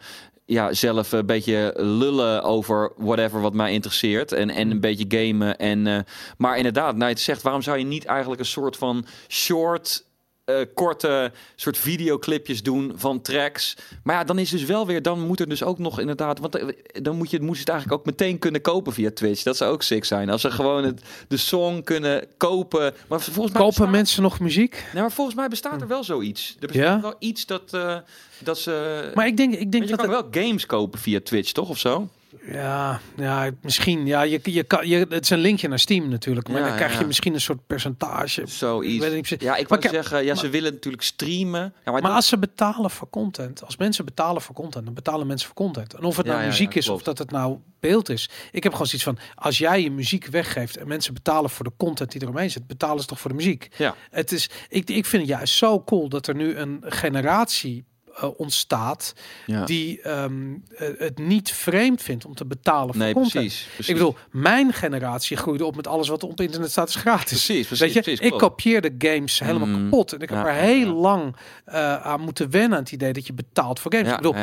ja, zelf een beetje lullen over whatever wat mij interesseert. En, en een beetje gamen. En, eh, maar inderdaad, nou, je het zegt, waarom zou je niet eigenlijk een soort van short. Eh, korte soort videoclipjes doen van tracks. Maar ja, dan is dus wel weer, dan moet er dus ook nog inderdaad, want eh, dan moet je, moest je het eigenlijk ook meteen kunnen kopen via Twitch. Dat zou ook sick zijn. Als ze gewoon het, de song kunnen kopen. Maar volgens mij Kopen bestaat- mensen nog muziek? Nee, maar volgens mij bestaat er wel zoiets. Er bestaat Ja? wel iets dat, eh, dat ze... Maar ik denk, ik denk je dat kan het, wel games kopen via Twitch, toch? Of zo? Ja, ja, misschien. Ja, je, je kan, je, het is een linkje naar Steam natuurlijk, maar Ja, dan krijg ja. je misschien een soort percentage. Zoiets. Ik. Ja, ik wou zeggen, ja, maar- ze willen natuurlijk streamen. Ja, maar, als ze betalen voor content, als mensen betalen voor content, dan betalen mensen voor content. En of het nou muziek is of dat het nou beeld is. Ik heb gewoon zoiets van, als jij je muziek weggeeft en mensen betalen voor de content die eromheen zit, betalen ze toch voor de muziek. Ja. Het is, ik, ik vind het juist zo cool dat er nu een generatie eh, ontstaat ja. die ehm, eh, het niet vreemd vindt om te betalen voor nee, content. precies, precies. Ik bedoel, mijn generatie groeide op met alles wat op internet staat is gratis. Precies, precies, Weet je, precies, ik kopieerde games helemaal Mm, kapot. En ik heb ja, er heel ja. lang eh, aan moeten wennen aan het idee dat je betaalt voor games. Ik bedoel,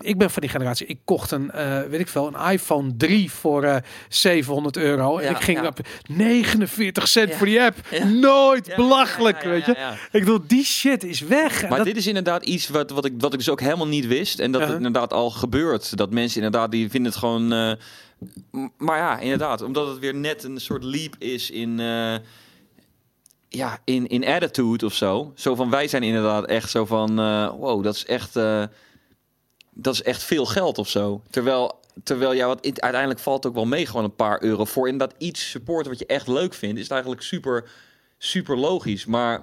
ik, ben van die generatie. Ik kocht een, weet ik veel, een iPhone 3 voor eh 700 euro. en ik ging op 49 cent voor die app. Nooit belachelijk, weet je. Ik bedoel, die shit is weg. Maar dat, dit is inderdaad iets wat, wat, ik, wat ik dus ook helemaal niet wist. En dat het inderdaad al gebeurt. Dat mensen inderdaad, die vinden het gewoon... eh, maar ja, inderdaad. Omdat het weer net een soort leap is in... eh, ja, in, in attitude of zo. Zo van, wij zijn inderdaad echt zo van... eh, wow, dat is echt... dat is echt veel geld of zo. Terwijl... Terwijl ja, wat it- uiteindelijk valt ook wel mee, gewoon een paar euro voor. Inderdaad, iets supporten wat je echt leuk vindt, is het eigenlijk super, super logisch. Maar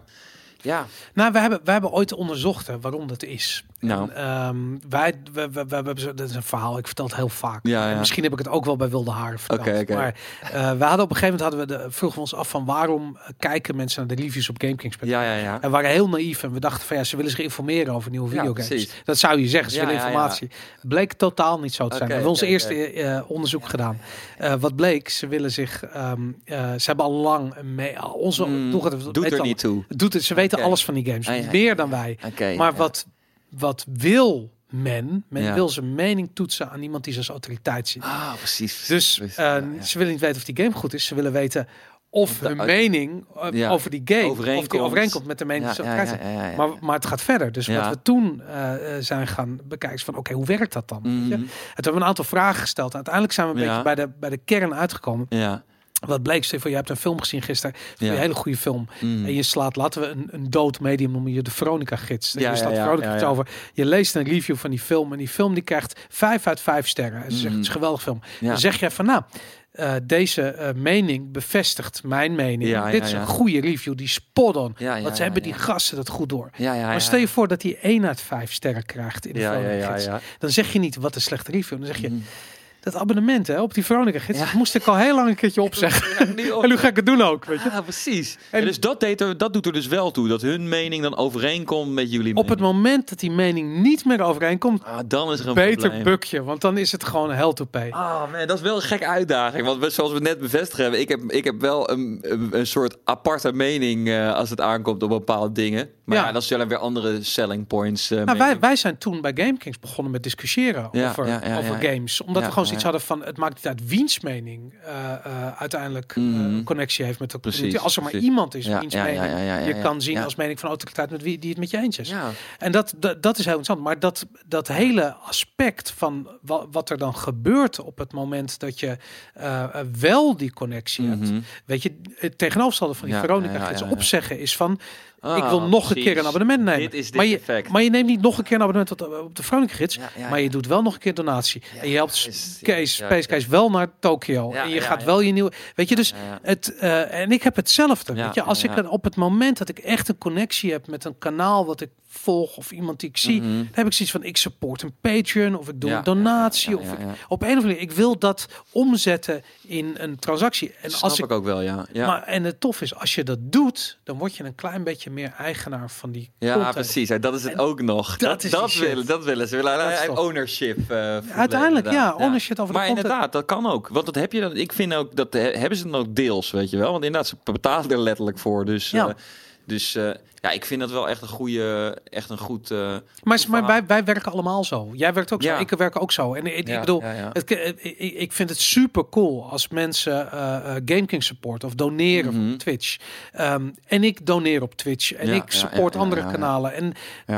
ja, Nou, we hebben, we hebben ooit onderzocht waarom dat is. Nou. En, ehm, wij, we, we, we hebben zo, dat is een verhaal. Ik vertel het heel vaak. Ja, ja. En Misschien heb ik het ook wel bij Wilde Haren verteld. Oké, oké. Maar eh, we hadden op een gegeven moment hadden we de, vroegen we ons af van waarom eh, kijken mensen naar de reviews op GameKings. ja, ja, ja. En we waren heel naïef en we dachten van ja, ze willen zich informeren over nieuwe videogames. precies. dat zou je zeggen, ze willen informatie. Bleek totaal niet zo te zijn. We hebben ons eerste eh, onderzoek gedaan. Eh, wat bleek, ze willen zich, ehm, eh, ze hebben al lang mee, onze Mm, doet er al- niet toe. Doet het, ze weten alles van die games, Ah, meer dan wij. Oké. Maar wat, wat wil men? Men Ja. wil zijn mening toetsen aan iemand die ze als autoriteit ziet. Ah, precies. Dus precies. eh, Ja, ze willen niet weten of die game goed is. Ze willen weten of de hun mening eh, Ja. over die game of die Overeenkomt. met de mening die ja, ja. Maar, maar het gaat verder. Dus wat we toen eh, zijn gaan bekijken is van oké, hoe werkt dat dan? Mhm. En toen hebben we een aantal vragen gesteld. Uiteindelijk zijn we een beetje bij de, bij de kern uitgekomen. Ja. Wat bleek, Stefan, je hebt een film gezien gisteren. Ja. Een hele goede film. Mm. En je slaat, laten we een, een dood medium noemen, je de Veronica-gids. Ja, je ja, ja, Veronica ja, over. Je leest een review van die film en die film die krijgt vijf uit vijf sterren. En ze zegt, Mm. het is een geweldige film. Dan zeg je van, nou, eh, deze eh, mening bevestigt mijn mening. Ja, Dit ja, is ja. een goede review, die spot on. Want ze hebben die gasten dat goed door. Maar stel je voor dat hij één uit vijf sterren krijgt in de Ja. Dan zeg je niet, wat een slechte review. Dan zeg je, Mhm. Dat abonnement hè, op die Veronica gids, Ja. dat moest ik al heel lang een keertje opzeggen. nu op. [laughs] en nu ga ik het doen ook, weet je. Ja, precies. En- En dus dat, deed er, dat doet er dus wel toe. Dat hun mening dan overeenkomt met jullie Op het moment dat die mening niet meer overeenkomt, Ah, dan is er een beter probleem. bukje. Want dan is het gewoon hell to pay. Ah man, dat is wel een gekke uitdaging. Want we- zoals we net bevestigd hebben, ik heb, ik heb wel een, een, soort aparte mening eh, als het aankomt op bepaalde dingen. Maar Ja. ja, dat zullen weer andere selling points. eh, Nou, wij, wij zijn toen bij GameKings begonnen met discussiëren over, over games. Omdat we gewoon zoiets hadden van... het maakt niet uit wiens mening eh, eh, uiteindelijk eh, Mhm. connectie heeft met de Precies, community. Als er maar precies. iemand is Ja, wiens mening je kan zien als mening van autoriteit met wie die het met je eens is. En dat, dat, dat is heel interessant. Maar dat, dat hele aspect van wa- wat er dan gebeurt op het moment dat je wel die connectie hebt. Mhm. Weet je, het tegenovergestelde van die Veronica ja. opzeggen is van... Ah, ik wil nog een keer een abonnement nemen. Dit is dit maar, je, effect. maar je neemt niet nog een keer een abonnement op, op de Veronica gids. Ja, ja, maar je doet wel nog een keer donatie. en je helpt is- Kees, ja, Space. Kees wel naar Tokio. En je gaat wel je nieuwe... Weet je, dus het... eh, en ik heb hetzelfde. Weet je, als ik een, op het moment dat ik echt een connectie heb met een kanaal wat ik volg of iemand die ik zie, Mhm. dan heb ik zoiets van ik support een Patreon of ik doe Ja, een donatie ja, ja, of ik- op een of andere manier. Ik wil dat omzetten in een transactie. En als ik ik ook wel, ja. ja. maar en het tof is, als je dat doet, dan word je een klein beetje meer eigenaar van die Ja, content. precies. Ja, Dat is het En ook nog. dat Dat, is dat, willen, dat willen ze. Willen Dat ownership. eh, Uiteindelijk, ja, inderdaad. ownership over de Maar content. inderdaad, dat kan ook. Want dat heb je dan. Ik vind ook dat he- hebben ze dan ook deels, weet je wel. Want inderdaad, ze betalen er letterlijk voor. Dus, Ja. eh, dus eh, ja, ik vind dat wel echt een goede, echt een goed. eh, Maar, maar wij, wij werken allemaal zo. Jij werkt ook Ja. zo, ik werk ook zo. En ik, ik bedoel, ja, ja. Het, ik, vind het super cool als mensen eh eh GameKing support of doneren Mhm. op Twitch. Ehm, en ik doneer op Twitch en ik support andere kanalen. En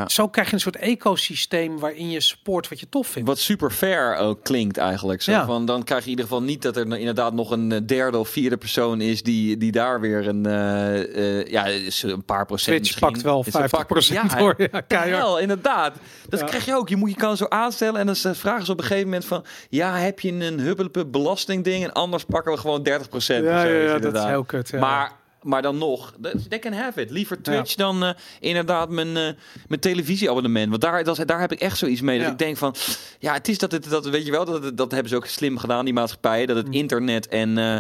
zo krijg je een soort ecosysteem waarin je support wat je tof vindt. Wat super fair ook klinkt eigenlijk. Zo van, dan krijg je in ieder geval niet dat er inderdaad nog een eh, derde of vierde persoon is die, die daar weer een, eh, eh, ja, een paar procent Twitch misschien. pakt wel Is een 50% pak- hoor. Ja, Ja, keihard. hel, inderdaad. Dat Ja. krijg je ook. Je, moet, je kan zo aanstellen en dan vragen ze op een gegeven moment van... Ja, heb je een huppelepup belastingding? En anders pakken we gewoon 30 procent. Ja, ja, ja, dat is heel kut. Ja. Maar, maar dan nog, they can have it. Liever Twitch dan eh, inderdaad mijn, eh, mijn televisieabonnement. Want daar, dat, daar heb ik echt zoiets mee. Dat Ja. ik denk van, ja, het is dat het, dat, weet je wel, dat, het- dat hebben ze ook slim gedaan, die maatschappijen. Dat het internet en, eh,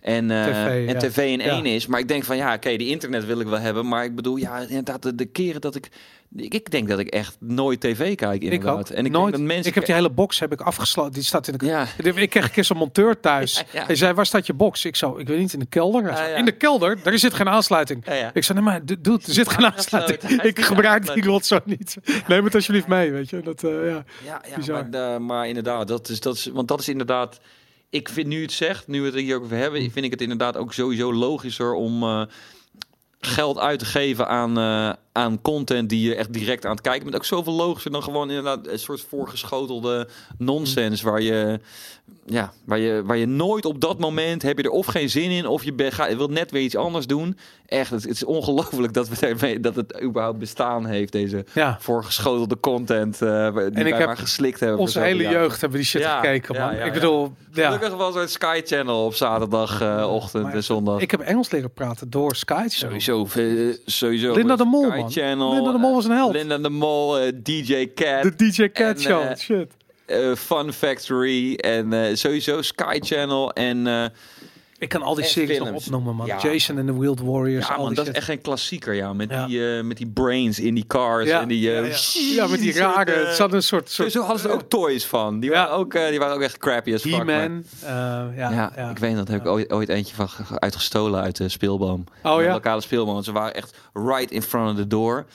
en, TV, en tv in één is. Maar ik denk van, ja, oké, die internet wil ik wel hebben. Maar ik bedoel, ja, inderdaad, de, de keren dat ik... Ik, ik denk dat ik echt nooit tv kijk, ik inderdaad. ook. En ik Nooit. dat mensen... ik heb die hele box heb ik afgesloten. Die staat in de Ja, Ik kreeg een keer zo'n monteur thuis. [laughs] Ja, ja. Hij zei, waar staat je box? Ik zo, ik weet niet, in de kelder. Ja, ja. In de kelder? Daar zit geen aansluiting. Ik zei, nee maar, dude, er zit geen aansluiting. Ik gebruik die rotzooi niet. Neem het alsjeblieft mee, weet je. Dat, eh, ja. Ja, maar, eh, maar inderdaad, dat is, dat is, want dat is inderdaad. Ik vind nu het zegt, nu we het er hier ook over hebben, vind ik het inderdaad ook sowieso logischer om eh, geld uit te geven aan, eh, aan content die je echt direct aan het kijken bent. Ook zoveel logischer dan gewoon inderdaad een soort voorgeschotelde nonsens waar je, ja, waar je, waar je nooit op dat moment heb je er of geen zin in of je ga, je wilt net weer iets anders doen. Echt, het, het is ongelooflijk dat, we daarmee, dat het überhaupt bestaan heeft, deze ja. voorgeschotelde content eh, die ik wij heb maar geslikt hebben. Onze hele jaar. jeugd hebben we die shit Ja, gekeken, ja, man. ja, ik bedoel, ja. Gelukkig was een Sky Channel op zaterdagochtend Maar en zondag. Ik heb Engels leren praten door Sky. Sowieso, eh, sowieso. Linda de Mol, Sky man. Channel, Linda de Mol was een held. Linda de Mol, eh, DJ Cat, De DJ Cat En, Show, eh, shit. Eh, Fun Factory en eh, sowieso Sky Channel en eh, Ik kan al die series nog opnoemen, man. Ja. Jason en de Wild Warriors, ja, al man, dat is echt een klassieker, ja, met Ja. die eh, met die brains in die cars ja, en die ja, ja. Ja, met die rare, het zat een soort, Zo, soort zo hadden ze er ook toys van. Die, Ja. waren ook, eh, die waren ook echt crappy as fuck. eh, ja, Ja, ja. ik weet dat. Daar heb ik ooit, ooit eentje van ge- uitgestolen uit de speelboom. Oh ja? lokale speelboom. Ze waren echt right in front of the door.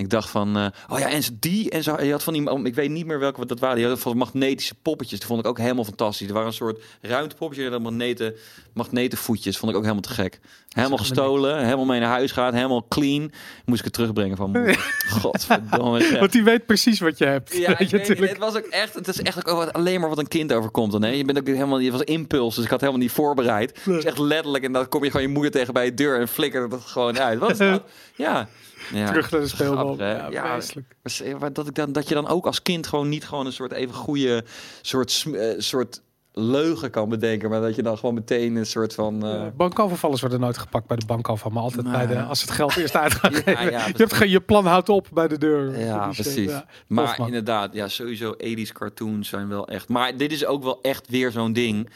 Ik dacht van, eh, oh ja, en die en zo. Je had van die, oh, ik weet niet meer welke dat waren. Die hadden van magnetische poppetjes. Die vond ik ook helemaal fantastisch. Er waren een soort ruimtepoppetjes dan magneten, magneten voetjes. Vond ik ook helemaal te gek. Helemaal gestolen, helemaal mee naar huis gaat, helemaal clean. Moest ik het terugbrengen van. mijn. [laughs] Godverdomme. zeg. Want die weet precies wat je hebt. Ja, [laughs] ik weet het was ook echt, het is echt ook alleen maar wat een kind overkomt dan. Hè? Je bent ook helemaal, je was impuls, dus ik had helemaal niet voorbereid. Het is echt letterlijk en dan kom je gewoon je moeder tegen bij de deur en flikkert het gewoon uit. Wat is [laughs] dat? Ja. ja. Terug naar de. Grappig, hè? Ja, Ja, dat, ik dan, dat je dan ook als kind gewoon niet gewoon een soort even goede soort, eh, soort leugen kan bedenken, maar dat je dan gewoon meteen een soort van... eh, Eh, bankovervallers worden nooit gepakt bij de bankoverval, maar altijd bij de, als het geld eerst uit gaat Ja, geven. ja, [laughs] je, hebt, je plan houdt op bij de deur. Ja, shit, precies. ja. Maar inderdaad, ja, sowieso 80s cartoons zijn wel echt. Maar dit is ook wel echt weer zo'n ding.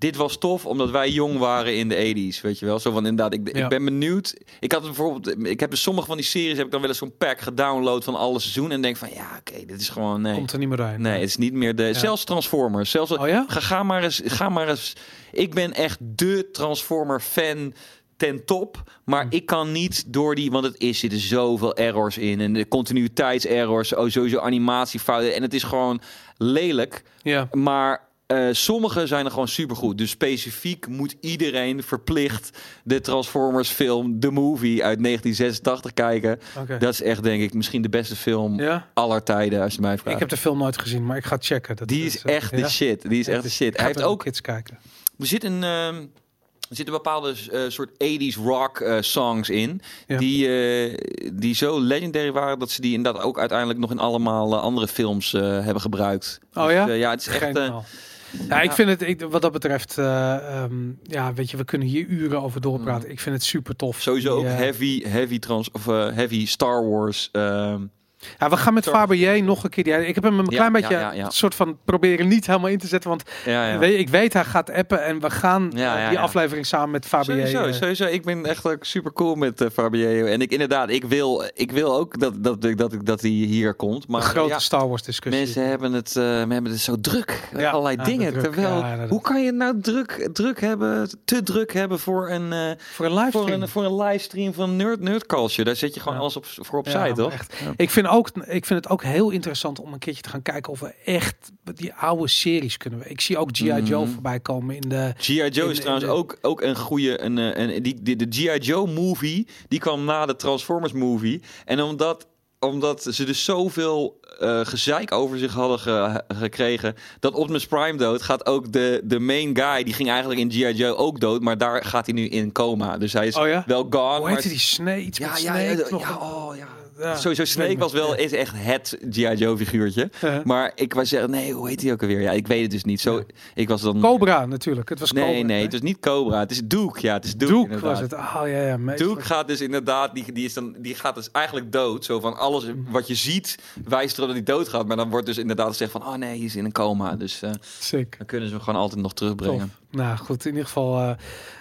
Dit was tof omdat wij jong waren in de 80s, weet je wel. Zo van inderdaad, ik, Ja. ik ben benieuwd. Ik had bijvoorbeeld, ik heb sommige van die series heb ik dan wel eens zo'n pack gedownload van alle seizoenen en denk van ja, oké, dit is gewoon nee. Komt er niet meer doorheen. Nee, het is niet meer de. Zelfs Transformers. Zelfs, Oh ja? ga, ga maar eens. Ga maar eens. Ik ben echt de Transformer fan ten top. Maar Hm. ik kan niet door die. Want het is zitten zoveel errors in. En de continuïteitserrors. Oh, sowieso animatiefouten. En het is gewoon lelijk. Ja. Maar. Eh, sommige zijn er gewoon supergoed. Dus specifiek moet iedereen verplicht de Transformers film, The Movie uit 1986 kijken. Dat is echt, denk ik, misschien de beste film Ja? aller tijden, als je mij vraagt. Ik heb de film nooit gezien, maar ik ga checken. Dat Die is eh, echt de shit. Die is echt de shit. Hij heeft ook. kids kijken. Er zit een. ehm, er zitten bepaalde eh, soort 80s rock songs in. Ja. Die, die zo legendary waren dat ze die inderdaad ook uiteindelijk nog in allemaal andere films hebben gebruikt. Oh ja? Dus, ja, het is echt. Ja, ik vind het, ik, wat dat betreft, eh, ehm, ja, weet je, we kunnen hier uren over doorpraten. Ik vind het super tof. Mm. sowieso ook Die, eh, heavy, heavy, trans, of, eh, heavy Star Wars ehm, Ja, we gaan met. Fabergé nog een keer. Die, ik heb hem een Ja, klein ja, beetje ja, ja. een soort van proberen niet helemaal in te zetten. Want Ja, ja. weet- ik weet hij gaat appen en we gaan Ja, eh, ja, die aflevering samen met Fabergé. Sowieso, eh, sowieso. Ik ben echt ook super cool met uh, Fabio. En ik inderdaad, ik wil, ik wil ook dat, dat, dat, dat, dat hij hier komt. Maar een grote ja, Star Wars discussie. mensen hebben het, eh, we hebben het zo druk. Ja, Allerlei ja, dingen. druk. Terwijl, hoe kan je nou druk, druk hebben, te druk hebben voor een, eh, voor een voor livestream. een, voor een livestream van Nerd, nerd Culture? Daar zet je gewoon Ja. alles op, voor opzij, toch? echt. Ik, vind ook, ik vind het ook heel interessant om een keertje te gaan kijken of we echt die oude series kunnen. we- Ik zie ook G.I. Joe Mhm. voorbij komen in de... G.I. Joe In- is in trouwens de- ook, ook een goede. Een, eh, die, die, de G.I. Joe movie. Die kwam na de Transformers movie. En omdat, omdat ze dus zoveel eh gezeik over zich hadden ge- gekregen. Dat Optimus Prime dood gaat ook de, de main guy. Die ging eigenlijk in G.I. Joe ook dood. Maar daar gaat hij nu in coma. Dus hij is Oh ja? wel gone. Hoe maar heet die Snake? Ja, ja, ja, ja, een- oh, ja. Ja, Sowieso Snake was wel is echt het G.I. Joe figuurtje. Uh-huh. Maar ik was zeggen, nee, hoe heet hij ook alweer? Ja, ik weet het dus niet. Zo, Ja. ik was dan... Cobra natuurlijk. Het was Nee, Cobra, nee, hè? het is niet Cobra. Het is Duke. Ja, het is Duke. Duke inderdaad. was het. Oh ja, ja. meestal. Duke gaat dus inderdaad, die, die, is dan, die gaat dus eigenlijk dood. Zo van alles wat je ziet wijst erop dat hij doodgaat. Maar dan wordt dus inderdaad gezegd van, oh nee, hij is in een coma. Dus Sick. dan kunnen ze hem gewoon altijd nog terugbrengen. Tof. Nou goed, in ieder geval eh,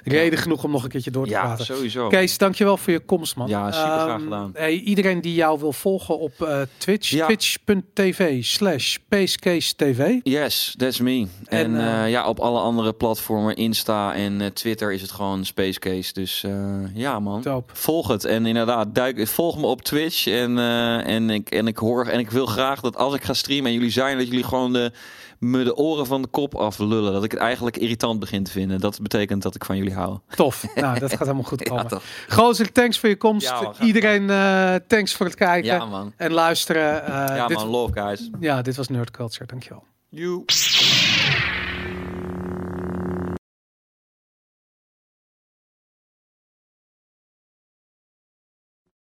reden genoeg om nog een keertje door te Ja, praten. sowieso. Kees, dankjewel voor je komst, man. Ja, super graag Ehm, gedaan. Hey, iedereen die jou wil volgen op eh, Twitch, Ja. twitch.tv slash Spacecase TV. Yes, that's me. En, En, eh, ja, op alle andere platformen, Insta en Twitter, is het gewoon Space Case. Dus ja, man. Dope. Volg het. En inderdaad, duik, volg me op Twitch. En, en, ik, en ik hoor en ik wil graag dat als ik ga streamen en jullie zijn, dat jullie gewoon de, me de oren van de kop aflullen. Dat ik het eigenlijk irritant begin te vinden. Dat betekent dat ik van jullie hou. Tof. [laughs] nou, dat gaat helemaal goed komen. toch? Gozer, thanks voor je komst. Ja, man, Iedereen, eh, thanks voor het kijken Ja, man. en luisteren. Eh, Ja, dit, man. Love, guys. ja, dit was Nerd Culture. Dankjewel. You.